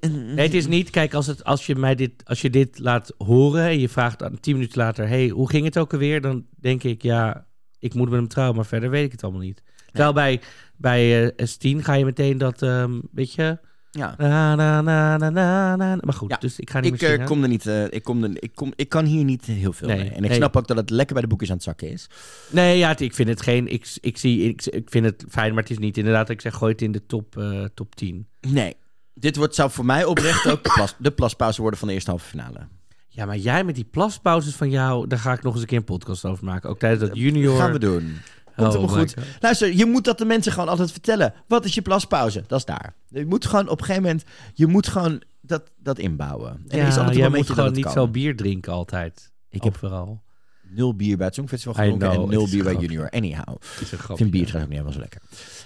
Nee, het is niet... Kijk, als, het, als, je mij dit, als je dit laat horen en je vraagt dan tien minuten later... hey, hoe ging het ook alweer? Dan denk ik, ja, ik moet met hem trouwen. Maar verder weet ik het allemaal niet. Terwijl bij, bij eh, S10 ga je meteen dat, ehm, weet je... Ja. Na, na, na, na, na, na. Maar goed, Ja, dus ik ga niet Ik, meer eh, zingen. kom er niet, eh, ik, kom er, ik, kom, ik kan hier niet heel veel Nee, mee. En ik nee. snap ook dat het lekker bij de boekjes aan het zakken is. Nee, ja, ik vind het geen... Ik, ik, zie, ik, ik vind het fijn, maar het is niet inderdaad... dat Ik zeg, gooi het in de top, eh, top 10. Nee. Dit wordt, zou voor mij oprecht ook de, plas, de plaspauze worden van de eerste halve finale. Ja, maar jij met die plaspauzes van jou... daar ga ik nog eens een keer een podcast over maken. Ook tijdens dat junior... Gaan we doen. Komt Oh helemaal my goed. God. Luister, je moet dat de mensen gewoon altijd vertellen. Wat is je plaspauze? Dat is daar. Je moet gewoon op een gegeven moment... Je moet gewoon dat, dat inbouwen. En Ja, is altijd jij moet gewoon niet zo bier drinken altijd. Ik heb Overal. nul bier bij het Songfestival gedronken know, en nul bier bij. Junior. Anyhow. Het is een Ik grapje. vind bier trouwens ook niet helemaal zo lekker.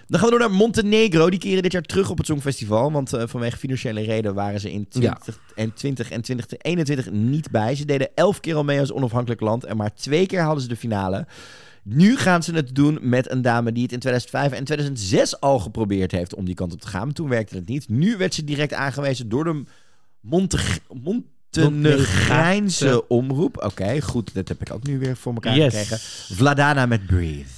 Dan gaan we door naar Montenegro. Die keren dit jaar terug op het Songfestival. Want eh, vanwege financiële reden waren ze in 2020 en 2021 niet bij. Ze deden elf keer al mee als onafhankelijk land. En maar twee keer haalden ze de finale. Nu gaan ze het doen met een dame die het in 2005 en 2006 al geprobeerd heeft om die kant op te gaan. Maar toen werkte het niet. Nu werd ze direct aangewezen door de Monte Montenegrijnse omroep. Oké, goed. Dat heb ik ook nu weer voor elkaar Yes. gekregen. Vladana met Breathe.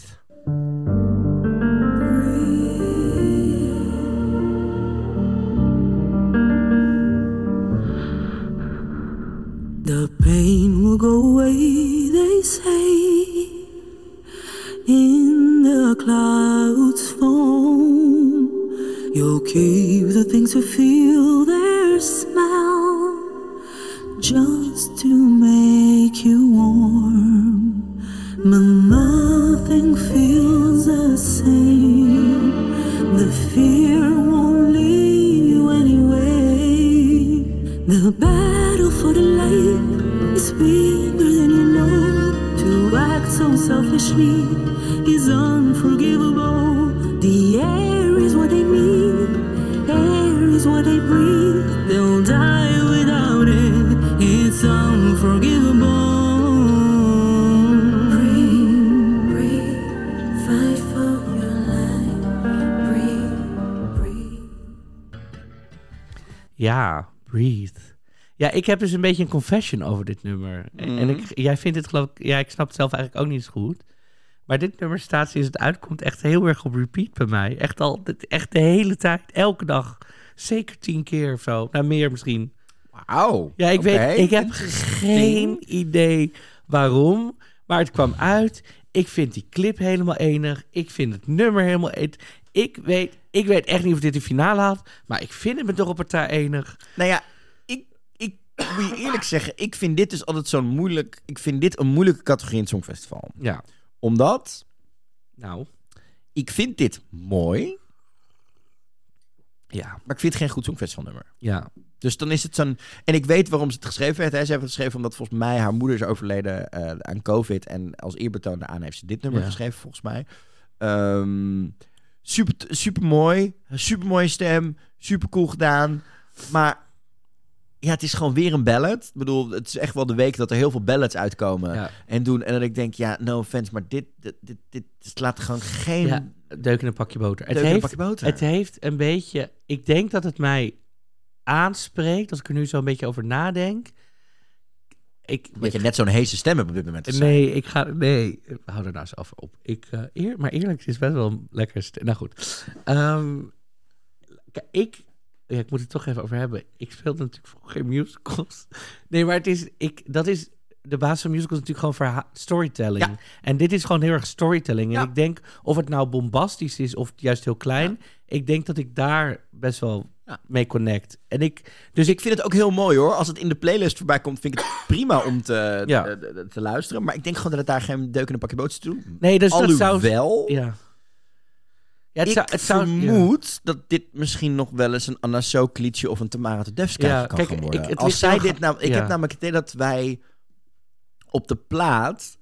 The pain will go away, they say. In the clouds foam, you'll keep the things to feel their smell, just to make you warm. But nothing feels the same. The fear won't leave you anyway. The battle for the light is bigger than you know. Act so selfishly is unforgivable. The air is what they need, air is what they breathe. They'll die without it. It's unforgivable. Breathe, breathe, fight for your life. Breathe, breathe. Ja, breathe. Ja, ik heb dus een beetje een confession over dit nummer. En- En ik, jij vindt het geloof ik... Ja, ik snap het zelf eigenlijk ook niet zo goed. Maar dit nummer staat sinds het uitkomt echt heel erg op repeat bij mij. Echt al, echt de hele tijd, elke dag. Zeker tien keer of zo. Nou, meer misschien. Wauw. Ja, ik weet, ik heb geen idee waarom, maar het kwam uit. Ik vind die clip helemaal enig. Ik vind het nummer helemaal enig. Ik weet, ik weet echt niet of dit de finale had, maar ik vind het me toch op partij enig. Nou ja, moet je eerlijk zeggen, ik vind dit dus altijd zo'n moeilijk... Ik vind dit een moeilijke categorie in het Songfestival. Ja, Omdat nou, ik vind dit mooi, ja, maar ik vind het geen goed Songfestival nummer. ja. Dus dan is het zo'n... En ik weet waarom ze het geschreven heeft. Hè. Ze heeft het geschreven omdat volgens mij haar moeder is overleden eh, aan COVID. En als eerbetoon daaraan heeft ze dit nummer Ja. geschreven, volgens mij. Ehm, super, super mooi. Super mooie stem. Super cool gedaan. Maar ja, het is gewoon weer een ballad. Ik bedoel, het is echt wel de week dat er heel veel ballads uitkomen. ja. En doen. En dat ik denk, ja, no offense, maar dit, dit, dit, dit, dit laat gewoon geen... ja deuk in een pakje boter. Het heeft, pakje boter. het heeft een beetje, ik denk dat het mij aanspreekt, als ik er nu zo een beetje over nadenk. ik, Dat je net zo'n heese stem hebt op dit moment. Nee, ik ga. Nee, hou er nou eens over op. Ik, eh, eer, maar eerlijk, het is best wel een lekker. Nou goed. Kijk, ik. Ja, ik moet het toch even over hebben. Ik speelde natuurlijk vroeger geen musicals. Nee, maar het is. Ik, dat is. De basis van musicals is natuurlijk gewoon verha- storytelling. Ja. En dit is gewoon heel erg storytelling. En Ja. ik denk, of het nou bombastisch is of juist heel klein. Ik denk dat ik daar best wel mee connect. En ik. Dus ik. vind het ook heel mooi hoor. Als het in de playlist voorbij komt, vind ik het prima om te, Ja. te, te luisteren. Maar ik denk gewoon dat het daar geen deuk in een pakje bootjes te doen. Nee, dus dat zou. Alhoewel, Ja. Ja, het ik zou, het zou, ja. vermoed dat dit misschien nog wel eens een Anna Soak liedje of een Tamara Tedevska Ja, kan kijk, gaan worden. ik- het Als zij dit nou, ik heb namelijk het idee dat wij op de plaat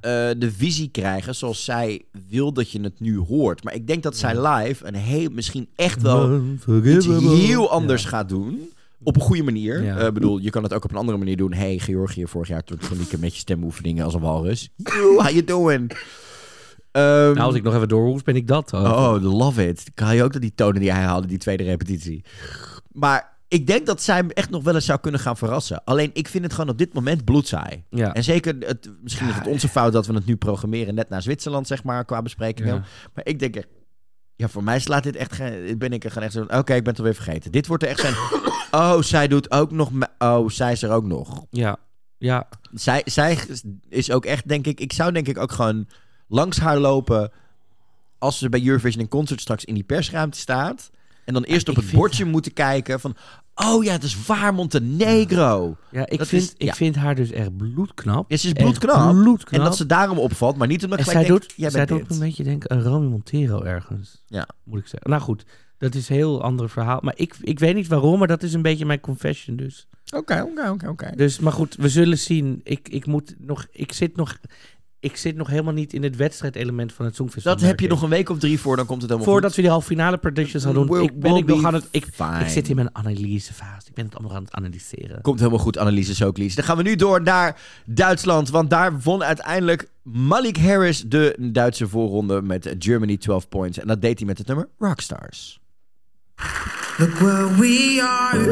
eh, de visie krijgen zoals zij wil dat je het nu hoort. Maar ik denk dat zij live een heel, misschien echt wel iets heel anders gaat doen. Op een goede manier. Ja. Eh, bedoel, je kan het ook op een andere manier doen. Hey, Georgië, vorig jaar toen toen ik met je stemoefeningen als een walrus. Yo, how you doing? Ehm, Nou, als ik nog even doorhoes, ben ik dat. hoor. Oh, love it. Kan je ook dat die tonen die hij haalde, die tweede repetitie. Maar ik denk dat zij hem echt nog wel eens zou kunnen gaan verrassen. Alleen ik vind het gewoon op dit moment bloedsaai. Ja. En zeker, het, misschien is het onze fout dat we het nu programmeren net naar Zwitserland, zeg maar, qua besprekingen. Ja. Maar ik denk ja, voor mij slaat dit echt geen, ben ik er gewoon echt zo oké, ik ben het alweer vergeten. Dit wordt er echt zijn, oh, zij doet ook nog, oh, zij is er ook nog. Ja. Ja. Zij, zij is ook echt, denk ik, ik zou denk ik ook gewoon langs haar lopen als ze bij Eurovision in concert straks in die persruimte staat. En dan eerst op het bordje moeten kijken van, oh ja, het is waar Montenegro. Ja, ik, Dat vind, is- ik ja. vind haar dus echt bloedknap. Ja, ze is bloedknap. bloedknap. En dat ze daarom opvalt, maar niet omdat En ik zij doet, jij zij doet een beetje denk ik een Romy Montero ergens. Ja. Moet ik zeggen. Nou goed, dat is een heel ander verhaal. Maar ik, ik weet niet waarom, maar dat is een beetje mijn confession dus. Oké, oké, oké, oké. Dus, maar goed, we zullen zien. Ik, ik moet nog, ik zit nog, ik zit nog helemaal niet in het wedstrijdelement van het Songfestival. Dat heb je nog een week of drie voor, dan komt het helemaal Voordat we die halve finale predictions gaan doen. Ik ben ik nog aan het, ik, fine. ik zit in mijn analysefase. Ik ben het allemaal aan het analyseren. Komt helemaal goed, Anneliese Sooklies. Dan gaan we nu door naar Duitsland. Want daar won uiteindelijk Malik Harris de Duitse voorronde met Germany 12 points. En dat deed hij met het nummer Rockstars. Look where we are.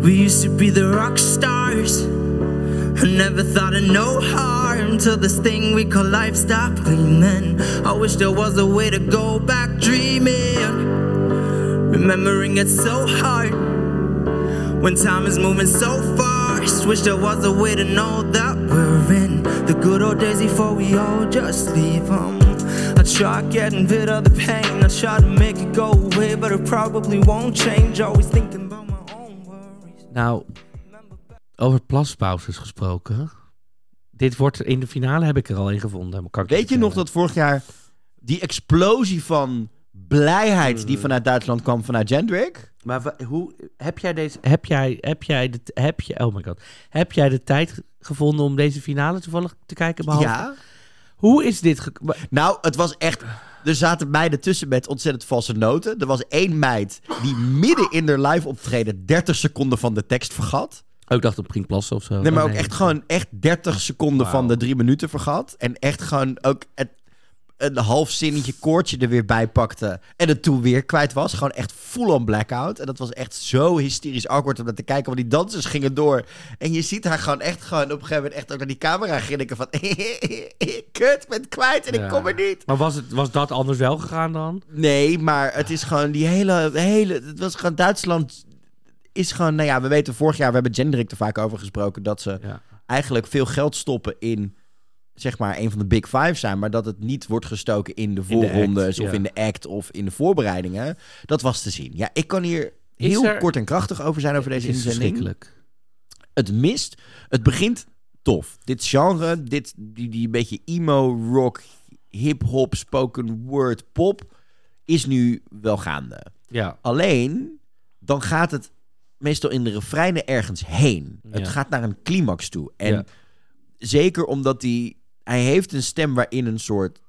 We used to be the rock stars. I never thought of no harm till this thing we call life stopped gleaming. I wish there was a way to go back dreaming. Remembering it's so hard when time is moving so fast. Wish there was a way to know that we're in the good old days before we all just leave 'em. I try getting rid of the pain. I try to make it go away, but it probably won't change. Always thinking about my own worries. Nou, over plaspauzes gesproken. Dit wordt in de finale heb ik er al in gevonden. Kan ik Weet je nog dat vorig jaar die explosie van blijheid Mm. die vanuit Duitsland kwam vanuit Jendrik? Maar hoe heb jij deze? Heb jij, heb jij de, heb je? Oh my god, heb jij de tijd gevonden om deze finale toevallig te kijken? Behalve, Ja. Hoe is dit? Nou, het was echt... Er zaten meiden tussen met ontzettend valse noten. Er was één meid die midden in haar live optreden 30 seconden van de tekst vergat. Oh, ik dacht op ging plassen of zo. Nee, maar ook echt gewoon echt 30 seconden van de drie minuten vergat. En echt gewoon ook het, een half zinnetje koortje er weer bij pakte. En het toen weer kwijt was. Gewoon echt full-on blackout. En dat was echt zo hysterisch awkward om naar te kijken. Want die dansers gingen door. En je ziet haar gewoon echt gewoon op een gegeven moment echt ook naar die camera grinniken van... Kut, ik ben kwijt en ik kom er niet. Maar was, het, was dat anders wel gegaan dan? Nee, maar het is gewoon die hele, hele... Het was gewoon Duitsland is gewoon... Nou ja, we weten vorig jaar, we hebben Gendrik er vaak over gesproken... dat ze Ja. eigenlijk veel geld stoppen in zeg maar een van de big five zijn, maar dat het niet wordt gestoken in de de voorrondes of ja. in de act of in de voorbereidingen. Dat was te zien. Ja, ik kan hier Is heel er- kort en krachtig over zijn over deze inzending. verschrikkelijk. Het mist. Het begint tof. Dit genre, dit die, die beetje emo rock, hip hop, spoken word, pop is nu wel gaande. Ja. Alleen, dan gaat het meestal in de refreinen ergens heen. Het gaat naar een climax toe. En Ja. zeker omdat hij... Hij heeft een stem waarin een soort...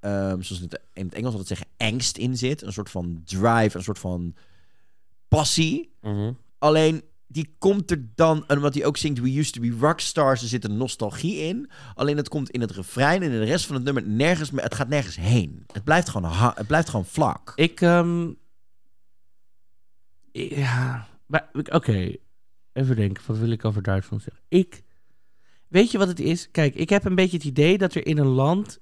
ehm, zoals het in het Engels altijd zeggen, angst in zit. Een soort van drive, een soort van passie. Mhm. Alleen, die komt er dan... En omdat hij ook zingt We Used To Be Rockstars, er zit een nostalgie in. Alleen het komt in het refrein en in de rest van het nummer nergens meer... Het gaat nergens heen. Het blijft gewoon, het blijft gewoon vlak. Ik, ehm, ja, maar oké. Even denken, wat wil ik over Duitsland zeggen? Ik, weet je wat het is? Kijk, ik heb een beetje het idee dat er in een land,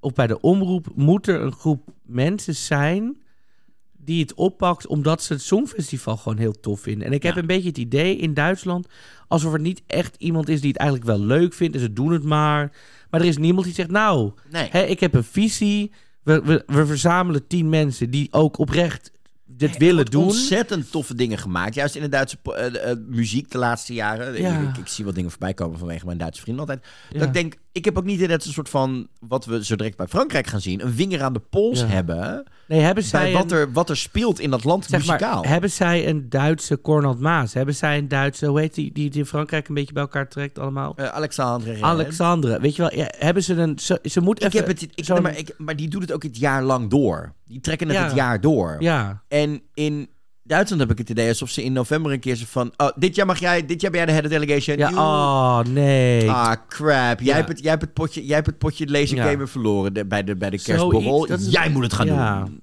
of bij de omroep, moet er een groep mensen zijn die het oppakt omdat ze het Songfestival gewoon heel tof vinden. En ik heb Ja. een beetje het idee in Duitsland, alsof er niet echt iemand is die het eigenlijk wel leuk vindt en ze doen het maar. Maar er is niemand die zegt, nou, Nee. Hè, ik heb een visie. We, we, we verzamelen tien mensen die ook oprecht dit willen doen. Ontzettend toffe dingen gemaakt. Juist in de Duitse eh, eh, muziek de laatste jaren. Ja. Ik, ik zie wat dingen voorbij komen vanwege mijn Duitse vrienden altijd. Ja. Dat ik denk, ik heb ook niet dat ze een soort van, wat we zo direct bij Frankrijk gaan zien, een vinger aan de pols Ja. hebben nee, hebben bij zij, wat een, er, wat er speelt in dat land zeg maar, muzikaal. hebben zij een Duitse Cornald Maas? Hebben zij een Duitse, hoe heet die, die het in Frankrijk een beetje bij elkaar trekt allemaal? Eh, Alexandre. Alexandre, weet je wel, ja, hebben ze een, ze, ze moet Ik even heb het, ik, zo'n- maar, ik, maar die doet het ook het jaar lang door. Die trekken het Ja. het jaar door. ja, En in Duitsland heb ik het idee alsof ze in november een keer zo van... Oh, dit jaar mag jij, dit jaar ben jij de head of delegation. ja, oh nee. Ah, crap. Jij, Ja. hebt het, jij, hebt het potje, jij hebt het potje laser Ja. gamer verloren de- bij de, bij de kerstborrel. is- Jij moet het gaan Ja. doen.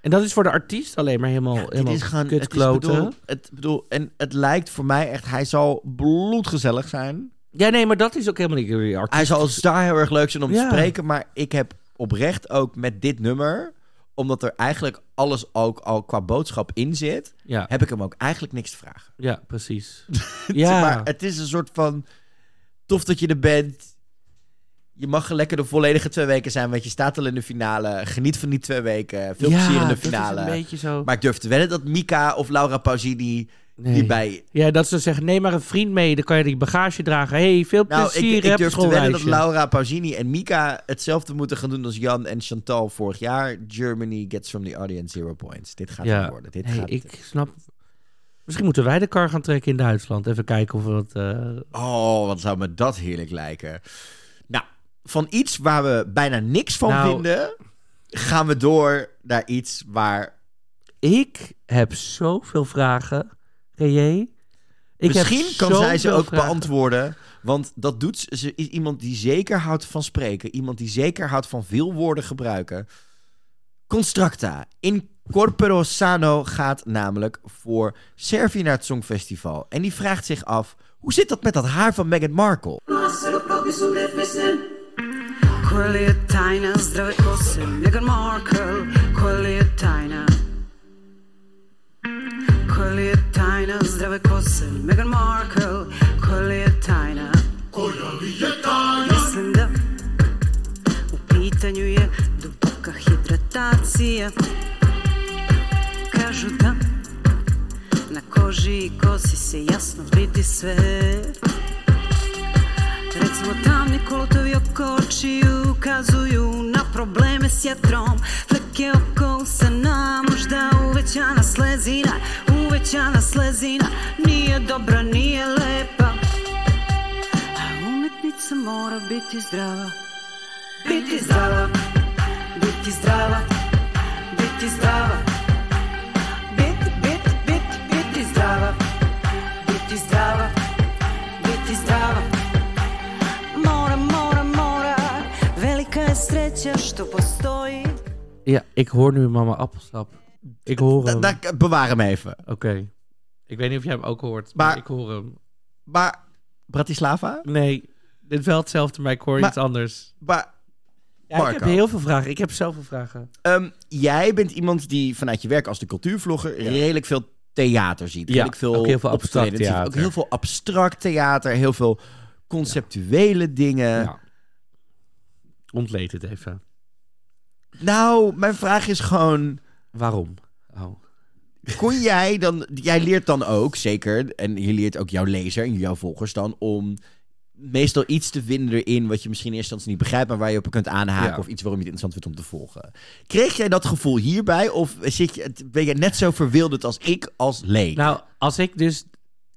En dat is voor de artiest alleen maar helemaal, Ja, helemaal is. Het is, kutkloten. bedoel, het, bedoel, en het lijkt voor mij echt... Hij zal bloedgezellig zijn. Ja, nee, maar dat is ook helemaal niet artiest. Hij zal daar heel erg leuk zijn om te spreken. Maar ik heb oprecht ook met dit nummer... Omdat er eigenlijk alles ook al qua boodschap in zit... Ja, heb ik hem ook eigenlijk niks te vragen. ja precies. Ja, Maar het is een soort van... Tof dat je er bent. Je mag lekker de volledige twee weken zijn, want je staat al in de finale. Geniet van die twee weken. Veel ja, plezier in de dat is finale. een beetje zo. Maar ik durf te wedden dat Mika of Laura Pausini... Nee. die bij... Ja, dat ze zeggen, neem maar een vriend mee, dan kan je die bagage dragen. hey, veel Nou, plezier, ik, ik durf te wedden dat. Laura Pausini en Mika hetzelfde moeten gaan doen als Jan en Chantal vorig jaar. Germany gets from the audience zero points. Dit gaat Ja, het worden. Dit nee, gaat ik snap... Misschien moeten wij de kar gaan trekken in Duitsland. Even kijken of we dat... eh, Oh, wat zou me dat heerlijk lijken. Nou, van iets waar we bijna niks van Nou- vinden... gaan we door naar iets waar Ik heb zoveel vragen, Ik heb Misschien kan zij ze ook vragen. beantwoorden. Want dat doet ze. Ze is iemand die zeker houdt van spreken. Iemand die zeker houdt van veel woorden gebruiken. Constructa. In Corporo Sano gaat namelijk voor Servië naar het Songfestival. En die vraagt zich af... Hoe zit dat met dat haar van Meghan Markle? Meghan Markle, Quelli je tajna, zdrave kose, Meghan Markle, quelli je tajna. Mislim da u pitanju je duboka hidratacija. Kažu da na koži i kosi se jasno vidi sve. Recimo tamni kolotovi oko očiju ukazuju na probleme s jetrom Fleke oko usana, možda uvećana slezina Uvećana slezina, nije dobra, nije lepa. A umetnica mora biti zdrava. Biti zdrava, biti zdrava, biti zdrava. Biti, biti, biti, biti zdrava. Biti zdrava, biti zdrava. Mora, mora, mora, velika je sreća što postoji. Ja, ik hoor nu mama appelsap. Ik hoor Da- hem. bewaar hem even. Oké. Ik weet niet of jij hem ook hoort, maar, Maar- ik hoor hem. Maar Bratislava? Nee, dit wel hetzelfde, maar ik hoor Maar- iets anders. Maar Ja, ik heb heel veel vragen. Ik heb zoveel vragen. Ehm, jij bent iemand die vanuit je werk als de cultuurvlogger redelijk veel theater ziet. Ja, redelijk veel ook heel veel abstract ziet. Ook theater. heel veel abstract theater, heel veel conceptuele dingen. ja. Ontleed het even. Nou, mijn vraag is gewoon... Waarom? Oh. Kon jij dan... Jij leert dan ook, zeker, en je leert ook jouw lezer en jouw volgers dan... om meestal iets te vinden erin wat je misschien in eerste instantie niet begrijpt... maar waar je op kunt aanhaken Ja. of iets waarom je het interessant vindt om te volgen. Kreeg jij dat gevoel hierbij of zit je, ben je net zo verwilderd als ik als leek? Nou, als ik dus...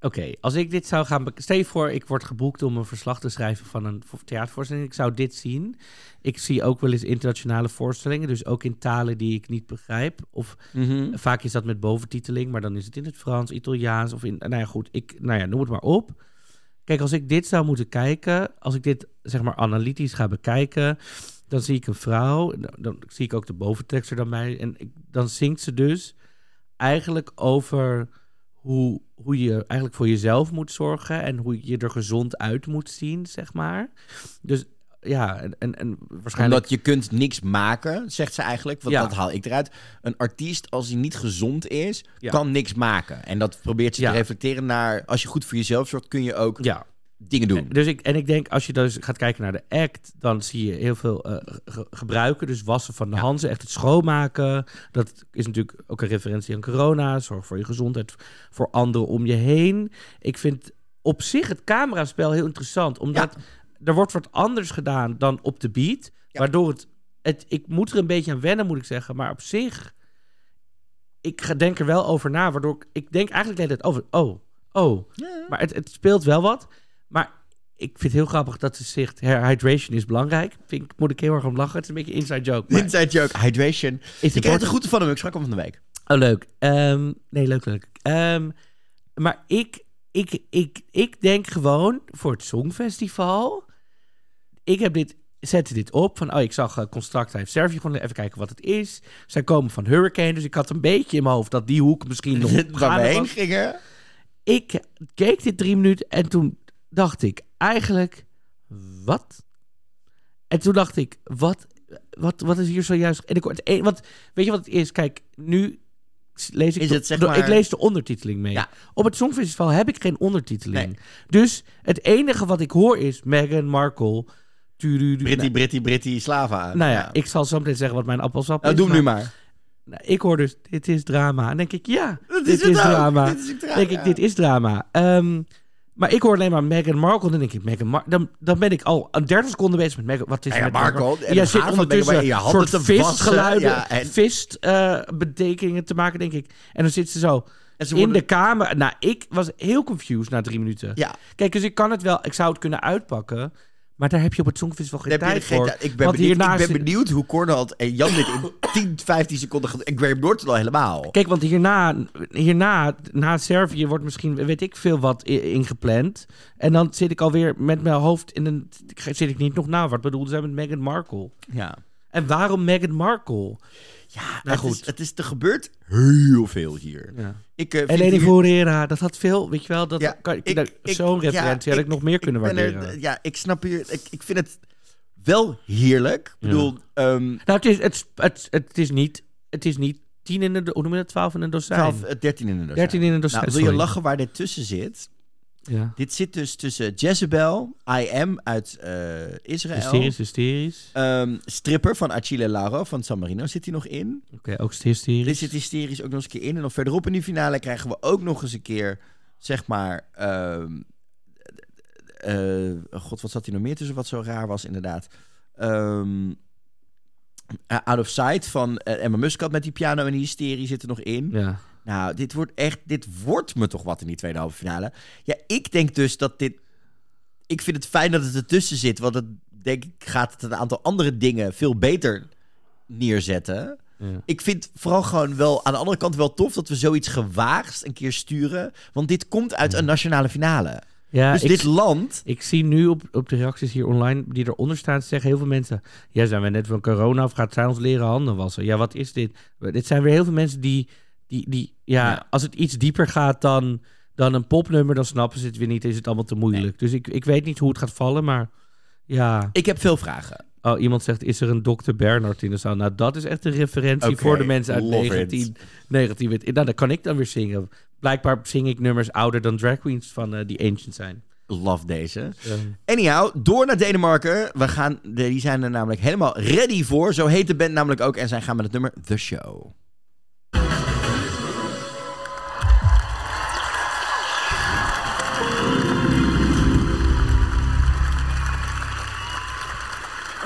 Oké, als ik dit zou gaan... Stel je voor, ik word geboekt om een verslag te schrijven van een vo- theatervoorstelling. Ik zou dit zien. Ik zie ook wel eens internationale voorstellingen. Dus ook in talen die ik niet begrijp. Of Mhm. Vaak is dat met boventiteling, maar dan is het in het Frans, Italiaans of in. Nou ja, goed, ik, nou ja, noem het maar op. Kijk, als ik dit zou moeten kijken, als ik dit zeg maar analytisch ga bekijken, dan zie ik een vrouw, dan, zie ik ook de boventekst er dan bij, en ik, dan zingt ze dus eigenlijk over hoe, hoe je eigenlijk voor jezelf moet zorgen en hoe je er gezond uit moet zien, zeg maar. Dus ja, en, en, en waarschijnlijk... Omdat je kunt niks maken, zegt ze eigenlijk. Want Ja. dat haal ik eruit. Een artiest, als hij niet gezond is, Ja. kan niks maken. En dat probeert ze Ja. te reflecteren naar... Als je goed voor jezelf zorgt, kun je ook Ja, dingen doen. Dus ik, en ik denk, als je dus gaat kijken naar de act, dan zie je heel veel eh, ge- gebruiken. Dus wassen van de handen, echt het schoonmaken. Dat is natuurlijk ook een referentie aan corona. Zorg voor je gezondheid, voor anderen om je heen. Ik vind op zich het cameraspel heel interessant, omdat er wordt wat anders gedaan dan op de beat. Ja. Waardoor het, het, ik moet er een beetje aan wennen, moet ik zeggen. Maar op zich, ik ga- denk er wel over na, waardoor ik, ik denk eigenlijk hele tijd over, oh, oh. Maar het, het speelt wel wat. Maar ik vind het heel grappig dat ze zegt, "Her- hydration is belangrijk. Vind ik, moet ik heel erg om lachen. Het is een beetje inside joke. Maar Inside joke, hydration. is Ik krijg de groeten van hem. Ik sprak hem van de week. Oh, leuk. Ehm, nee, leuk, leuk. Ehm, maar ik, ik, ik, ik denk gewoon voor het Songfestival. Ik heb dit, zette dit op van, oh, ik zag uh, Construct heeft Servië gewoon even kijken wat het is. Zij komen van Hurricane, dus ik had een beetje in mijn hoofd dat die hoek misschien nog Waar we heen gingen. Ik keek dit drie minuten en toen dacht ik eigenlijk, wat? En toen dacht ik, wat, wat, wat is hier zojuist? En ik, het want weet je wat het is? Kijk, nu lees ik, Is de- het, zeg maar- ik lees de ondertiteling mee. Ja. Op het Songfestival heb ik geen ondertiteling. Nee. Dus het enige wat ik hoor is Meghan Markle. tududu. Britty, nou, Britty, Britty, Slava. nou ja, ik zal zo meteen zeggen wat mijn appelsap Nou, is. doe nu maar. Nou, ik hoor dus, dit is drama. En denk ik, ja, dit is drama. Dit is ook drama, denk ik, dit is drama. Ehm, maar ik hoor alleen maar Meghan Markle. Dan denk ik, Meghan Markle. Dan, dan ben ik al een 30 seconden bezig met Meghan. Wat is Meghan met Markle, en Jij zit ondertussen in je soort handen vistgeluiden, ja, en- vist eh, betekeningen te maken, denk ik. En dan zit ze zo in de kamer. Nou, ik was heel confused na drie minuten. Ja, Kijk, dus ik kan het wel, ik zou het kunnen uitpakken. Maar daar heb je op het Songfestival geen tijd geen voor. Ik ben, Want benieuwd, ik hierna ben benieuwd hoe Cornald en Jan dit in 10, 15 seconden... Ik Graham Norton al helemaal. Kijk, want hierna, hierna, na Servië wordt misschien, weet ik veel wat, ingepland. En dan zit ik alweer met mijn hoofd in een... Zit ik niet nog na, wat bedoelde zij met Meghan Markle? Ja. En waarom Meghan Markle? Ja, Nou, het, goed. Is, het is er gebeurt heel veel hier. Ja. Ik, eh, En Forera, dat had veel, weet je wel, dat Ja, kan, ik- ik- zo'n ja, referentie had ik nog meer kunnen ben er- waarderen. ja, ik snap hier... Ik, ik vind het wel heerlijk. Ik bedoel, ehm Nou, het is, het, het, het is niet, het is niet tien in de, hoe noem je dat, twaalf in een dozijn? 12, eh, 13 in de dozijn. 13 in een dozijn, Nou, wil je lachen waar dit tussen zit? Ja. Dit zit dus tussen Jezebel, I Am uit eh, Israël. Hysterisch, hysterisch. Ehm, stripper van Achille Lauro van San Marino zit hier nog in. Oké, ook hysterisch. Dit zit hysterisch ook nog eens een keer in. En dan verderop in die finale krijgen we ook nog eens een keer, zeg maar... ehm, eh, God, wat zat hier nog meer tussen wat zo raar was inderdaad? Ehm, eh, Out of Sight van eh, Emma Muscat met die piano en die hysterie zit er nog in. Ja. Nou, dit wordt echt, dit wordt me toch wat in die tweede halve finale. Ja, ik denk dus dat dit. Ik vind het fijn dat het ertussen zit, want het denk ik gaat het een aantal andere dingen veel beter neerzetten. Ja. Ik vind vooral gewoon wel aan de andere kant wel tof dat we zoiets gewaagd een keer sturen, want dit komt uit een nationale finale. Ja, dus ik, dit land. ik zie nu op, op de reacties hier online die eronder staan, zeggen heel veel mensen: Ja, zijn we net van corona of gaat zij ons leren handen wassen? Ja, wat is dit? Dit zijn weer heel veel mensen die, die, die ja, Ja. als het iets dieper gaat dan, dan een popnummer, dan snappen ze het weer niet. Is het allemaal te moeilijk. Dus ik, ik weet niet hoe het gaat vallen, maar ja. Ik heb veel vragen. Oh, iemand zegt: Is er een Dr. Bernard in de zaal? Nou, dat is echt een referentie voor de mensen uit love it. 1919. Nou, dat kan ik dan weer zingen. Blijkbaar zing ik nummers ouder dan drag queens van eh, die ancient zijn. Love deze. Anyhow, door naar Denemarken. We gaan, die zijn er namelijk helemaal ready voor. Zo heet de band namelijk ook. En zij gaan met het nummer The Show.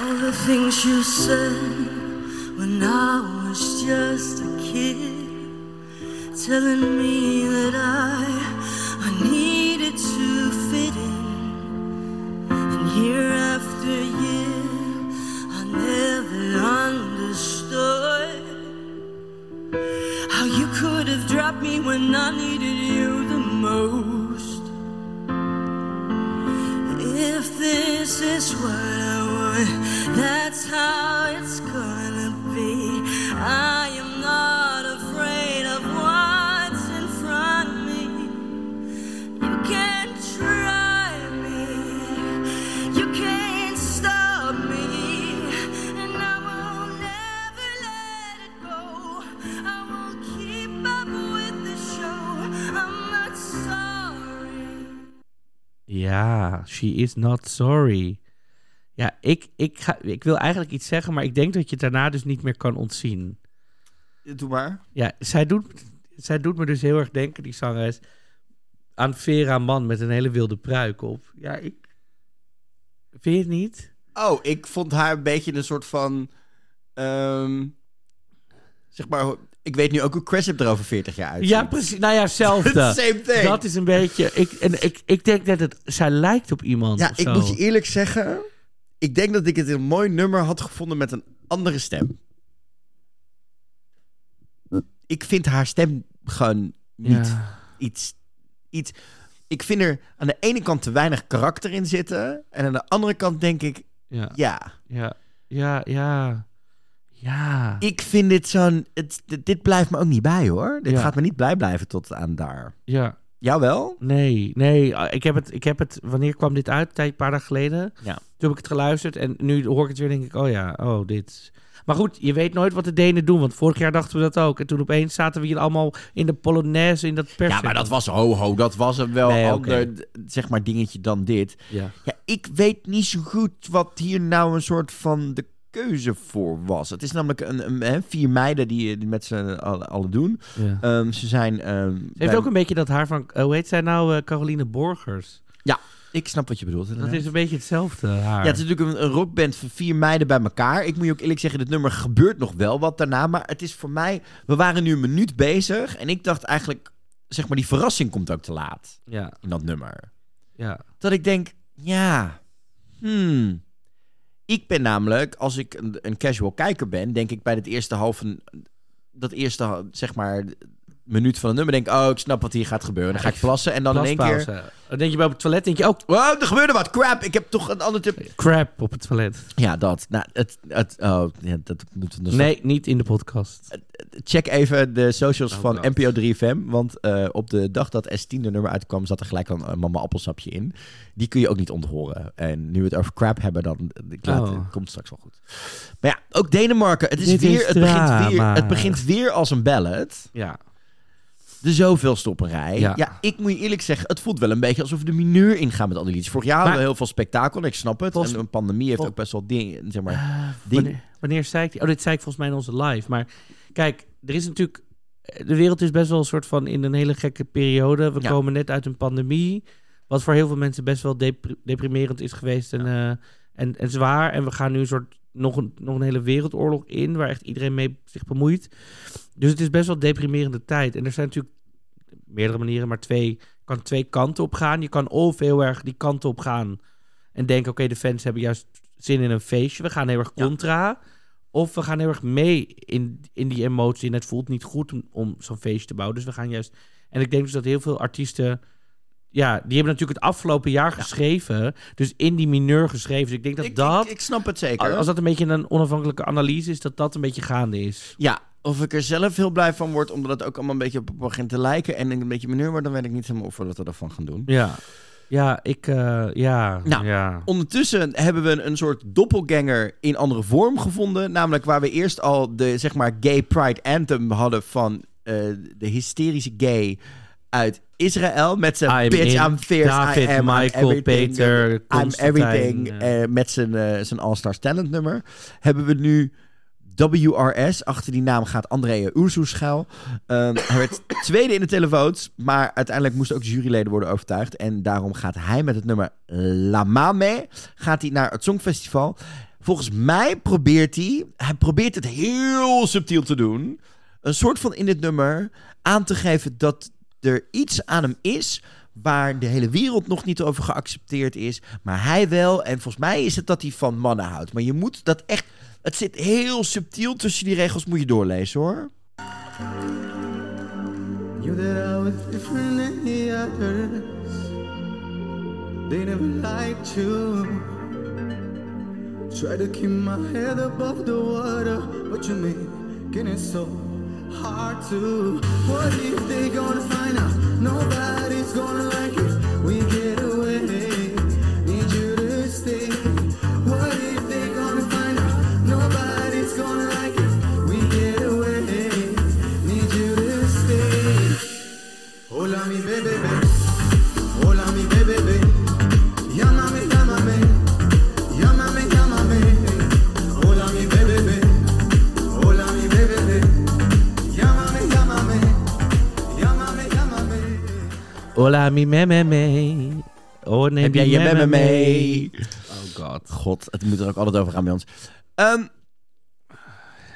All the things you said when I was just a kid, telling me that I, I needed to fit in. And year after year, I never understood how you could have dropped me when I needed you the most. If this is what Ja, she is not sorry. Ja, ik, ik, ga, ik wil eigenlijk iets zeggen, maar ik denk dat je het daarna dus niet meer kan ontzien. Doe maar. Ja, zij doet, zij doet me dus heel erg denken, die zangeres, aan Vera Man met een hele wilde pruik op. Ja, ik... Vind je het niet? Oh, ik vond haar een beetje een soort van... ehm, zeg maar, ik weet nu ook hoe Cressip er over 40 jaar uitziet. Ja, precies. Nou ja, hetzelfde. Same thing. Dat is een beetje... Ik, en ik, ik denk dat het... Zij lijkt op iemand Ja, of ik zo. moet je eerlijk zeggen... Ik denk dat ik het een mooi nummer had gevonden met een andere stem. Ik vind haar stem gewoon niet Ja. iets, iets... Ik vind er aan de ene kant te weinig karakter in zitten. En aan de andere kant denk ik, Ja, ja... ja, ja, ja. Ja. Ik vind dit zo'n... het- Dit, dit blijft me ook niet bij, hoor. Dit Ja. gaat me niet blij blijven tot aan daar. Ja. Jou wel? Nee, nee. ah, Ik heb, het, ik heb het... Wanneer kwam dit uit? Een tijd- een paar dagen geleden. Ja. Toen heb ik het geluisterd. En nu hoor ik het weer denk ik... Oh ja, oh dit... Maar goed, je weet nooit wat de Denen doen. Want vorig jaar dachten we dat ook. En toen opeens zaten we hier allemaal in de Polonaise, in dat pers. Ja, maar dat was ho ho. Dat was een wel Nee, ander, zeg maar, dingetje dan dit. Ja. Ja, ik weet niet zo goed wat hier nou een soort van de keuze voor was. Het is namelijk een, een, hè, vier meiden die, die met z'n allen, allen doen. ja. Ehm, ze zijn... ehm, Ze heeft bij- ook een beetje dat haar van... eh, hoe heet zij nou? eh, Caroline Borgers. Ik snap wat je bedoelt. Dat is een beetje hetzelfde haar. Ja, het is natuurlijk een, een rockband van vier meiden bij elkaar. Ik moet je ook eerlijk zeggen, dit nummer gebeurt nog wel wat daarna. Maar het is voor mij... We waren nu een minuut bezig. En ik dacht eigenlijk... Zeg maar, die verrassing komt ook te laat ja, in dat nummer. ja. dat ik denk, ja, hmm. Ik ben namelijk, als ik een, casual kijker ben, denk ik bij het eerste halve, dat eerste, zeg maar, minuut van het nummer, denk ik, oh, ik snap wat hier gaat gebeuren. Dan ga ik plassen en dan in één keer. Dan denk je bij op het toilet, denk je, oh, wow, er gebeurde wat, crap, ik heb toch een ander tip. crap op het toilet. Ja, dat. Nou, het, het, oh, ja, dat moeten we dus Nee, niet in de podcast. Check even de socials Oh, van God. NPO 3FM. Want eh, op de dag dat S10 de nummer uitkwam, zat er gelijk een, mama appelsapje in. Die kun je ook niet onthoren. En nu we het over crap hebben, dan ik laat, Oh. komt het straks wel goed. Maar ja, ook Denemarken. Het, is Dit weer, is het, begint weer, het begint weer als een ballad. Ja. De zoveel stopperij. Ja. Ja. ik moet je eerlijk zeggen, het voelt wel een beetje alsof we de mineur ingaan met al die liedjes. Vorig jaar hadden we heel veel spektakel, ik snap het. Volgens- en een pandemie heeft ook best wel dingen, zeg maar... Eh, ding- wanneer, wanneer zei ik die? Oh, dit zei ik volgens mij in onze live. Maar kijk, er is natuurlijk... De wereld is best wel een soort van in een hele gekke periode. We Ja. komen net uit een pandemie. Wat voor heel veel mensen best wel depri- deprimerend is geweest. En, eh, en, en zwaar. En we gaan nu een soort nog een, nog een hele wereldoorlog in. Waar echt iedereen mee zich bemoeit. Dus het is best wel deprimerende tijd. En er zijn natuurlijk meerdere manieren, maar twee, kan twee kanten op gaan. Je kan of heel erg die kant op gaan en denken: oké, de fans hebben juist zin in een feestje. We gaan heel erg Ja. contra. Of we gaan heel erg mee in, in die emotie. En het voelt niet goed om, om zo'n feestje te bouwen. Dus we gaan juist. En ik denk dus dat heel veel artiesten. Ja, die hebben natuurlijk het afgelopen jaar geschreven. Dus in die mineur geschreven. Dus ik denk dat ik, dat. ik, ik snap het zeker. als dat een beetje een onafhankelijke analyse is, dat dat een beetje gaande is. Ja, of ik er zelf heel blij van word, omdat het ook allemaal een beetje op begint te lijken en een beetje mineur, maar dan weet ik niet helemaal of we dat ervan gaan doen. Ja. Ja, ik. eh, ja. Nou, ja. Ondertussen hebben we een, soort doppelganger in andere vorm gevonden, namelijk waar we eerst al de zeg maar gay pride anthem hadden van eh, de hysterische gay uit Israël met zijn I'm bitch, in, I'm fierce, David, I am, I'm Michael, everything, Peter, I'm everything, eh. met zijn, zijn All Stars Talent nummer. Hebben we nu WRS, achter die naam gaat Andrea Ursu schuil. Ehm, hij werd tweede in de televotes, maar uiteindelijk moesten ook juryleden worden overtuigd. En daarom gaat hij met het nummer La Mame gaat hij naar het Songfestival. Volgens mij probeert hij, hij probeert het heel subtiel te doen. Een soort van in dit nummer aan te geven dat er iets aan hem is waar de hele wereld nog niet over geaccepteerd is, maar hij wel. En volgens mij is het dat hij van mannen houdt. Maar je moet dat echt, het zit heel subtiel tussen die regels, moet je doorlezen hoor. You that I was different than the others. They never liked you. Try to keep my head above the water, but you making it so hard to. What if they gonna find out? Nobody's gonna like it. We get Hola mi me me. Oh nee, Heb jij je me memme me mee? Oh god. God, het moet er ook altijd over gaan bij ons. Ehm,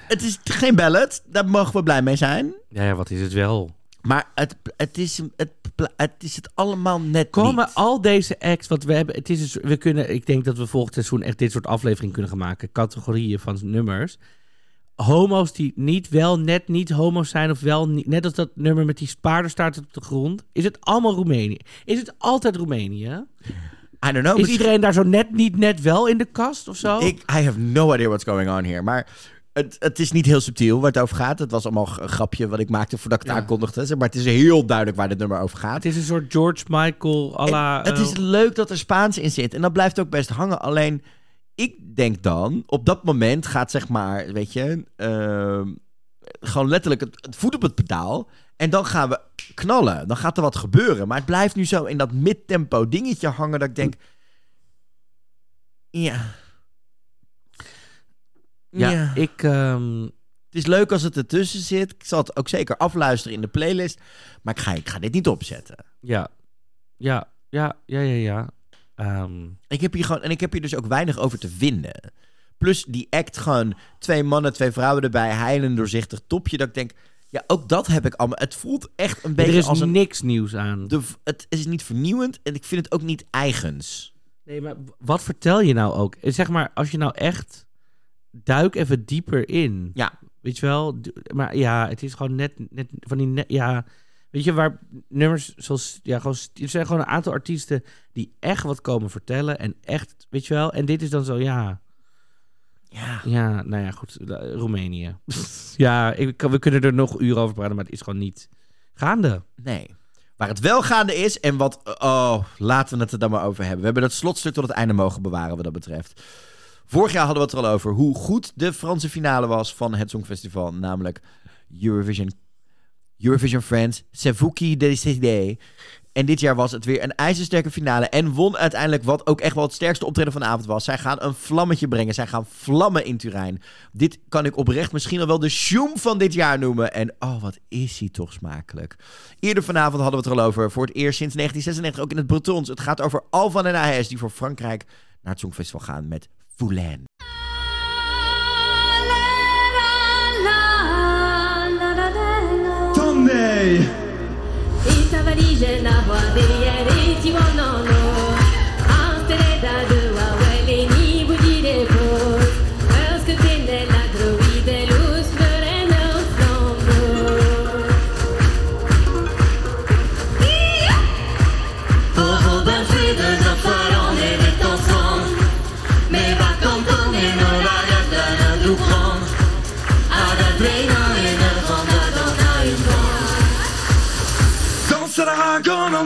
het is geen ballad, daar mogen we blij mee zijn. Ja, ja, wat is het wel? Maar het, het, is, het, het is het allemaal net Komen niet. al deze acts, wat we hebben, het is dus, we kunnen, ik denk dat we volgend seizoen echt dit soort afleveringen kunnen gaan maken. Categorieën van nummers. Homo's die niet wel net niet homo's zijn of wel niet, net als dat nummer met die paardenstaart op de grond. Is het allemaal Roemenië? Is het altijd Roemenië? I don't know. Is iedereen daar zo net niet net wel in de kast of zo? Ik, I have no idea what's going on here. Maar het, het is niet heel subtiel waar het over gaat. Het was allemaal een grapje wat ik maakte voordat ik het Ja. aankondigde. Maar het is heel duidelijk waar dit nummer over gaat. Het is een soort George Michael à la... En het is eh, leuk dat er Spaans in zit. En dat blijft ook best hangen. Alleen, ik denk dan, op dat moment gaat zeg maar, weet je, ehm, gewoon letterlijk het, het voet op het pedaal. En dan gaan we knallen. Dan gaat er wat gebeuren. Maar het blijft nu zo in dat mid-tempo dingetje hangen dat ik denk... Ja. ja, ik... ehm, Het is leuk als het ertussen zit. Ik zal het ook zeker afluisteren in de playlist. Maar ik ga, ik ga dit niet opzetten. ja, ja, ja, ja, ja, ja. Ehm, Ik heb hier gewoon, en ik heb hier dus ook weinig over te vinden. Plus die act gewoon twee mannen, twee vrouwen erbij, heilend doorzichtig topje. Dat ik denk, ja, ook dat heb ik allemaal. Het voelt echt een er beetje is als een. niks nieuws aan. De, het is niet vernieuwend en ik vind het ook niet eigens. Nee, maar wat vertel je nou ook? Eh, Zeg maar, als je nou echt... Duik even dieper in. Ja. Weet je wel? Maar ja, het is gewoon net... net van die net, ja, weet je, waar nummers zoals... Ja, gewoon, er zijn gewoon een aantal artiesten die echt wat komen vertellen. En echt, weet je wel? En dit is dan zo, ja... Ja. Ja, nou ja, goed. eh, Roemenië. ja, ik, we kunnen er nog uren over praten, maar het is gewoon niet gaande. Nee. Waar het wel gaande is en wat... Oh, laten we het er dan maar over hebben. We hebben dat slotstuk tot het einde mogen bewaren wat dat betreft. Vorig jaar hadden we het er al over hoe goed de Franse finale was van het Songfestival. Namelijk Eurovision, Eurovision Friends, qui décidez. En dit jaar was het weer een ijzersterke finale. En won uiteindelijk wat ook echt wel het sterkste optreden van de avond was. Zij gaan een vlammetje brengen. Zij gaan vlammen in Turijn. Dit kan ik oprecht misschien al wel de shoom van dit jaar noemen. En oh, wat is hij toch smakelijk. Eerder vanavond hadden we het er al over. Voor het eerst sinds 1996 ook in het Bretons. Het gaat over Alvan en AS die voor Frankrijk naar het Songfestival gaan met Foulaine. Hey! Ita valigia la voix derrière nonno tu m'en non, di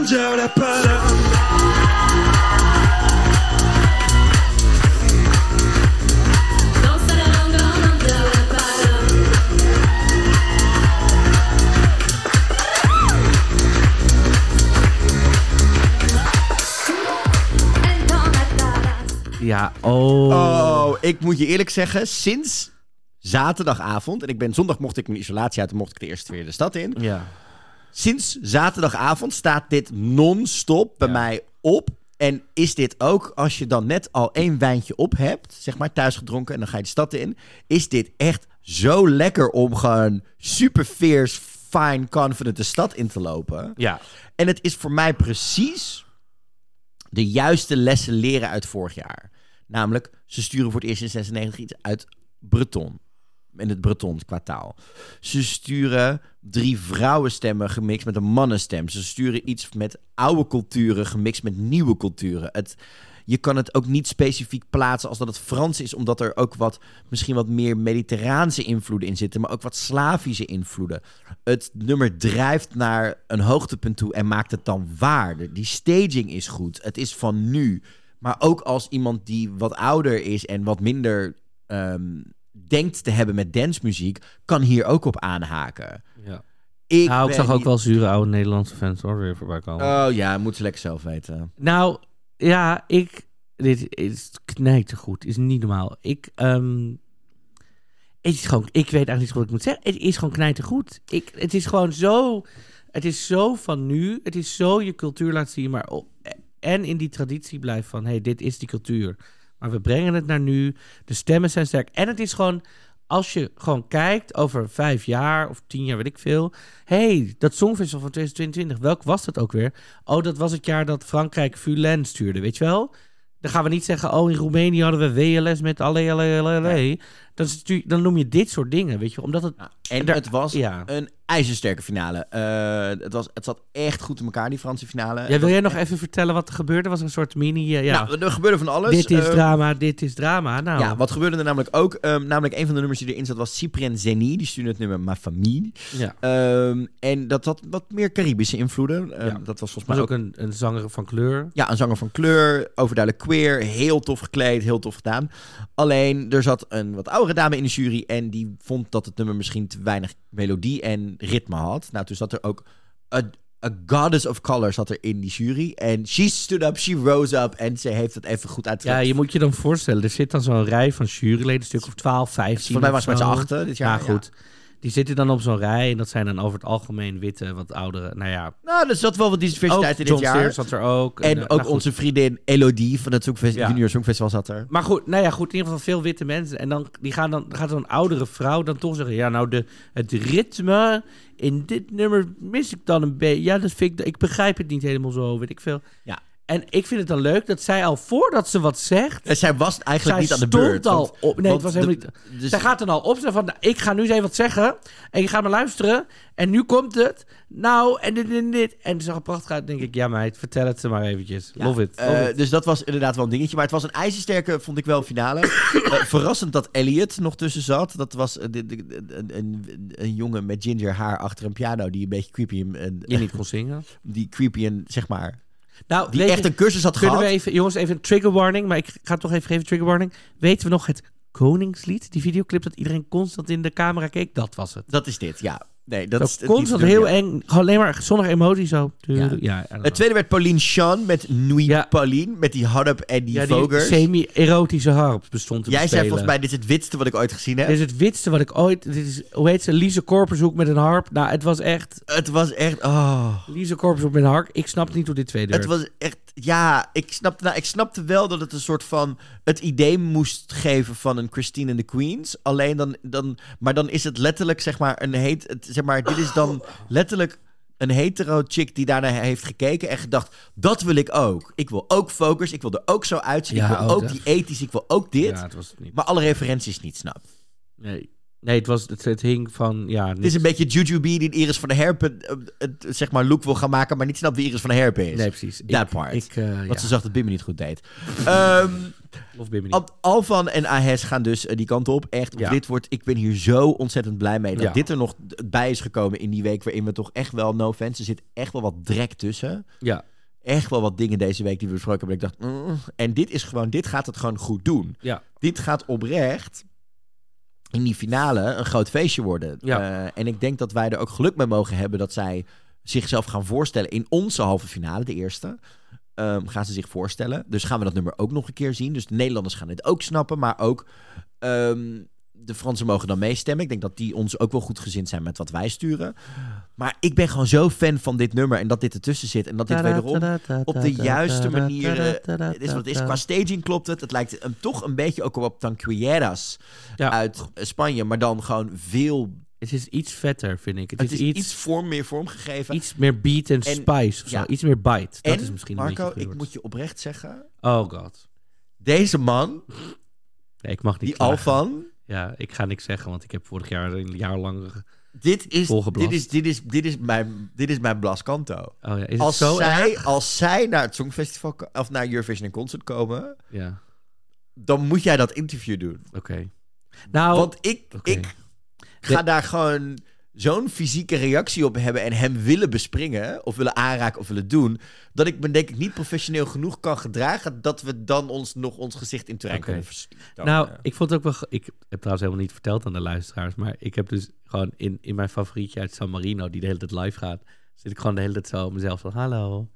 Angela para Ja, oh. Oh, ik moet je eerlijk zeggen, sinds zaterdagavond... en ik ben zondag mocht ik mijn isolatie uit... en mocht ik de eerste weer de stad in. Ja. Sinds zaterdagavond staat dit non-stop bij mij op. En is dit ook, als je dan net al één wijntje op hebt... zeg maar thuis gedronken en dan ga je de stad in... is dit echt zo lekker om gewoon super fierce, fine, confident de stad in te lopen. Ja. En het is voor mij precies de juiste lessen leren uit vorig jaar. Namelijk, ze sturen voor het eerst in 96 iets uit Breton. In het Bretons qua taal. Ze sturen drie vrouwenstemmen gemixt met een mannenstem. Ze sturen iets met oude culturen gemixt met nieuwe culturen. Het, je kan het ook niet specifiek plaatsen als dat het Frans is, omdat er ook wat, misschien wat meer mediterraanse invloeden in zitten, maar ook wat Slavische invloeden. Het nummer drijft naar een hoogtepunt toe en maakt het dan waar. De- Die staging is goed. Het is van nu. Maar ook als iemand die wat ouder is en wat minder ehm, denkt te hebben met dancemuziek, kan hier ook op aanhaken. ja. Ik, nou, ik zag ook wel zure oude Nederlandse fans hoor, weer voorbij komen. Oh ja, moet ze lekker zelf weten. Nou, ja, ik... Dit is knijtergoed. Is niet normaal. Ik, ehm, het is gewoon... Ik weet eigenlijk niet wat ik moet zeggen. Het is gewoon knijtergoed. Ik, het is gewoon zo... Het is zo van nu. Het is zo je cultuur laten zien. Maar op, en in die traditie blijft van... hey, dit is die cultuur. Maar we brengen het naar nu. De stemmen zijn sterk. En het is gewoon... Als je gewoon kijkt over vijf jaar of tien jaar, weet ik veel. hey, dat Songfestival van 2022, welk was dat ook weer? Oh, dat was het jaar dat Frankrijk Fulen stuurde, weet je wel? Dan gaan we niet zeggen, oh, in Roemenië hadden we WLS met alle, alle, alle, alle. Dan, is het natuurlijk- dan noem je dit soort dingen, weet je, omdat het... En daar- het was ja. een ijzersterke finale. Eh, het, was, het zat echt goed in elkaar, die Franse finale. Ja, wil jij nog echt- even vertellen wat er gebeurde? Was een soort mini... eh, ja, Nou, er gebeurde van alles. dit is Eh, drama, dit is drama. Nou, Ja, wat gebeurde er namelijk ook? Ehm, namelijk een van de nummers die erin zat was Cyprien Zeni. Die stuurde het nummer Ma Famille. ja. Ehm, en dat had wat meer Caribische invloeden. Ehm, Ja. Dat was volgens was mij ook ook... een, een zanger van kleur. Ja, een zanger van kleur, overduidelijk queer, heel tof gekleed, heel tof gedaan. Alleen, er zat een wat oudere dame in de jury en die vond dat het nummer misschien te weinig melodie en ritme had. Nou, toen zat er ook a, a goddess of color zat er in die jury. En she stood up, she rose up en ze heeft het even goed Ja, uitgelegd. je moet je dan voorstellen, er zit dan zo'n rij van juryleden, een stuk of 12, 15. Volgens mij was het met z'n zo. achten dit jaar. Ja, goed. Die zitten dan op zo'n rij en dat zijn dan over het algemeen witte, wat oudere. Nou ja, Nou, er zat wel wat diversiteit in John dit jaar. Sears zat er ook. En eh, ook nou onze vriendin Elodie van het Songfest- Ja. Junior Songfestival zat er. Maar goed, nou ja, goed, in ieder geval veel witte mensen. En dan, die gaan dan gaat zo'n oudere vrouw dan toch zeggen... Ja, nou, de, het ritme in dit nummer mis ik dan een beetje. Ja, dat vind ik... Ik begrijp het niet helemaal zo, weet ik veel. Ja. En ik vind het dan leuk dat zij al voordat ze wat zegt... En zij was eigenlijk zij niet aan de stond beurt. al want- op. Nee, het was helemaal de- niet... dus- zij gaat dan al op. Ze van, nou, ik ga nu eens even wat zeggen. En je gaat me luisteren. En nu komt het. Nou, en dit en dit. En ze zag er prachtig uit. denk ik, ja meid, vertel het ze maar eventjes. Ja, Love it. eh, it. dus dat was inderdaad wel een dingetje. Maar het was een ijzersterke, vond ik wel, finale. Eh, verrassend dat Elliot nog tussen zat. Dat was eh, een, een, een jongen met ginger haar achter een piano... die een beetje creepy... en- en- Je niet kon zingen. die creepy en, zeg maar... Nou, Die echt een cursus had Kunnen gehad. we even, jongens, even een trigger warning. Maar ik ga toch even geven, trigger warning. Weten we nog het Koningslied? Die videoclip dat iedereen constant in de camera keek? Dat was het. Dat is dit, ja. Nee, dat is het constant heel eng. Gewoon alleen maar zonder emotie zo. Ja. Ja, Het tweede werd Pauline Sean met Nuit Ja. Pauline. Met die harp en die ja, die vogers. semi-erotische harp bestond te Jij zei volgens mij, dit is het witste wat ik ooit gezien heb. Dit is het witste wat ik ooit... Dit is, hoe heet ze? Lise Korpershoek met een harp. Nou, het was echt... Het was echt... Oh. Lise Korpershoek met een harp. Ik snapte niet hoe dit tweede Het werd. was echt, ja, ik snapte, nou, ik snapte wel dat het een soort van het idee moest geven van een Christine and the Queens. Alleen dan, dan maar dan is het letterlijk, zeg maar, een heet, het, zeg maar, dit is dan letterlijk een hetero chick die daarna heeft gekeken en gedacht, dat wil ik ook. Ik wil ook focus, ik wil er ook zo uitzien, Ja, ik wil ook die ethisch, ik wil ook dit. Ja, het was het niet. Maar alle referenties niet snap. Nee. Nee, het, was, het, het hing van... Ja, Het is een beetje Juju B die Iris van der Herpen eh, het, zeg maar, look wil gaan maken, maar niet snapt wie Iris van der Herpen is. Nee, precies. That ik, part. Ik, eh, Want ja. ze zag dat Bimmy niet goed deed. Ehm Of Bimini. Al- Alvan en Ahes gaan dus eh, die kant op. Echt, Ja. dit wordt, ik ben hier zo ontzettend blij mee dat Ja. dit er nog bij is gekomen in die week waarin we toch echt wel, no offense, er zit echt wel wat drek tussen. Ja. Echt wel wat dingen deze week die we besproken hebben. Ik dacht, mm. en dit is gewoon, dit gaat het gewoon goed doen. Ja. Dit gaat oprecht in die finale een groot feestje worden. Ja. Eh, en ik denk dat wij er ook geluk mee mogen hebben dat zij zichzelf gaan voorstellen in onze halve finale, de eerste. Ehm, gaan ze zich voorstellen. Dus gaan we dat nummer ook nog een keer zien. Dus de Nederlanders gaan dit ook snappen, maar ook ehm, de Fransen mogen dan meestemmen. Ik denk dat die ons ook wel goed gezind zijn met wat wij sturen. Maar ik ben gewoon zo fan van dit nummer en dat dit ertussen zit. En dat dit wederom op de juiste manier eh, het is wat het is. Qua staging klopt het. Het lijkt hem toch een beetje ook op Tanquilleras Ja. uit eh, Spanje, maar dan gewoon veel. Het is iets vetter, vind ik. Het, Het is, is iets, iets vorm, meer vormgegeven. iets meer beat en spice of zo. Iets meer bite. Dat is misschien Marco, een beetje ik moet je oprecht zeggen, Oh god. deze man, Ja, ik mag niet die klagen. Alvan, Ja, ik ga niks zeggen, want ik heb vorig jaar een jaar lang... dit is, dit is, dit is, dit is mijn, dit is mijn Blascanto. Oh ja, is het Als zo zij, erg? als zij naar het Songfestival of naar Eurovision en Concert komen, Ja, dan moet jij dat interview doen. oké. Nou, Want ik, ik ga daar gewoon zo'n fysieke reactie op hebben en hem willen bespringen, of willen aanraken of willen doen, dat ik me denk ik niet professioneel genoeg kan gedragen dat we dan ons nog ons gezicht in terrein kunnen verstoten. nou, ik vond het ook wel... Ik heb trouwens helemaal niet verteld aan de luisteraars, maar ik heb dus gewoon in, in mijn favorietje uit San Marino, die de hele tijd live gaat, zit ik gewoon de hele tijd zo mezelf van, hallo,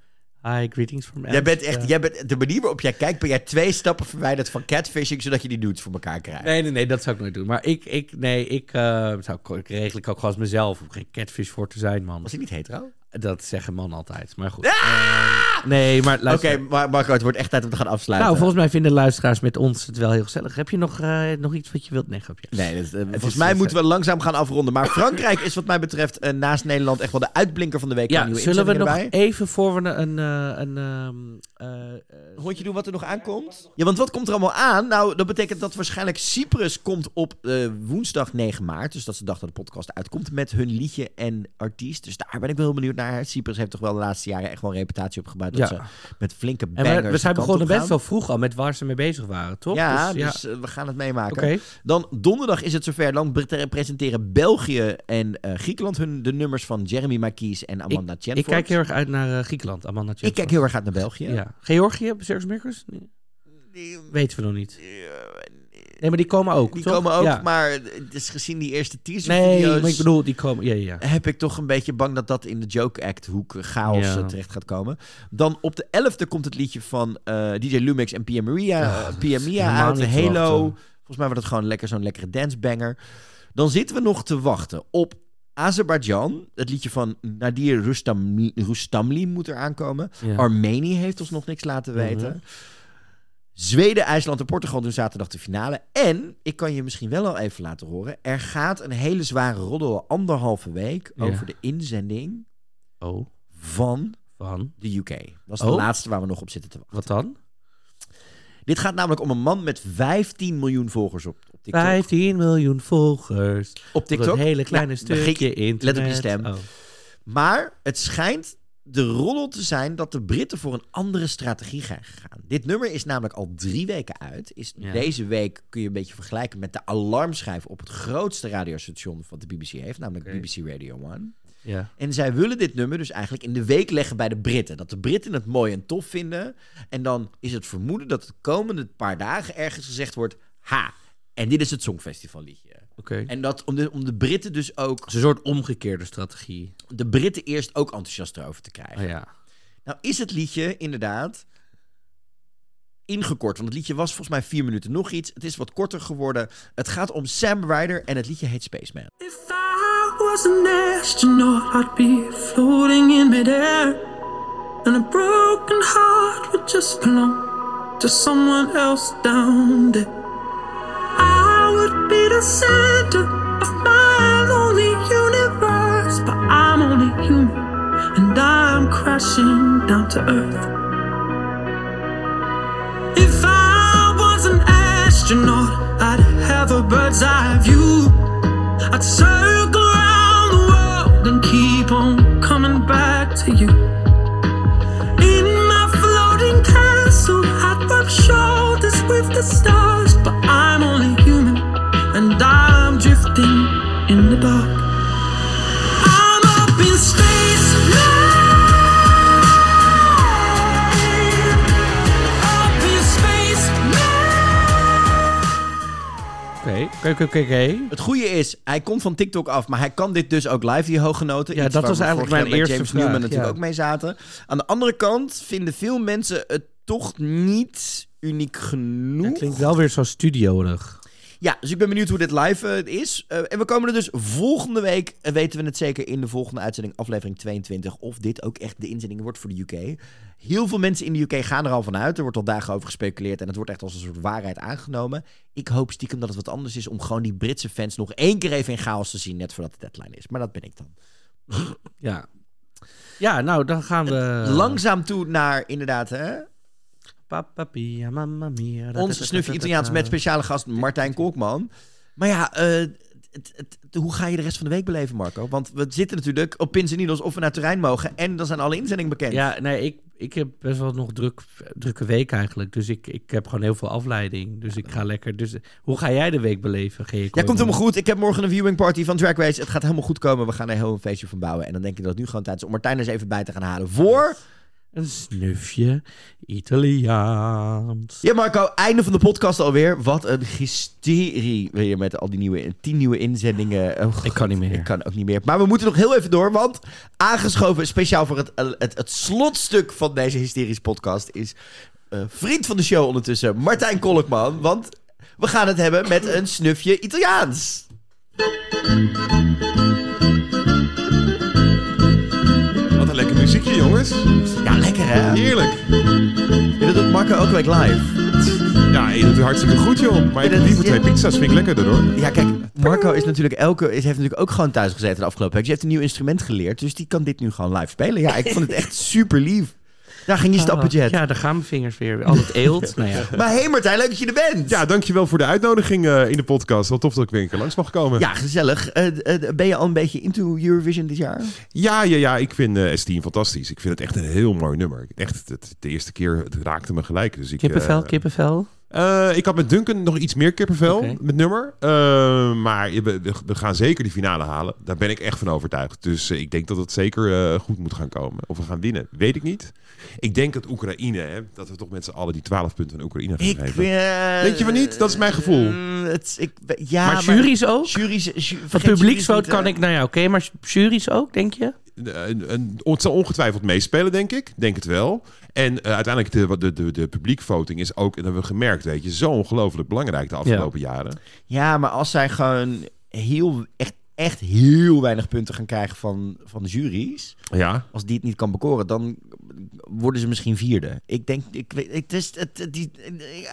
hi, greetings from Jij bent Amsterdam." echt, jij bent, de manier waarop jij kijkt, ben jij twee stappen verwijderd van catfishing, zodat je die dudes voor elkaar krijgt. Nee, nee, nee, dat zou ik nooit doen. Maar ik, ik nee, ik eh, zou ik regel ik ook gewoon als mezelf. Om geen catfish voor te zijn, man. Was hij niet hetero? Dat zeggen mannen altijd, maar goed. Ehm, nee, maar Oké, luister. maar Marco, het wordt echt tijd om te gaan afsluiten. Nou, volgens mij vinden luisteraars met ons het wel heel gezellig. Heb je nog, eh, nog iets wat je wilt? Nee, grapje. Nee, dat, eh, volgens mij het- moeten we langzaam gaan afronden. Maar Frankrijk is wat mij betreft eh, naast Nederland echt wel de uitblinker van de week. Ja, zullen we nog erbij. even voor we een... eh, een ehm, eh, eh, Rondje doen wat er nog aankomt? Ja, want wat komt er allemaal aan? Nou, dat betekent dat waarschijnlijk Cyprus komt op eh, woensdag 9 maart. Dus dat is de dag dat de podcast uitkomt. Met hun liedje en artiest. Dus daar ben ik wel heel benieuwd naar. Cyprus heeft toch wel de laatste jaren echt wel een reputatie opgebouwd. Dat Ja. ze met flinke en bangers we, we zijn begonnen best wel vroeg al met waar ze mee bezig waren, toch? Ja, Dus, dus, eh, we gaan het meemaken. Dan donderdag is het zover. Dan pre- presenteren België en eh, Griekenland hun de nummers van Jeremy Marquis en Amanda Ik Chenford. kijk heel erg uit naar eh, Griekenland, Amanda Ik Chenford. kijk heel erg uit naar België. Ja. Georgië, Circus Mirkers? Nee. Weten we nog niet. Nee, maar die komen ook, die toch? komen ook, Ja. maar dus gezien die eerste teaser Nee, maar ik bedoel, die komen... Ja, ja, ja. heb ik toch een beetje bang dat dat in de Joke Act hoek chaos Ja. eh, terecht gaat komen. Dan op de 11e komt het liedje van eh, DJ Lumix en Pia Maria, eh, Pia Mia uit Halo. Volgens mij wordt het gewoon lekker zo'n lekkere dancebanger. Dan zitten we nog te wachten op Azerbeidzjan. Het liedje van Nadir Rustamli, Rustamli moet er aankomen. Ja. Armenië heeft ons nog niks laten weten. Mhm. Zweden, IJsland en Portugal doen zaterdag de finale. En, ik kan je misschien wel al even laten horen... er gaat een hele zware roddel anderhalve week... Ja. over de inzending Oh, van van? de UK. Dat is de Oh. laatste waar we nog op zitten te wachten. Wat dan? Dit gaat namelijk om een man met 15 miljoen volgers op, op TikTok. 15 miljoen volgers. Op Op TikTok. een hele kleine Ja, stukje internet. let op je stem. Oh. Maar het schijnt de roddel te zijn dat de Britten voor een andere strategie zijn gegaan. Dit nummer is namelijk al drie weken uit. Is Ja. Deze week kun je een beetje vergelijken met de alarmschijf op het grootste radiostation wat de BBC heeft, namelijk. BBC Radio 1. Ja. En zij willen dit nummer dus eigenlijk in de week leggen bij de Britten. Dat de Britten het mooi en tof vinden. En dan is het vermoeden dat de komende paar dagen ergens gezegd wordt... Ha, en dit is het Songfestival En dat om de, om de Britten dus ook... Het is een soort omgekeerde strategie. De Britten eerst ook enthousiast erover te krijgen. Oh ja. Nou is het liedje inderdaad ingekort. Want het liedje was volgens mij vier minuten nog iets. Het is wat korter geworden. Het gaat om Sam Ryder en het liedje heet Spaceman. If I was an astronaut, I'd be floating in midair. And a broken heart would just belong to someone else down there. The center of my lonely universe. But I'm only human, and I'm crashing down to earth. If I was an astronaut, I'd have a bird's eye view. I'd circle around the world and keep on coming back to you. In my floating castle, I'd rub shoulders with the stars, Oké, oké, oké. Het goede is, hij komt van TikTok af, maar hij kan dit dus ook live, die hoge noten. Ja, Iets dat was eigenlijk mijn bij eerste James vraag, Newman natuurlijk ja. ook mee zaten. Aan de andere kant vinden veel mensen het toch niet uniek genoeg. Het klinkt wel weer zo studioerig. Ja, dus ik ben benieuwd hoe dit live eh, is. Eh, en we komen er dus volgende week, eh, weten we het zeker in de volgende uitzending, aflevering 22, of dit ook echt de inzending wordt voor de UK. Heel veel mensen in de UK gaan er al van uit. Er wordt al dagen over gespeculeerd en het wordt echt als een soort waarheid aangenomen. Ik hoop stiekem dat het wat anders is om gewoon die Britse fans nog één keer even in chaos te zien, net voordat de deadline is. Maar dat ben ik dan. Ja. Ja, nou, dan gaan we... Langzaam toe naar inderdaad hè, Papa Pia, mamma mia. onze snufje Italiaans met speciale gast Martijn Kolkman. Maar ja, eh, het, het, het- hoe ga je de rest van de week beleven, Marco? Want we zitten natuurlijk op Pins en Needles of we naar Turijn mogen. En dan zijn alle inzendingen bekend. Ja, nee, ik, ik heb best wel nog druk, drukke week eigenlijk. Dus ik, ik heb gewoon heel veel afleiding. Dus ik ga lekker... Dus hoe ga jij de week beleven? Je Ja, komt helemaal goed. Ik heb morgen een viewing party van Drag Race. Het gaat helemaal goed komen. We gaan er heel een feestje van bouwen. En dan denk ik dat het nu gewoon tijd is om Martijn eens even bij te gaan halen voor... Een snufje Italiaans. Ja, Marco, einde van de podcast alweer. Wat een hysterie weer met al die nieuwe, tien nieuwe inzendingen. Oh, Ik kan niet meer. Ik kan ook niet meer. Maar we moeten nog heel even door, want aangeschoven speciaal voor het, het, het slotstuk van deze hysterische podcast is eh, vriend van de show ondertussen, Martijn Kolkman. Want we gaan het hebben met een snufje Italiaans. Wat jongens. Ja, lekker hè? Heerlijk. Dat doet Marco elke week live. Ja, je doet het hartstikke goed, joh. Maar ik heb liever twee pizza's, vind ik lekkerder, hoor. Ja, kijk, Marco is natuurlijk elke, is, heeft natuurlijk ook gewoon thuis gezeten de afgelopen week. Dus hij heeft een nieuw instrument geleerd, dus die kan dit nu gewoon live spelen. Ja, ik vond het echt super lief. Daar ging je stapbudget. Ja, daar gaan mijn vingers weer. Altijd eelt. nou ja. Maar hé Martijn, leuk dat je er bent. Ja, dankjewel voor de uitnodiging eh, in de podcast. Wel tof dat ik weer een keer langs mag komen. Ja, gezellig. Eh, eh, ben je al een beetje into Eurovision dit jaar? Ja, ja, ja, ik vind eh S10 fantastisch. Ik vind het echt een heel mooi nummer. Echt, het, de eerste keer het raakte me gelijk. Dus ik, Kippenvel, kippenvel. Eh, ik had met Duncan nog iets meer kippenvel met nummer. Eh, maar je- we, we gaan zeker die finale halen. Daar ben ik echt van overtuigd. Dus eh, ik denk dat het zeker eh, goed moet gaan komen. Of we gaan winnen, weet ik niet. Ik denk dat Oekraïne, hè, dat we toch met z'n allen die 12 punten aan Oekraïne gaan Ik geven. Denk je van niet? Dat is mijn gevoel. het, ik, ja, maar jury's ook? Jury's, ju- Van kan ik... Nou ja, oké. maar jury's ook, denk je? Een- een- Het zal ongetwijfeld meespelen, denk ik. Denk het wel. En eh, uiteindelijk de, de, de, de publiekvoting is ook, en dat hebben we gemerkt, weet je, zo ongelooflijk belangrijk de afgelopen jaren. Ja, maar als zij gewoon heel, echt, echt heel weinig punten gaan krijgen van, van de jury's, Ja. als die het niet kan bekoren, dan worden ze misschien vierde. Ik denk, ik weet, het is, het, het- die,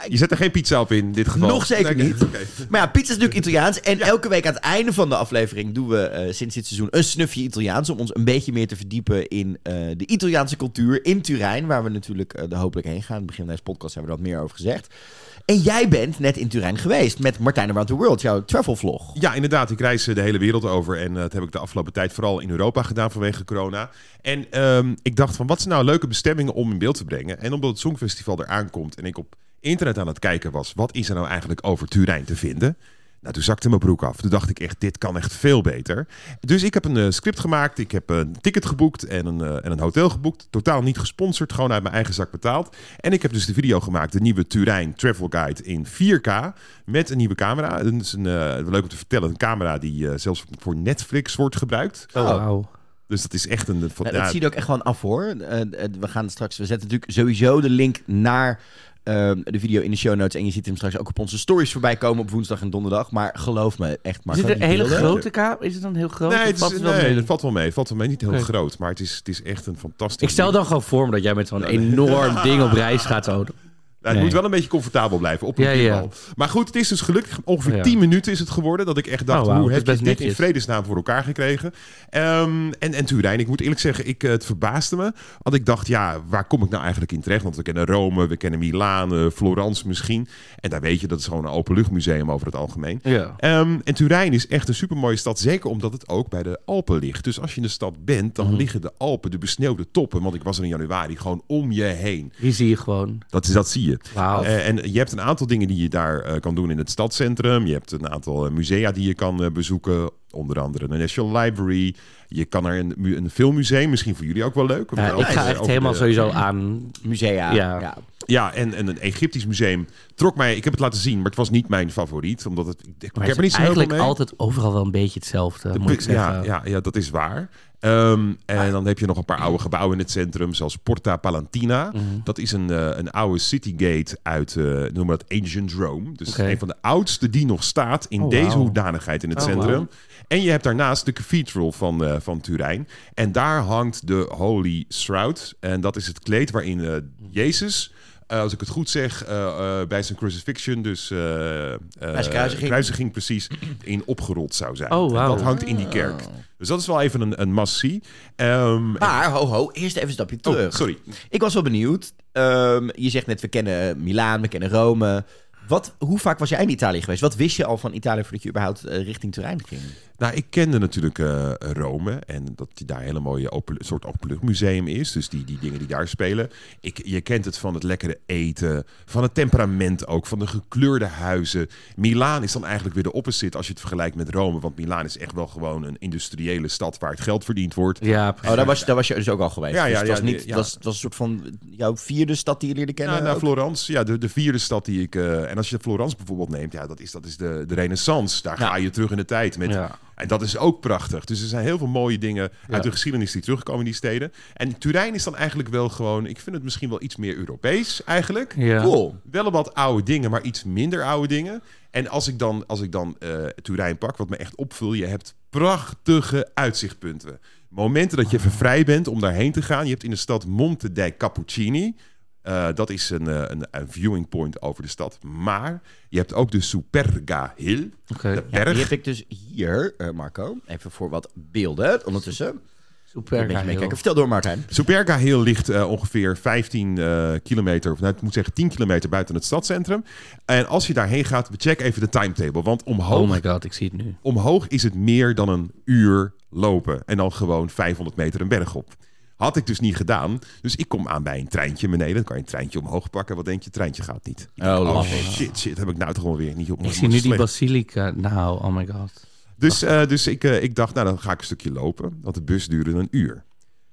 Je zet er geen pizza op in dit geval. Nog zeker Nee, niet. Maar ja, pizza is natuurlijk Italiaans. En elke week aan het einde van de aflevering doen we eh, sinds dit seizoen een snufje Italiaans. Om ons een beetje meer te verdiepen in eh, de Italiaanse cultuur in Turijn. Waar we natuurlijk eh, er hopelijk heen gaan. Aan het begin van deze podcast hebben we wat meer over gezegd. En jij bent net in Turijn geweest met Martijn Around the World, jouw travel vlog. Ja, inderdaad. Ik reis eh, de hele wereld over. En eh, dat heb ik de afgelopen tijd vooral in Europa gedaan vanwege corona. En ehm, ik dacht van, wat zijn nou leuke bestemmingen om in beeld te brengen? En omdat het Songfestival eraan komt en ik op internet aan het kijken was... wat is er nou eigenlijk over Turijn te vinden? Nou, toen zakte mijn broek af. Toen dacht ik echt, dit kan echt veel beter. Dus ik heb een eh, script gemaakt. Ik heb een ticket geboekt en een, eh, en een hotel geboekt. Totaal niet gesponsord, gewoon uit mijn eigen zak betaald. En ik heb dus de video gemaakt, de nieuwe Turijn Travel Guide in 4K. Met een nieuwe camera. Dat is een, eh, leuk om te vertellen, een camera die eh, zelfs voor Netflix wordt gebruikt. Oh, wauw. Dus dat is echt een... Van, ja, dat ziet er ook echt gewoon af hoor. We gaan straks, we zetten natuurlijk sowieso de link naar de video in de show notes. En je ziet hem straks ook op onze stories voorbij komen op woensdag en donderdag. Maar geloof me, echt maar. Is het een hele grote kamer? Is het dan heel groot? Nee, het, is, valt het wel nee mee? valt wel mee. Het valt wel mee. Niet heel groot, maar het is, het is echt een fantastisch... Ik stel dan gewoon voor me dat jij met zo'n enorm ding op reis gaat. Zo. Nou, het Nee. moet wel een beetje comfortabel blijven op een Ja, ja. Maar goed, het is dus gelukkig ongeveer Ja. 10 minuten is het geworden. Dat ik echt dacht, Oh, hoe heb je dit in netjes. vredesnaam voor elkaar gekregen? Ehm, en, en Turijn, ik moet eerlijk zeggen, ik, eh, het verbaasde me. Want ik dacht, ja, waar kom ik nou eigenlijk in terecht? Want we kennen Rome, we kennen Milaan, eh, Florence misschien. En daar weet je, dat is gewoon een openluchtmuseum over het algemeen. Ehm, en Turijn is echt een supermooie stad. Zeker omdat het ook bij de Alpen ligt. Dus als je in de stad bent, dan Mhm. liggen de Alpen, de besneeuwde toppen. Want ik was er in januari gewoon om je heen. Die zie je gewoon. Dat, is, dat zie je. Eh, en je hebt een aantal dingen die je daar eh, kan doen in het stadscentrum. Je hebt een aantal eh, musea die je kan bezoeken. Onder andere de National Library. Je kan naar een, een filmmuseum. Misschien voor jullie ook wel leuk. Ja, ik ga echt helemaal sowieso aan. Musea. Ja. ja. Ja, en, en een Egyptisch museum trok mij... Ik heb het laten zien, maar het was niet mijn favoriet. Omdat het... Ik, heb er niet zo eigenlijk mee. altijd overal wel een beetje hetzelfde, De moet ik ja, ja, ja, dat is waar. Ehm, en dan heb je nog een paar oude gebouwen in het centrum, zoals Porta Palantina. Mhm. Dat is een, eh, een oude citygate uit, eh noem maar het Ancient Rome. Dus een van de oudste die nog staat in Oh, deze hoedanigheid in het Oh, centrum. En je hebt daarnaast de cathedral van, eh, van Turijn. En daar hangt de Holy Shroud. En dat is het kleed waarin Jezus... eh, als ik het goed zeg, eh, eh, bij zijn crucifixion, dus eh, eh, zijn kruisiging. kruisiging precies, in opgerold zou zijn. Oh. Dat hangt in die kerk. Dus dat is wel even een, een massie. Ehm, Maar, ho ho, eerst even een stapje oh, terug. sorry. Ik was wel benieuwd. Ehm, je zegt net, we kennen Milaan, we kennen Rome. Wat, hoe vaak was jij in Italië geweest? Wat wist je al van Italië voordat je überhaupt richting Turijn ging? Nou, ik kende natuurlijk eh, Rome en dat die daar een hele mooie open, soort openluchtmuseum is. Dus die, die dingen die daar spelen. Ik, je kent het van het lekkere eten, van het temperament ook, van de gekleurde huizen. Milaan is dan eigenlijk weer de opposite als je het vergelijkt met Rome. Want Milaan is echt wel gewoon een industriële stad waar het geld verdiend wordt. Ja, Oh, daar was, daar was je dus ook al geweest. Ja, Dus ja, het was ja, niet, ja. Het was, het was een soort van jouw vierde stad die je leerde kennen. Ja, naar ook? Florence. Ja, de, de vierde stad die ik... eh, en als je Florence bijvoorbeeld neemt, ja, dat is, dat is de, de renaissance. Daar Ja. ga je terug in de tijd. Met, Ja. En dat is ook prachtig. Dus er zijn heel veel mooie dingen uit de geschiedenis die terugkomen in die steden. En Turijn is dan eigenlijk wel gewoon... Ik vind het misschien wel iets meer Europees eigenlijk. ja. Cool. Wel wat oude dingen, maar iets minder oude dingen. En als ik dan, als ik dan eh, Turijn pak, wat me echt opvul... Je hebt prachtige uitzichtpunten. Momenten dat je even vrij bent om daarheen te gaan. Je hebt in de stad Monte dei Cappuccini. Eh, dat is een, eh, een, een viewing point over de stad. Maar je hebt ook de Superga Hill. Oké. De Ja, berg. die heb ik dus hier, eh, Marco. Even voor wat beelden ondertussen. Super. Een beetje meekijken. Vertel door, Martijn. Superga Hill ligt eh, ongeveer 15 eh, kilometer, of nou, ik moet zeggen 10 kilometer buiten het stadscentrum. En als je daarheen gaat, check even de timetable. Want omhoog, Oh my god, ik zie het nu. omhoog is het meer dan een uur lopen. En dan gewoon 500 meter een berg op. Had ik dus niet gedaan. Dus ik kom aan bij een treintje beneden. Dan kan je een treintje omhoog pakken. Wat denk je? Het treintje gaat niet. Ik Oh, denk, love shit, shit. Heb ik nou toch wel weer niet op Ik mijn zie nu die basilica. Nou, oh my god. Dus, eh, dus ik, eh, ik dacht, nou dan ga ik een stukje lopen. Want de bus duurde een uur.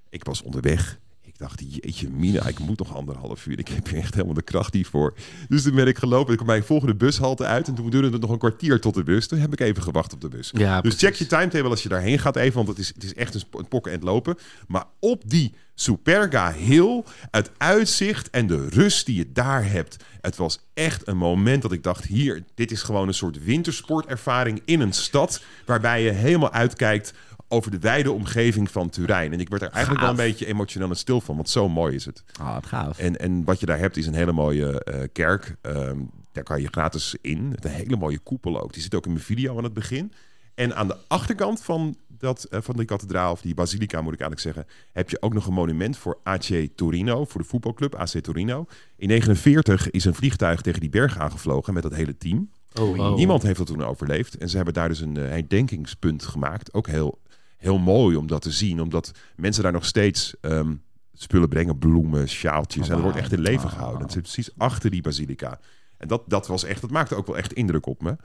Ik was onderweg. Ik dacht, jeetje mina, ik moet nog anderhalf uur. Ik heb hier echt helemaal de kracht niet voor. Dus toen ben ik gelopen. Ik kwam bij een volgende bushalte uit. En toen duurde het nog een kwartier tot de bus. Toen heb ik even gewacht op de bus. Ja, dus check je timetable als je daarheen gaat even. Want het is, het is echt een, pokken en het lopen. Maar op die Superga Hill, het uitzicht en de rust die je daar hebt. Het was echt een moment dat ik dacht, hier, dit is gewoon een soort wintersportervaring in een stad. Waarbij je helemaal uitkijkt over de wijde omgeving van Turijn. En ik werd er eigenlijk wel een beetje emotioneel en stil van, want zo mooi is het. Ah, wat gaaf. En, en wat je daar hebt is een hele mooie eh, kerk. Ehm, daar kan je gratis in. Met een hele mooie koepel ook. Die zit ook in mijn video aan het begin. En aan de achterkant van, dat, eh, van die kathedraal, of die basilica moet ik eigenlijk zeggen, heb je ook nog een monument voor AC Torino, voor de voetbalclub AC Torino. In 49 is een vliegtuig tegen die berg aangevlogen met dat hele team. Oh, oh. Niemand heeft dat toen overleefd. En ze hebben daar dus een eh, herdenkingspunt gemaakt. Ook heel, heel mooi om dat te zien. Omdat mensen daar nog steeds ehm, spullen brengen. Bloemen, sjaaltjes. en dat wordt echt in leven gehouden. Het zit precies achter die basilica. En dat, dat was echt, dat maakte ook wel echt indruk op me.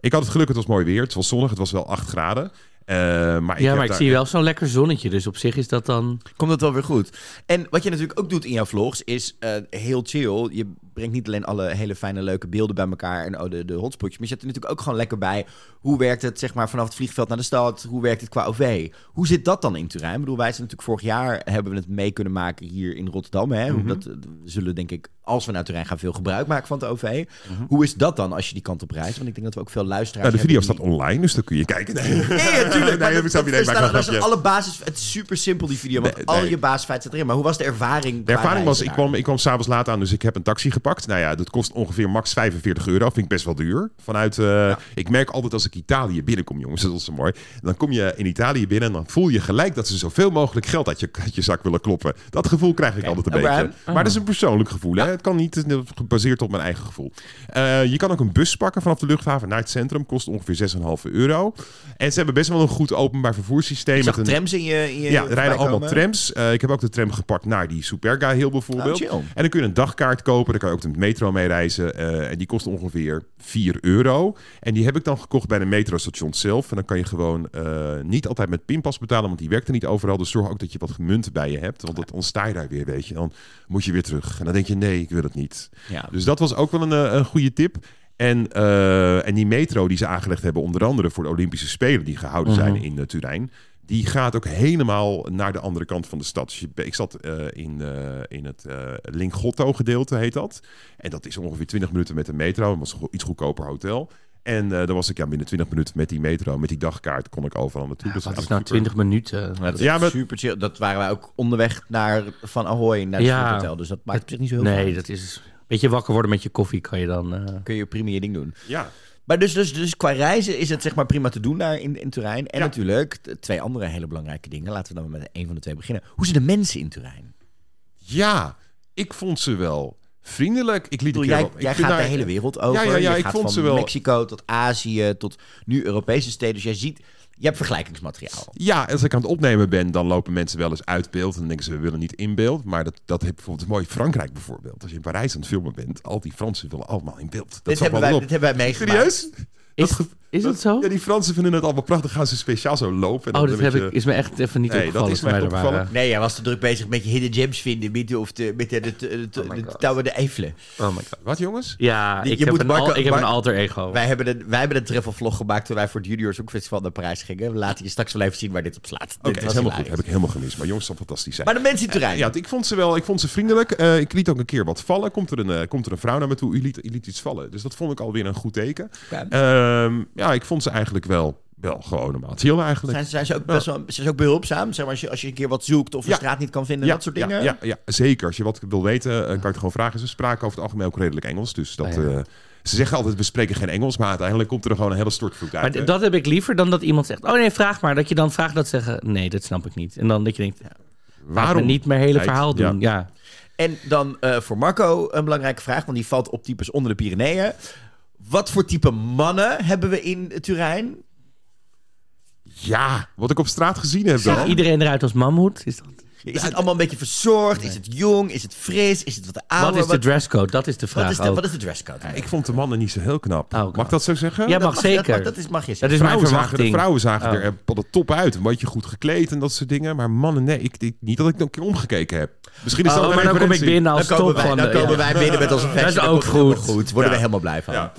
Ik had het geluk, het was mooi weer. Het was zonnig, het was wel 8 graden. Eh, maar ik ja, maar ik daar- zie wel zo'n lekker zonnetje. Dus op zich is dat dan... Komt het wel weer goed. En wat je natuurlijk ook doet in jouw vlogs is eh, heel chill. Je brengt niet alleen alle hele fijne leuke beelden bij elkaar en oh, de, de hotspotjes. Maar je zet er natuurlijk ook gewoon lekker bij. Hoe werkt het zeg maar vanaf het vliegveld naar de stad? Hoe werkt het qua OV? Hoe zit dat dan in Turijn? Ik bedoel, wij zijn natuurlijk vorig jaar hebben we het mee kunnen maken hier in Rotterdam. Hè? Hoe dat, eh, zullen denk ik, als we naar Turijn gaan, veel gebruik maken van het OV. Hoe is dat dan als je die kant op reist? Want ik denk dat we ook veel luisteraars Nou, de video staat die- online, dus dan kun je kijken. Nee, natuurlijk. nee, heb ik zelf niet. Nee, alle basis. Het is super simpel die video, want Nee, al je basisfeit zit erin. Maar hoe was de ervaring? De ervaring was, ik kwam, ik kwam s'avonds laat aan, dus ik heb een taxi gepakt. Nou ja, dat kost ongeveer max 45 euro. Vind ik best wel duur. Vanuit, eh, Ik merk altijd als ik Italië binnenkom, jongens, dat is zo mooi. Dan kom je in Italië binnen en dan voel je gelijk dat ze zoveel mogelijk geld uit je, uit je zak willen kloppen. Dat gevoel krijg ik altijd een Abraham? beetje. Maar dat is een persoonlijk gevoel. Hè? Het kan niet gebaseerd op mijn eigen gevoel. Eh, je kan ook een bus pakken vanaf de luchthaven naar het centrum. Kost ongeveer 6,5 euro. En ze hebben best wel een goed openbaar vervoerssysteem. Ik zag met een, trams in je, in je ja, er rijden allemaal komen. trams. Eh, ik heb ook de tram gepakt naar die Superga Hill bijvoorbeeld. Oh, en dan kun je een dagkaart kopen. Dan kan ook de metro mee reizen. Eh, en die kost ongeveer 4 euro. En die heb ik dan gekocht bij de metrostation zelf. En dan kan je gewoon eh, niet altijd met pinpas betalen. Want die werkt er niet overal. Dus zorg ook dat je wat munten bij je hebt. Want dan sta je daar weer, weet je. Dan moet je weer terug. En dan denk je, nee, ik wil het niet. Ja. Dus dat was ook wel een, eh, een goede tip. En, en die metro die ze aangelegd hebben, onder andere voor de Olympische Spelen die gehouden zijn in uh, Turijn. Die gaat ook helemaal naar de andere kant van de stad. Dus je- ik zat eh, in, eh, in het eh Lingotto gedeelte, heet dat. En dat is ongeveer 20 minuten met de metro. Het was een iets goedkoper hotel. En eh dan was ik ja, binnen 20 minuten met die metro, met die dagkaart, kon ik overal naartoe. Dus Dat is nou 20 minuten. Ja, dat is Ja, maar- super chill. Dat waren wij ook onderweg naar Van Ahoy naar het Ja. hotel. Dus dat maakt zich niet zo heel veel Nee, uit. dat is... Beetje wakker worden met je koffie kan je dan... eh, kun je prima je ding doen. Ja, Maar dus, dus, dus qua reizen is het zeg maar prima te doen daar in, in Turijn. En Ja. natuurlijk twee andere hele belangrijke dingen. Laten we dan met een van de twee beginnen. Hoe zijn de mensen in Turijn? ja, ik vond ze wel vriendelijk. Ik liet keer jij wel- jij gaat daar- de hele wereld over. Ja, ja, ja, ik vond van ze wel- Mexico tot Azië tot nu Europese steden. Dus jij ziet, je hebt vergelijkingsmateriaal. Ja, als ik aan het opnemen ben, dan lopen mensen wel eens uit beeld. En dan denken ze, we willen niet in beeld. Maar dat, dat heb bijvoorbeeld mooi Frankrijk bijvoorbeeld. Als je in Parijs aan het filmen bent, al die Fransen willen allemaal in beeld. Dat Dit hebben, wij, dit hebben wij meegemaakt. Serieus? Is, Dat is het zo? Ja, die Fransen vinden het allemaal prachtig. Gaan ze speciaal zo lopen. En dan Oh, dat een heb beetje- ik, is me echt even niet Nee, dat is mij opgevallen. waren. Nee, jij was te druk bezig met je hidden gems vinden. Met de, of de, met de, de, de, de, my de. Tower de. Oh my god. Wat jongens? Ja, Die- ik je heb, moet een, Marco- al, ik heb een alter ego. Wij hebben, de, wij hebben een travelvlog gemaakt toen wij voor het Junior Festival naar Parijs gingen. We laten je straks wel even zien waar dit op slaat. Oké, is was helemaal goed. Heb ik helemaal gemist. Maar jongens, dat fantastisch zijn. Maar de mensen in Turijn. Ja, ik vond ze wel. Ik vond ze vriendelijk. Eh, ik liet ook een keer wat vallen. Komt er een, eh, komt er een vrouw naar me toe? U liet, u liet iets vallen. Dus dat vond ik alweer een goed teken. Ja. Ehm, ja, ik vond ze eigenlijk wel wel gewoon normaal chill eigenlijk. Zijn, zijn ze ook best wel zijn ze ook behulpzaam? Zeg maar, als, je, als je een keer wat zoekt of een Ja. straat niet kan vinden, dat soort dingen? Ja, ja, ja, zeker. Als je wat wil weten, eh, kan ik het gewoon vragen. Ze spraken over het algemeen ook redelijk Engels. Dus dat, Ah, ja. eh, ze zeggen altijd, we spreken geen Engels. Maar uiteindelijk komt er gewoon een hele stortvloed uit. Maar dat heb ik liever dan dat iemand zegt... Oh nee, vraag maar. Dat je dan vraagt dat ze zeggen... Nee, dat snap ik niet. En dan dat je denkt... Waarom niet mijn hele verhaal doen? Ja. En dan eh, voor Marco een belangrijke vraag, want die valt op types onder de Pyreneeën. Wat voor type mannen hebben we in Turijn? Ja, wat ik op straat gezien heb Ziet dan. iedereen eruit als mammoet? Is, dat, Is het allemaal een beetje verzorgd? Is het jong? Is het fris? Is het wat ouder? wat is de dresscode? Dat is de vraag wat is de, wat is de dresscode? Ik vond de mannen niet zo heel knap. Oh, Mag ik dat zo zeggen? Ja, Dat mag mag- zeker. Dat, dat is, mag je Dat zeggen. is mijn Vrouwen zagen, de verwachting. vrouwen zagen Oh. er op de top uit. Een beetje goed gekleed en dat soort dingen. Maar mannen, nee. Ik, ik- niet dat ik nog een keer omgekeken heb. Misschien is dat Oh, een maar dan kom ik binnen als Dan komen, top wij, van dan de- komen ja. wij binnen met onze fashion. Dat is ook goed. goed. Worden Ja. we helemaal blij van.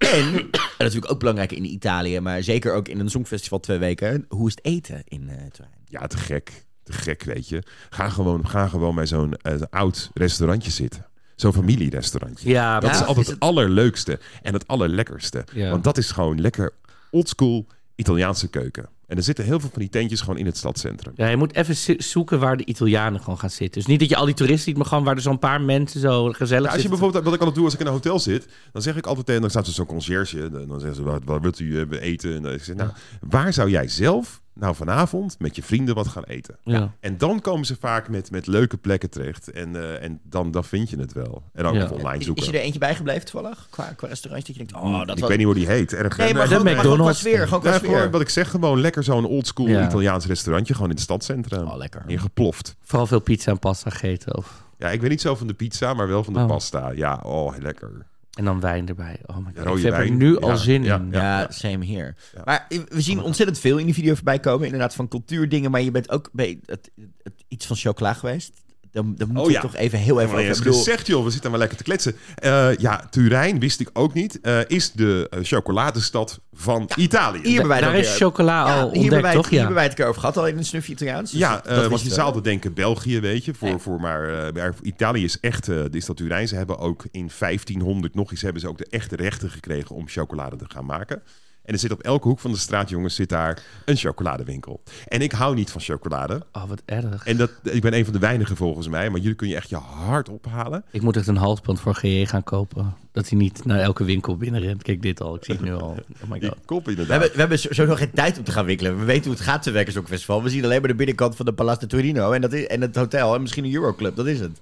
En, en natuurlijk ook belangrijk in Italië, maar zeker ook in een songfestival twee weken. Hoe is het eten in eh Turijn? Ja, te gek. Te gek, weet je. Ga gewoon, ga gewoon bij zo'n eh, oud restaurantje zitten. Zo'n familierestaurantje. Ja, Dat is altijd is het allerleukste en het allerlekkerste. Ja. Want dat is gewoon lekker oldschool Italiaanse keuken. En er zitten heel veel van die tentjes gewoon in het stadscentrum. Ja, je moet even zo- zoeken waar de Italianen gewoon gaan zitten. Dus niet dat je al die toeristen ziet, maar gewoon waar er zo'n paar mensen zo gezellig Ja, als je zitten. bijvoorbeeld, wat ik altijd doe als ik in een hotel zit, dan zeg ik altijd tegen, dan staat er zo'n conciërge, dan dan zeggen ze, wat, wat wilt u hebben eten? En dan zeg ik, nou, waar zou jij zelf nou vanavond met je vrienden wat gaan eten? Ja. En dan komen ze vaak met, met leuke plekken terecht en, eh, en dan, dan vind je het wel. En ook Ja. even online Is, zoeken. is je er eentje bijgebleven toevallig? Qua, qua restaurants dat je denkt, oh, dat ik was... weet niet hoe die heet. Erg, Nee, maar gewoon, maar gewoon qua McDonald's. sfeer. Gewoon Ja, wat ik zeg, gewoon lekker zo'n oldschool Ja. Italiaans restaurantje, gewoon in het stadscentrum. Oh, lekker. Ingeploft. Vooral veel pizza en pasta gegeten. Of... Ja, ik weet niet zo van de pizza, maar wel van de Oh. pasta. Ja, oh, lekker. En dan wijn erbij. Oh my god. Rode ik heb er nu Ja, al zin ja, in. Ja, Ja. same here. Ja. Maar we zien ontzettend veel in die video voorbij komen. Inderdaad, van cultuurdingen. Maar je bent ook bij het, het, iets van chocola geweest. Dan, dan moeten Oh ja. toch even heel even Helemaal over bedoel, gezegd, joh. We zitten maar lekker te kletsen. Eh, ja, Turijn, wist ik ook niet, eh, is de eh, chocoladestad van Italië. Hier hebben wij Daar het is chocola ja, al hier hebben ontdekt, wij het- toch? Hier Ja. hebben wij het keer over gehad al in een snufje Italiaans. dus ja, dat- eh, dat want je zou altijd denken België, weet je. Voor, Nee. voor maar, eh, maar Italië is echt de stad Turijn. Ze hebben ook in 1500 nog eens hebben ze ook de echte rechten gekregen om chocolade te gaan maken. En er zit op elke hoek van de straat, jongens, zit daar een chocoladewinkel. En ik hou niet van chocolade. Oh, wat erg. En dat, ik ben een van de weinigen volgens mij. Maar jullie kun je echt je hart ophalen. Ik moet echt een halsband voor GJ gaan kopen. Dat hij niet naar elke winkel binnenrent. Kijk dit al. Ik zie het nu al. Oh my god. kop We inderdaad. hebben, we hebben sowieso nog geen tijd om te gaan winkelen. We weten hoe het gaat te werken zo'n festival. We zien alleen maar de binnenkant van de Palazzo Torino en, dat is, en het hotel en misschien een Euroclub. Dat is het.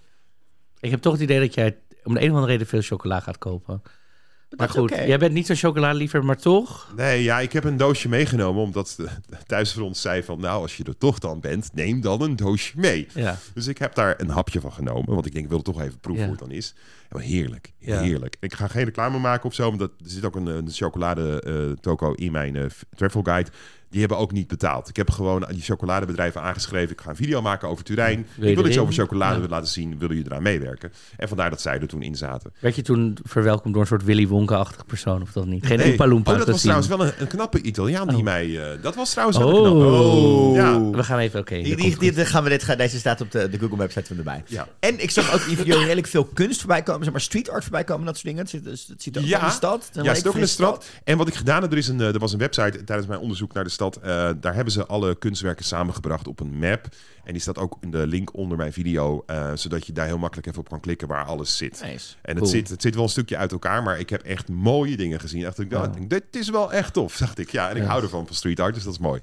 Ik heb toch het idee dat jij om de een of andere reden veel chocola gaat kopen. Maar goed, jij bent niet zo'n chocoladeliefhebber, maar toch? Nee, ja, ik heb een doosje meegenomen. Omdat de thuisfront zei van... Nou, als je er toch dan bent, neem dan een doosje mee. Ja. Dus ik heb daar een hapje van genomen. Want ik denk, ik wil toch even proeven Ja. hoe het dan is. Ja, heerlijk, Ja. heerlijk. Ik ga geen reclame maken of zo. Want dat, er zit ook een, een chocolade eh, toko in mijn eh, travel guide. Die hebben ook niet betaald. Ik heb gewoon aan die chocoladebedrijven aangeschreven. Ik ga een video maken over Turijn. Ik wil iets over chocolade Ja. laten zien. Willen jullie eraan meewerken? En vandaar dat zij er toen in zaten. Werd je toen verwelkomd door een soort Willy Wonka-achtig persoon of dat niet? Geen Nee. Oompa Loompa Oh, dat was trouwens wel een, een knappe Italiaan die Oh. mij... eh, dat was trouwens wel Oh. een knappe. Ja. We gaan even, oké. Die, dat die, komt goed. die- die gaan we dit, deze staat op de, de Google Maps, zetten we erbij. Ja. En ik zag ook in die video redelijk veel kunst voorbij komen. Zeg maar street art voorbij komen, dat soort dingen. Het zit, het ziet ook Ja. in de stad. Ja, zit ook in de stad. En wat ik gedaan heb, er, is een, eh, er was een website tijdens mijn onderzoek naar de stad. eh, daar hebben ze alle kunstwerken samengebracht op een map. En die staat ook in de link onder mijn video. eh, zodat je daar heel makkelijk even op kan klikken waar alles zit. Nice. En het, Cool. zit, het zit wel een stukje uit elkaar, maar ik heb echt mooie dingen gezien. Dacht ik, Ja. dit is wel echt tof, dacht ik. Ja, en ik hou ervan van street art, dus dat is mooi.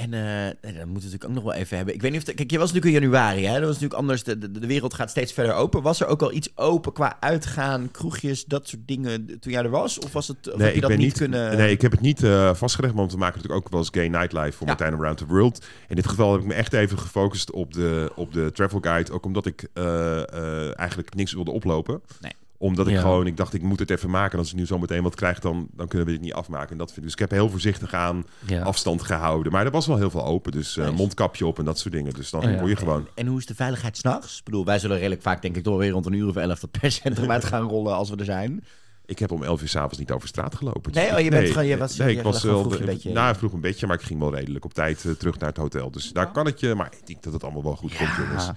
En nee, dat moeten we natuurlijk ook nog wel even hebben. Ik weet niet of... de- kijk, je was natuurlijk in januari, hè? Dat was natuurlijk anders. De, de, de wereld gaat steeds verder open. Was er ook al iets open qua uitgaan, kroegjes, dat soort dingen toen jij er was? Of was het... Of heb je dat niet kunnen... Nee, ik heb het niet eh, vastgelegd, want we maken natuurlijk ook wel eens gay nightlife voor Ja. Martijn Around the World. In dit geval heb ik me echt even gefocust op de, op de travel guide, ook omdat ik eh, eigenlijk niks wilde oplopen. Nee. Omdat ik Ja. gewoon, ik dacht ik moet het even maken. En als ik nu zo meteen wat krijg, dan, dan kunnen we dit niet afmaken. En dat vind, dus ik heb heel voorzichtig aan Ja. afstand gehouden. Maar er was wel heel veel open, dus eh, mondkapje op en dat soort dingen. Dus dan ja. word je gewoon... En hoe is de veiligheid s'nachts? Ik bedoel, wij zullen redelijk vaak, denk ik, toch weer rond een uur of elf dat perscentrum uit gaan rollen als we er zijn. Ik heb om 11 uur s'avonds niet over straat gelopen. Nee, oh, je bent gewoon- je was- nee, je ik was wel vroeg een beetje- Nou, vroeg een beetje, maar ik ging wel redelijk op tijd eh, terug naar het hotel. Dus daar kan het je, maar ik denk dat het allemaal wel goed komt, jongens.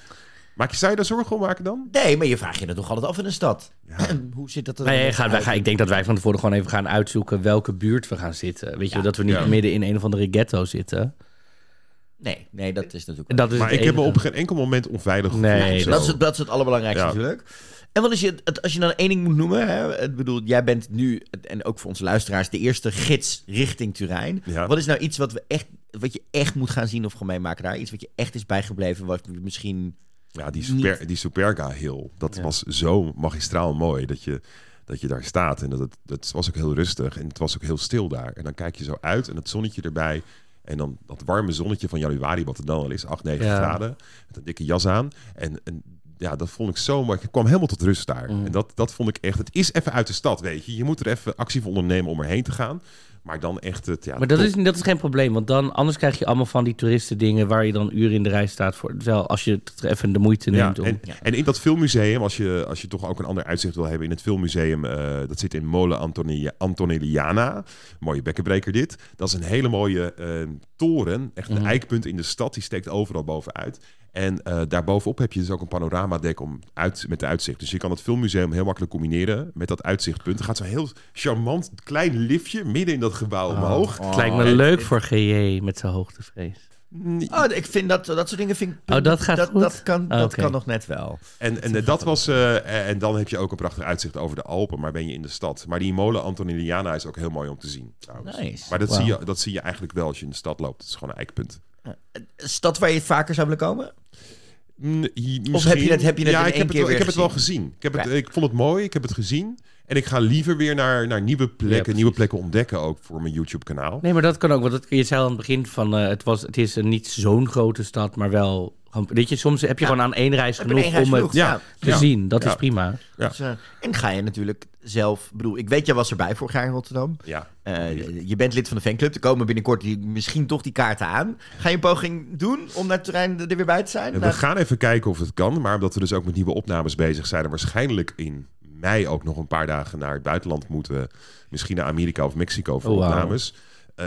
Ja. Maak je, zou je daar zorgen om maken dan? Nee, maar je vraagt je er toch altijd af in een stad. Hoe zit dat er Nee, dan gaan, wij gaan, ik denk dat wij van tevoren gewoon even gaan uitzoeken welke buurt we gaan zitten. Weet je, Ja. dat we niet Ja. midden in een of andere ghetto zitten. Nee, nee, dat is natuurlijk... En dat is Maar ik heb me op geen enkel moment onveilig gevoeld. Nee. Dat is, het, dat is het allerbelangrijkste Ja. natuurlijk. En wat is je, het, als je dan één ding moet noemen, hè, ik bedoel, jij bent nu, en ook voor onze luisteraars, de eerste gids richting Turijn. Ja. Wat is nou iets wat, we echt, wat je echt moet gaan zien of gewoon meemaken daar? Iets wat je echt is bijgebleven, wat we misschien... Ja, die, Niet- die Superga Hill, dat Ja. was zo magistraal mooi dat je, dat je daar staat. En dat, het, dat was ook heel rustig en het was ook heel stil daar. En dan kijk je zo uit en het zonnetje erbij. En dan dat warme zonnetje van januari, wat het dan al is, 8, 9 Ja. graden. Met een dikke jas aan. En, en ja, dat vond ik zo mooi. Ik kwam helemaal tot rust daar. Mm. En dat, dat vond ik echt... Het is even uit de stad, weet je. Je moet er even actie voor ondernemen om erheen te gaan. Maar dan echt het... Ja, Maar dat top. is, dat is geen probleem, want dan, anders krijg je allemaal van die toeristen dingen waar je dan uren in de rij staat voor. Terwijl als je het even de moeite Ja, neemt om... en, en in dat filmmuseum, als je, als je toch ook een ander uitzicht wil hebben in het filmmuseum, eh, dat zit in Molen Antonia, Antonelliana. Mooie bekkenbreker dit. Dat is een hele mooie eh, toren, echt een Mhm. eikpunt in de stad. Die steekt overal bovenuit. En eh daarbovenop heb je dus ook een panoramadek om uit, met de uitzicht. Dus je kan het filmmuseum heel makkelijk combineren met dat uitzichtpunt. Er gaat zo'n heel charmant klein liftje midden in dat gebouw omhoog. Het lijkt me Oh, leuk voor GJ met zijn hoogtevrees. Oh, ik vind dat, dat soort dingen vind ik... Oh, dat gaat dat, goed? Dat kan, dat Oké. kan nog net wel. En, en eh, dat was. eh, en dan heb je ook een prachtig uitzicht over de Alpen, maar ben je in de stad. Maar die molen Antonelliana is ook heel mooi om te zien. Trouwens. Nice. Maar dat, zie je, dat zie je eigenlijk wel als je in de stad loopt. Het is gewoon een eikpunt. Een stad waar je vaker zou willen komen? Of heb je het- heb je het ja, in ik één heb het, keer wel- ik heb het wel gezien. Ik, heb het, ik vond het mooi, ik heb het gezien. En ik ga liever weer naar, naar nieuwe plekken, nieuwe plekken ontdekken ook voor mijn YouTube-kanaal. Nee, maar dat kan ook. Want dat, je zei al aan het begin van... eh, het, was, het is een niet zo'n grote stad, maar wel... Weet je, soms heb je gewoon aan één reis genoeg één reis om genoeg? het Ja. te Ja. zien. Dat Ja. is prima. Ja. Dus, eh, en ga je natuurlijk zelf... Bedoel, ik weet, jij was erbij vorig jaar in Rotterdam. Ja. Eh, je bent lid van de fanclub. Er komen binnenkort die, misschien toch die kaarten aan. Ga je een poging doen om naar het terrein er weer bij te zijn? We gaan even kijken of het kan. Maar omdat we dus ook met nieuwe opnames bezig zijn... en waarschijnlijk in mei ook nog een paar dagen naar het buitenland moeten. Misschien naar Amerika of Mexico voor Oh, wauw. opnames. eh,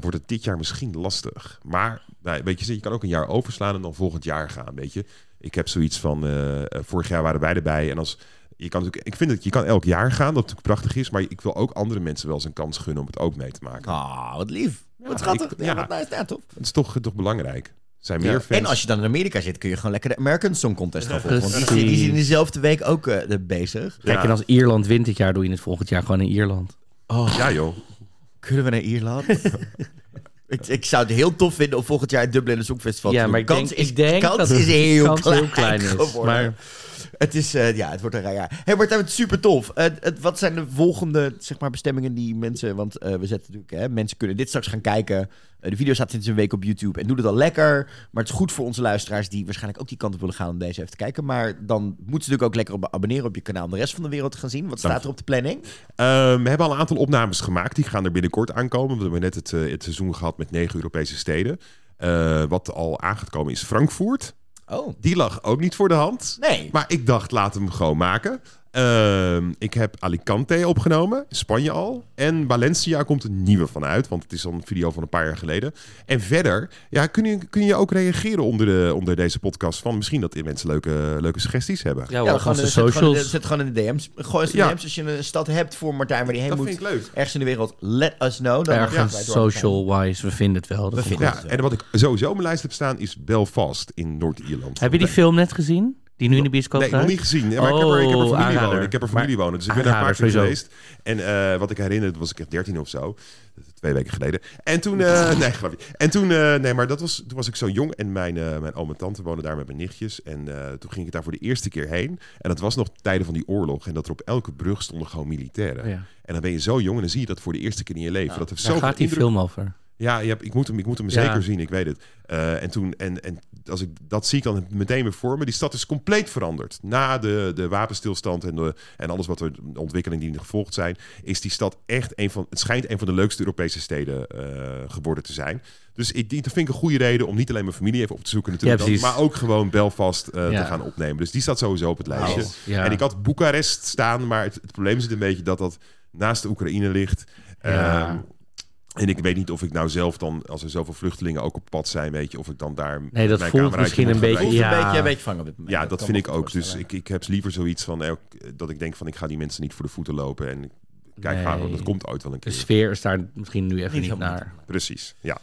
wordt het dit jaar misschien lastig. Maar nou, weet je, je kan ook een jaar overslaan en dan volgend jaar gaan. Weet je, ik heb zoiets van. eh, eh, vorig jaar waren wij erbij. En als. Je kan natuurlijk, ik vind dat je kan elk jaar gaan, dat natuurlijk prachtig is. Maar ik wil ook andere mensen wel eens een kans gunnen om het ook mee te maken. Ah, wat lief. wat Ja, schattig. ik- ja, ja. wat nice. Ja. Het is toch, toch belangrijk. Zijn meer fans. En als je dan in Amerika zit, kun je gewoon lekker de American Song Contest gaan volgen. Want die, die zijn in dezelfde week ook eh, bezig. Kijk, Ja. en als Ierland wint dit jaar, doe je het volgend jaar gewoon in Ierland. Ja, joh. Kunnen we naar Ierland? ik, ik zou het heel tof vinden om volgend jaar het Dublin Songfestival Ja, te doen. maar ik kans denk- is, ik denk kans dat is heel, kans klein, heel klein is, geworden. maar- Het is, eh, ja, het wordt een raar jaar. Hey, Martijn, het is super tof. Eh, het, wat zijn de volgende zeg maar, bestemmingen die mensen... Want eh, we zetten natuurlijk... Hè, mensen kunnen dit straks gaan kijken. De video staat sinds een week op YouTube. En doe het al lekker. Maar het is goed voor onze luisteraars... die waarschijnlijk ook die kant op willen gaan om deze even te kijken. Maar dan moeten ze natuurlijk ook lekker op abonneren op je kanaal... om de rest van de wereld te gaan zien. Wat staat Dank. er op de planning? Ehm, we hebben al een aantal opnames gemaakt. Die gaan er binnenkort aankomen. We hebben net het, het seizoen gehad met negen Europese steden. Wat al aan gaat komen is Frankfurt. Oh, Die lag ook niet voor de hand. nee. Maar ik dacht, laat hem gewoon maken. Ehm, ik heb Alicante opgenomen, in Spanje al. En Valencia komt een nieuwe van uit, want het is al een video van een paar jaar geleden. En verder, ja, kun, je, kun je ook reageren onder, de, onder deze podcast van misschien dat mensen leuke, leuke suggesties hebben. Ja, Ja, zet gewoon, in de, socials. zet gewoon in de DM's. Gooi eens in de Ja. DM's als je een stad hebt voor Martijn waar die heen dat moet. vind ik leuk. Ergens in de wereld, let us know. Dan gaan wij Ergens door met social-wise, we vinden het wel. Dat We komt vinden goed. Ja, en wat ik sowieso op mijn lijst heb staan is Belfast in Noord-Ierland. Heb je die film net gezien? Die nu in de bioscoop Nee, nog niet gezien. Maar ik, heb er, ik heb er Oh, familie aanrader. wonen. Ik heb er familie Maar- wonen. Dus ik ben daar een paar aanrader, keer sowieso. geweest. En eh, wat ik herinner, was ik echt 13 of zo. Twee weken geleden. En toen... eh, nee, grapje. En toen... eh, nee, maar dat was, toen was ik zo jong. En mijn, mijn oom en tante wonen daar met mijn nichtjes. En toen ging ik daar voor de eerste keer heen. En dat was nog tijden van die oorlog. En dat er op elke brug stonden gewoon militairen. Ja. En dan ben je zo jong en dan zie je dat voor de eerste keer in je leven. Dat heeft Daar zoveel gaat die indruk film over. Ja, je hebt, ik moet hem, ik moet hem Ja. zeker zien, ik weet het. Eh, en toen, en, en als ik dat zie ik dan meteen weer voor me. Die stad is compleet veranderd. Na de, de wapenstilstand en, de, en alles wat er, de ontwikkelingen die er gevolgd zijn, is die stad echt een van, het schijnt een van de leukste Europese steden eh, geworden te zijn. Dus ik, die- dat vind ik een goede reden om niet alleen mijn familie even op te zoeken natuurlijk, Ja, dan, maar ook gewoon Belfast eh, Ja. te gaan opnemen. Dus die staat sowieso op het lijstje. Oh, ja. En ik had Boekarest staan, maar het, het probleem zit een beetje dat dat naast de Oekraïne ligt. Ja. Ehm, En ik weet niet of ik nou zelf dan, als er zoveel vluchtelingen ook op pad zijn, weet je, of ik dan daar. Nee, dat mijn voelt misschien een beetje- Voelt brengen. een Ja. beetje, een beetje vangen op dit moment. Ja, dat vind ik ook. Dus ik, ik heb liever zoiets van eh, dat ik denk van ik ga die mensen niet voor de voeten lopen. En kijk, Nee. dat komt ooit wel een De keer. sfeer is daar misschien nu even Niet niet, naar. Precies, ja.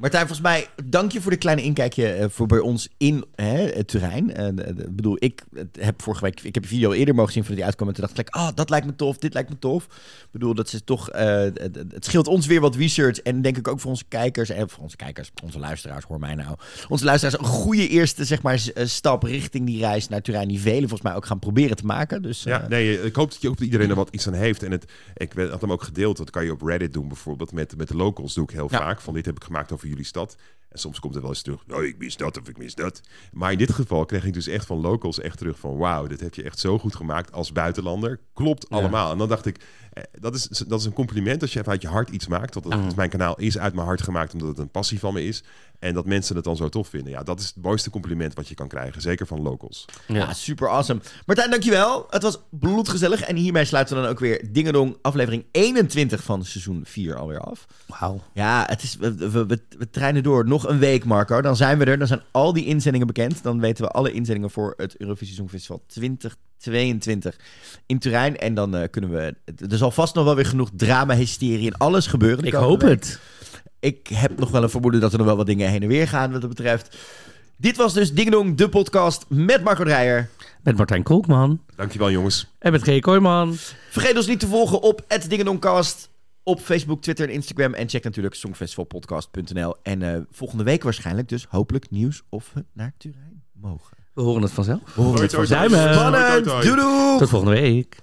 Martijn, volgens mij, dank je voor de kleine inkijkje eh, voor bij ons in hè, het terrein. Eh, Ik bedoel, ik heb vorige week, ik heb een video eerder mogen zien van die uitkwam en toen dacht ik, ah, dat lijkt me tof, dit lijkt me tof. Ik bedoel, dat is toch, eh, het, het scheelt ons weer wat research en denk ik ook voor onze kijkers, en voor onze kijkers, onze luisteraars, hoor mij nou. Onze luisteraars, een goede eerste, zeg maar, stap richting die reis naar Turijn, die velen volgens mij ook gaan proberen te maken. Dus Ja, nee, ik hoop dat, je, ook dat iedereen er wat iets aan heeft. En het, ik had hem ook gedeeld, dat kan je op Reddit doen bijvoorbeeld. Met, met de locals doe ik heel Ja. vaak. Van dit heb ik gemaakt over jullie stad. En soms komt er wel eens terug, oh, ik mis dat of ik mis dat. Maar in dit geval kreeg ik dus echt van locals echt terug van... wauw, dit heb je echt zo goed gemaakt als buitenlander. Klopt allemaal. En dan dacht ik, eh, dat, is, dat is een compliment als je even uit je hart iets maakt. Want dat, mijn kanaal is uit mijn hart gemaakt omdat het een passie van me is. En dat mensen het dan zo tof vinden. Ja, dat is het mooiste compliment wat je kan krijgen. Zeker van locals. Ja, super awesome. Martijn, dankjewel. Het was bloedgezellig. En hiermee sluiten we dan ook weer Dingedong aflevering 21 van seizoen 4 alweer af. Wauw. Ja, het is, we, we, we, we treinen door. Nog een week, Marco. Dan zijn we er. Dan zijn al die inzendingen bekend. Dan weten we alle inzendingen voor het Eurovisie Songfestival 2022 in Turijn. En dan eh, kunnen we... Er zal vast nog wel weer genoeg drama, hysterie en alles gebeuren. Ik hoop week. het. Ik heb nog wel een vermoeden dat er nog wel wat dingen heen en weer gaan wat dat betreft. Dit was dus Dingedong, de podcast met Marco Dreyer. Met Martijn Kolkman. Dankjewel jongens. En met G. Kooijman. Vergeet ons niet te volgen op het Dingedongcast op Facebook, Twitter en Instagram. En check natuurlijk songfestivalpodcast.nl. En eh, volgende week waarschijnlijk dus hopelijk nieuws of we naar Turijn mogen. We horen het vanzelf. We horen het vanzelf. Spannend! Doei doei! Tot volgende week.